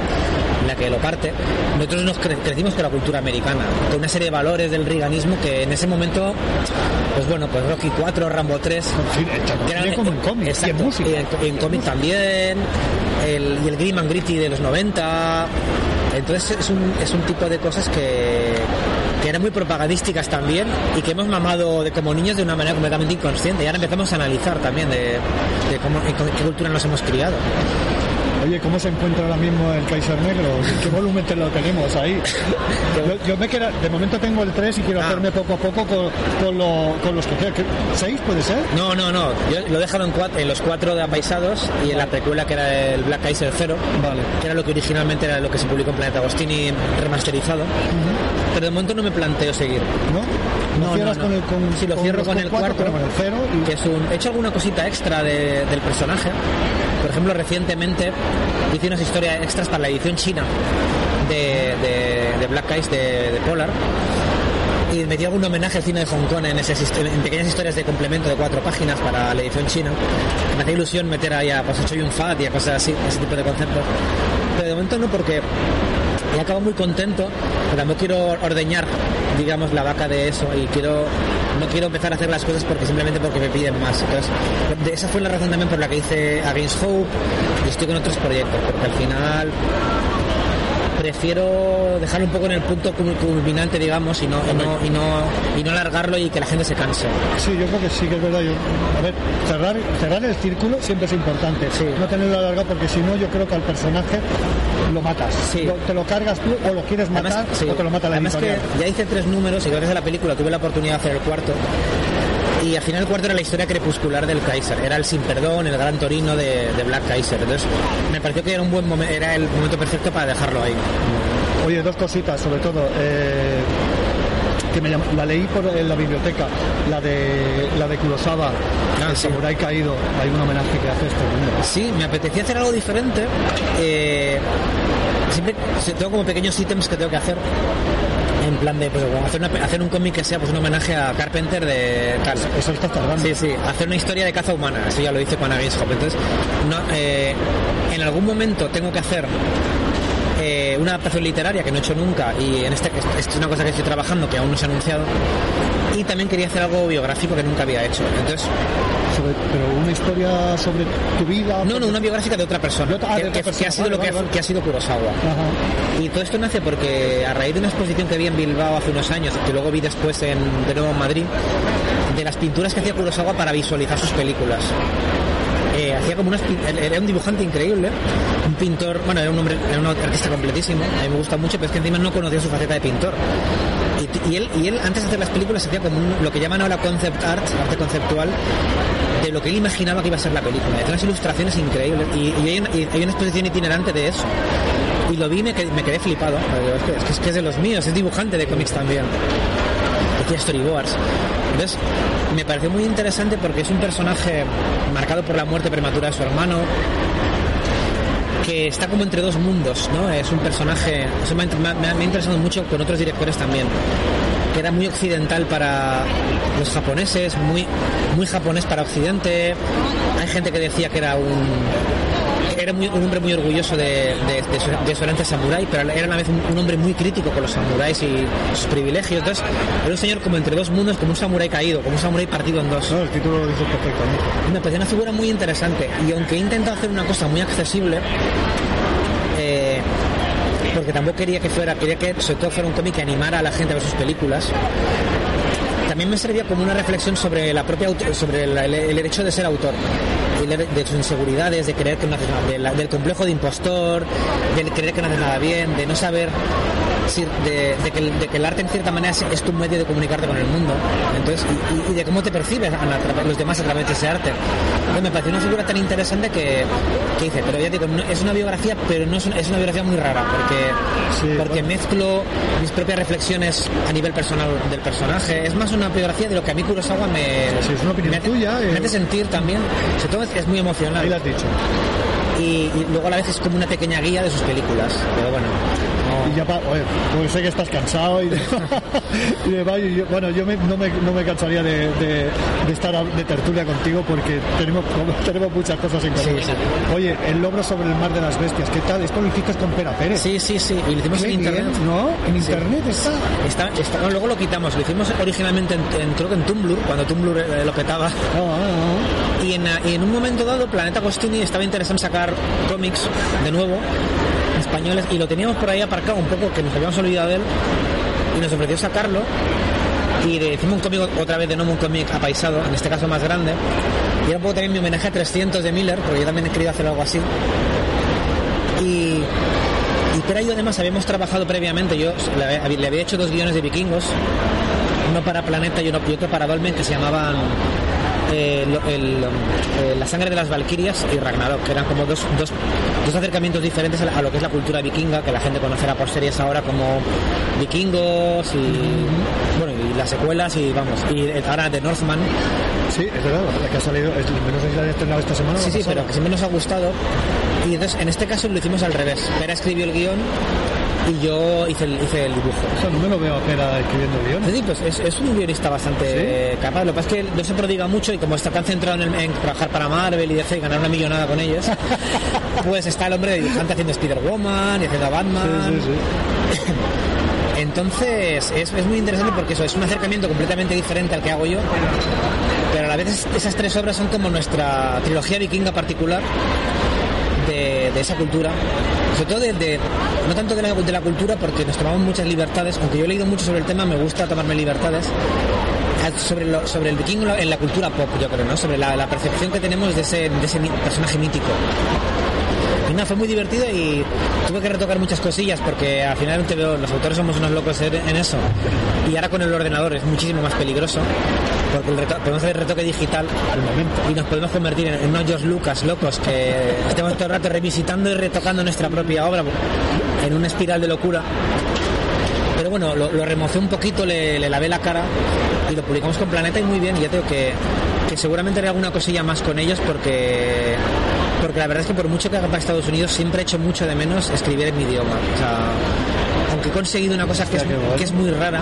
la que lo parte. Nosotros nos cre- crecimos con la cultura americana, con una serie de valores del riganismo que en ese momento, pues bueno, pues Rocky 4, Rambo 3, que eran- como en cómic, exacto, y en música. y en, y en cómic también, el, y el Grim and Gritty de los 90. Entonces es un, es un tipo de cosas que, que eran muy propagandísticas también y que hemos mamado de como niños de una manera completamente inconsciente. Y ahora empezamos a analizar también de, qué cultura nos hemos criado. Oye, ¿cómo se encuentra ahora mismo el Kaiser Negro? ¿Qué volumen te lo tenemos ahí? Yo, yo me queda, de momento tengo el 3 y quiero Ah. hacerme poco a poco con, con, lo- con los que quedan. ¿Qué- ¿Seis puede ser? No, no, no. Yo lo he dejado en, en los cuatro de apaisados y en la precuela que era el Black Kaiser 0, que era lo que originalmente era lo que se publicó en Planeta Agostini remasterizado. Pero de momento no me planteo seguir. ¿No? ¿No cierras con el- con- Sí, lo con cierro con el cuatro, cuarto, el cero y- que es un... He hecho alguna cosita extra de- del personaje. Por ejemplo, recientemente hice unas historias extras para la edición china de, Black Eyes de, Polar y metí algún homenaje al cine de Hong Kong en, hist- en pequeñas historias de complemento de cuatro páginas para la edición china. Me hacía ilusión meter ahí a pues, Choi Yun Fat y a cosas así, ese tipo de conceptos. Pero de momento no, porque he acabado muy contento, pero no quiero ordeñar, digamos, la vaca de eso y quiero no quiero empezar a hacer las cosas porque simplemente porque me piden más. Entonces, de- esa fue la razón también por la que hice Against Hope y estoy con otros proyectos, porque al final prefiero dejarlo un poco en el punto cul- culminante, digamos, y no, y no, y no, y no alargarlo y que la gente se canse. Sí, yo creo que sí que es verdad. Yo, a ver, cerrar, cerrar el círculo siempre es importante. No tenerlo alargado porque si no, yo creo que al personaje lo matas. Lo- te lo cargas tú o lo quieres matar Además, sí. o te lo mata la Además que ya hice tres números y gracias a la película tuve la oportunidad de hacer el cuarto. Y al final el cuarto era la historia crepuscular del Kaiser. Era el sin perdón, el gran torino de, de Black Kaiser. Entonces me pareció que era un buen momento, era el momento perfecto para dejarlo ahí. Oye, dos cositas, sobre todo. eh, que me llam- la leí por en la biblioteca, la de la de Kurosawa, el samurái caído. Hay un homenaje que hace este. Sí, me apetecía hacer algo diferente. Eh, siempre sí, tengo como pequeños ítems que tengo que hacer. En plan de pues, hacer, una- hacer un cómic que sea pues un homenaje a Carpenter de tal. Eso está tardando. Sí, sí, hacer una historia de caza humana, eso ya lo hice con Against Hope. Entonces, no, eh, en algún momento tengo que hacer eh, una adaptación literaria que no he hecho nunca y en este esto es una cosa que estoy trabajando que aún no se ha anunciado y también quería hacer algo biográfico que nunca había hecho. Entonces, Sobre- pero una historia sobre tu vida. no, no, una biográfica de otra persona, ah, que, otra que- persona, que ha sido vale, lo que, vale, ha- vale. que ha sido Kurosawa. Y todo esto nace porque a raíz de una exposición que vi en Bilbao hace unos años, que luego vi después en, de nuevo en Madrid, de las pinturas que hacía Kurosawa para visualizar sus películas. Hacía como unas era un dibujante increíble, un pintor, bueno, era un hombre, era un artista completísimo, a mí me gusta mucho, pero es que encima no conocía su faceta de pintor. Y, él, y él antes de hacer las películas hacía como lo que llaman ahora concept art, arte conceptual, de lo que él imaginaba que iba a ser la película. Hacía unas ilustraciones increíbles y, hay, una, exposición itinerante de eso. Y lo vi y me me quedé flipado. Es que- es que es de los míos, es dibujante de cómics también. Hacía storyboards. Entonces, me pareció muy interesante porque es un personaje marcado por la muerte prematura de su hermano, que está como entre dos mundos, ¿no? Es un personaje, eso me ha, me ha- interesado mucho con otros directores también, que era muy occidental para los japoneses, muy, muy japonés para Occidente. Hay gente que decía que era un era muy- un hombre muy orgulloso de, de- de su, de su herencia samurái, pero era a la vez un, un hombre muy crítico con los samuráis y sus privilegios. Entonces, era un señor como entre dos mundos, como un samurái caído, como un samurái partido en dos. el título lo dice perfectamente. Me pareció una figura muy interesante y aunque he intentado hacer una cosa muy accesible, eh, porque tampoco quería que fuera, quería que sobre todo fuera un cómic que animara a la gente a ver sus películas. También me servía como una reflexión sobre la propia sobre el, el derecho de ser autor, de, de sus inseguridades, de creer que no haces nada, de la- del complejo de impostor, del creer que no haces nada bien, de no saber de, de que, el- de que el arte en cierta manera es, es tu medio de comunicarte con el mundo, entonces y, y- de cómo te percibes a la- a los demás a través de ese arte. Entonces, me pareció una figura tan interesante que, que hice, pero ya digo, no- es una biografía, pero no es una, es una biografía muy rara, porque, porque mezclo mis propias reflexiones a nivel personal del personaje. Es más una biografía de lo que a mí Kurosawa me, me, hace, me hace sentir también. Sobre todo es, es muy emocional. Ahí lo has dicho. Y, y luego a la vez es como una pequeña guía de sus películas. Pero bueno, Y ya pa- oye, pues sé que estás cansado y de, y de y yo- bueno, yo me- no, me, no me cansaría de, de- estar de tertulia contigo porque tenemos, tenemos muchas cosas en común. Oye, el logro sobre el mar de las bestias, ¿qué tal? Esto lo hiciste con Pera Pérez. Sí, sí, sí. Y lo hicimos en bien, internet. ¿no? En Sí. internet está. Está, está- no, luego lo quitamos. Lo hicimos originalmente en, en- creo que en Tumblr, cuando Tumblr eh, lo petaba. Y, en, y en un momento dado, Planeta Agostini estaba interesado en sacar cómics de nuevo, españoles, y lo teníamos por ahí aparcado un poco, que nos habíamos olvidado de él, y nos ofreció sacarlo. Y le hicimos un cómic otra vez de nuevo, un cómic apaisado, en este caso más grande. Y un poco también mi homenaje a 300 de Miller, porque yo también he querido hacer algo así. Y, y Pera y yo además habíamos trabajado previamente, yo le había hecho dos guiones de vikingos, uno para Planeta y, uno, y otro para Dolmen, que se llamaban eh, el, eh, La sangre de las Valquirias y Ragnarok, que eran como dos, dos, dos acercamientos diferentes a, la- a lo que es la cultura vikinga, que la gente conocerá por series ahora como Vikingos y, bueno, y las secuelas y vamos, y ahora The Northman. Sí, es verdad, la que ha salido, es, no sé si la han estrenado esta semana. o Sí, la sí, pasada. pero que siempre nos ha gustado. Y entonces, en este caso lo hicimos al revés. Pera escribió el guion y yo hice el, hice el dibujo. Eso no me lo veo a Pera escribiendo guiones. Sí, pues es, es un guionista bastante capaz. Lo que pasa es que no se prodiga mucho y como está tan centrado en, en trabajar para Marvel y DC y ganar una millonada con ellos, pues está el hombre de dibujante haciendo Spider-Woman y haciendo Batman. Entonces es, es muy interesante porque eso es un acercamiento completamente diferente al que hago yo, pero a la vez es- esas tres obras son como nuestra trilogía vikinga particular de, esa cultura, sobre todo de, no tanto de la, de la cultura porque nos tomamos muchas libertades, aunque yo he leído mucho sobre el tema, me gusta tomarme libertades sobre, lo- sobre el vikingo en la cultura pop, yo creo, ¿no? Sobre la, la percepción que tenemos de ese, de ese personaje mítico. Y fue muy divertido y tuve que retocar muchas cosillas porque al final los autores somos unos locos en, eso. Y ahora con el ordenador es muchísimo más peligroso porque el podemos hacer retoque digital y nos podemos convertir en, unos George Lucas locos que estemos todo el rato revisitando y retocando nuestra propia obra en una espiral de locura. Pero bueno, lo, lo remocé un poquito, le, lavé la cara y lo publicamos con Planeta y muy bien. Ya tengo que, que seguramente haré alguna cosilla más con ellos porque porque la verdad es que por mucho que haga para Estados Unidos siempre he hecho mucho de menos escribir en mi idioma. O sea, aunque he conseguido una cosa que es, que es muy rara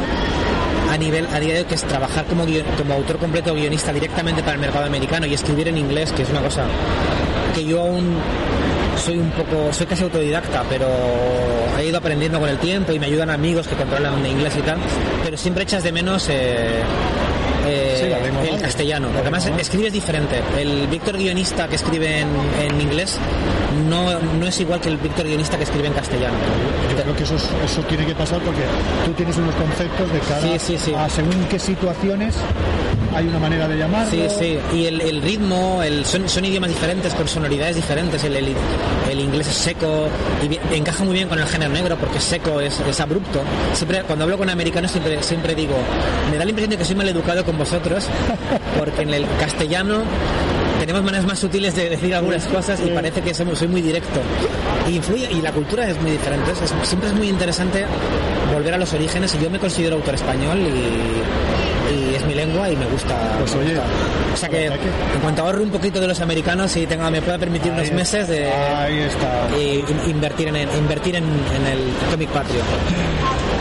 a nivel a día de hoy, que es trabajar como, guion- como autor completo o guionista directamente para el mercado americano y escribir en inglés, que es una cosa que yo aún soy un poco, soy casi autodidacta, pero he ido aprendiendo con el tiempo y me ayudan amigos que controlan de inglés y tal, pero siempre echas de menos eh, eh, Sí, la lengua castellano, además escribes diferente. El Víctor guionista que escribe en, en inglés no, no es igual que el Víctor guionista que escribe en castellano. Yo creo que eso, es- eso tiene que pasar porque tú tienes unos conceptos de cara Sí, sí, sí. a según qué situaciones hay una manera de llamarlo. Sí, sí, y el, el ritmo, el, son, son idiomas diferentes, con sonoridades diferentes, el, el, el inglés es seco y bien- encaja muy bien con el género negro porque seco, es, es abrupto. Siempre, cuando hablo con americanos siempre, siempre digo, me da la impresión de que soy mal educado con vosotros porque en el castellano tenemos maneras más sutiles de decir algunas cosas y parece que somos- soy muy directo. Y influye, y la cultura es muy diferente. es- siempre es muy interesante volver a los orígenes y yo me considero autor español y, y es mi lengua y me gusta. Pues me oye, gusta. o sea que en cuanto ahorro un poquito de los americanos y tenga, me pueda permitir unos Ahí meses de Ahí está. y- in- invertir en invertir en, en el cómic patrio.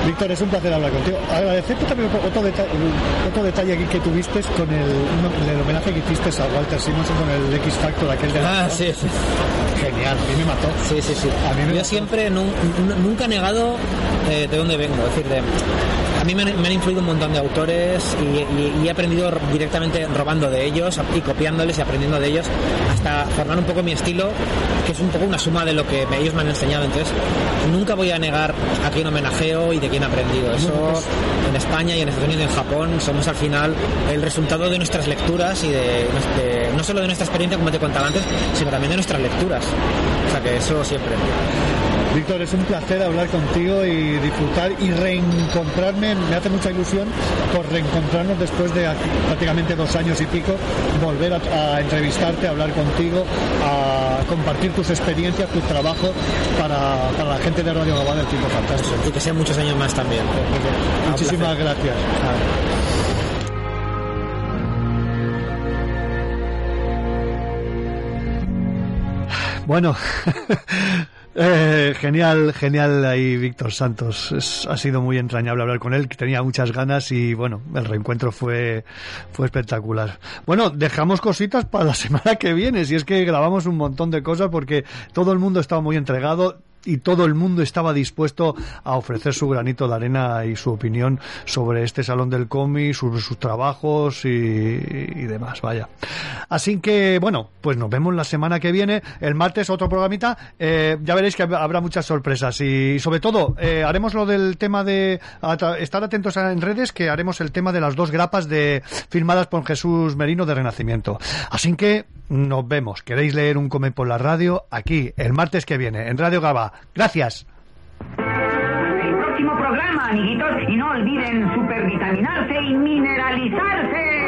Víctor, es un placer hablar contigo. Agradecerte también otro, deta- otro detalle aquí que tuviste con el, el homenaje que hiciste a Walter Simonson con el X Factor aquel de la Ah, sí, sí. Genial, a mí me mató. Sí, sí, sí. A mí me Yo mató. siempre nu- nu- nunca he negado eh, de dónde vengo. Es decir, de, a mí me han, me han influido un montón de autores y, y- y he aprendido directamente robando de ellos y copiándoles y aprendiendo de ellos hasta formar un poco mi estilo, que es un poco una suma de lo que me- ellos me han enseñado. Entonces, nunca voy a negar a quién homenajeo y de quién he aprendido. Eso en España y en Estados Unidos y en Japón somos al final el resultado de nuestras lecturas y de, de- no solo de nuestra experiencia, como te contaba antes, sino también de nuestras lecturas. O sea que eso siempre. Víctor, es un placer hablar contigo y disfrutar y reencontrarme. Me hace mucha ilusión por reencontrarnos después de prácticamente dos años y pico, volver a, a entrevistarte, a hablar contigo, a compartir tus experiencias, tu trabajo para, para la gente de Radio Gabá del Tiempo Fantástico. Y que sean muchos años más también. Muchísimas gracias. Bueno, eh, genial, genial ahí Víctor Santos. Es- ha sido muy entrañable hablar con él, que tenía muchas ganas y bueno, el reencuentro fue, fue espectacular. Bueno, dejamos cositas para la semana que viene, si es que grabamos un montón de cosas porque todo el mundo estaba muy entregado y todo el mundo estaba dispuesto a ofrecer su granito de arena y su opinión sobre este salón del cómic, sobre sus trabajos y, demás, vaya. Así que, bueno, pues nos vemos la semana que viene, el martes otro programita, eh, ya veréis que hab- habrá muchas sorpresas y sobre todo eh, haremos lo del tema de estar atentos en redes que haremos el tema de las dos grapas de firmadas por Jesús Merino de Renacimiento. Así que nos vemos. ¿Queréis leer un come por la radio? Aquí, el martes que viene, en Radio Gaba. Gracias. El próximo programa, amiguitos, y no olviden supervitaminarse y mineralizarse.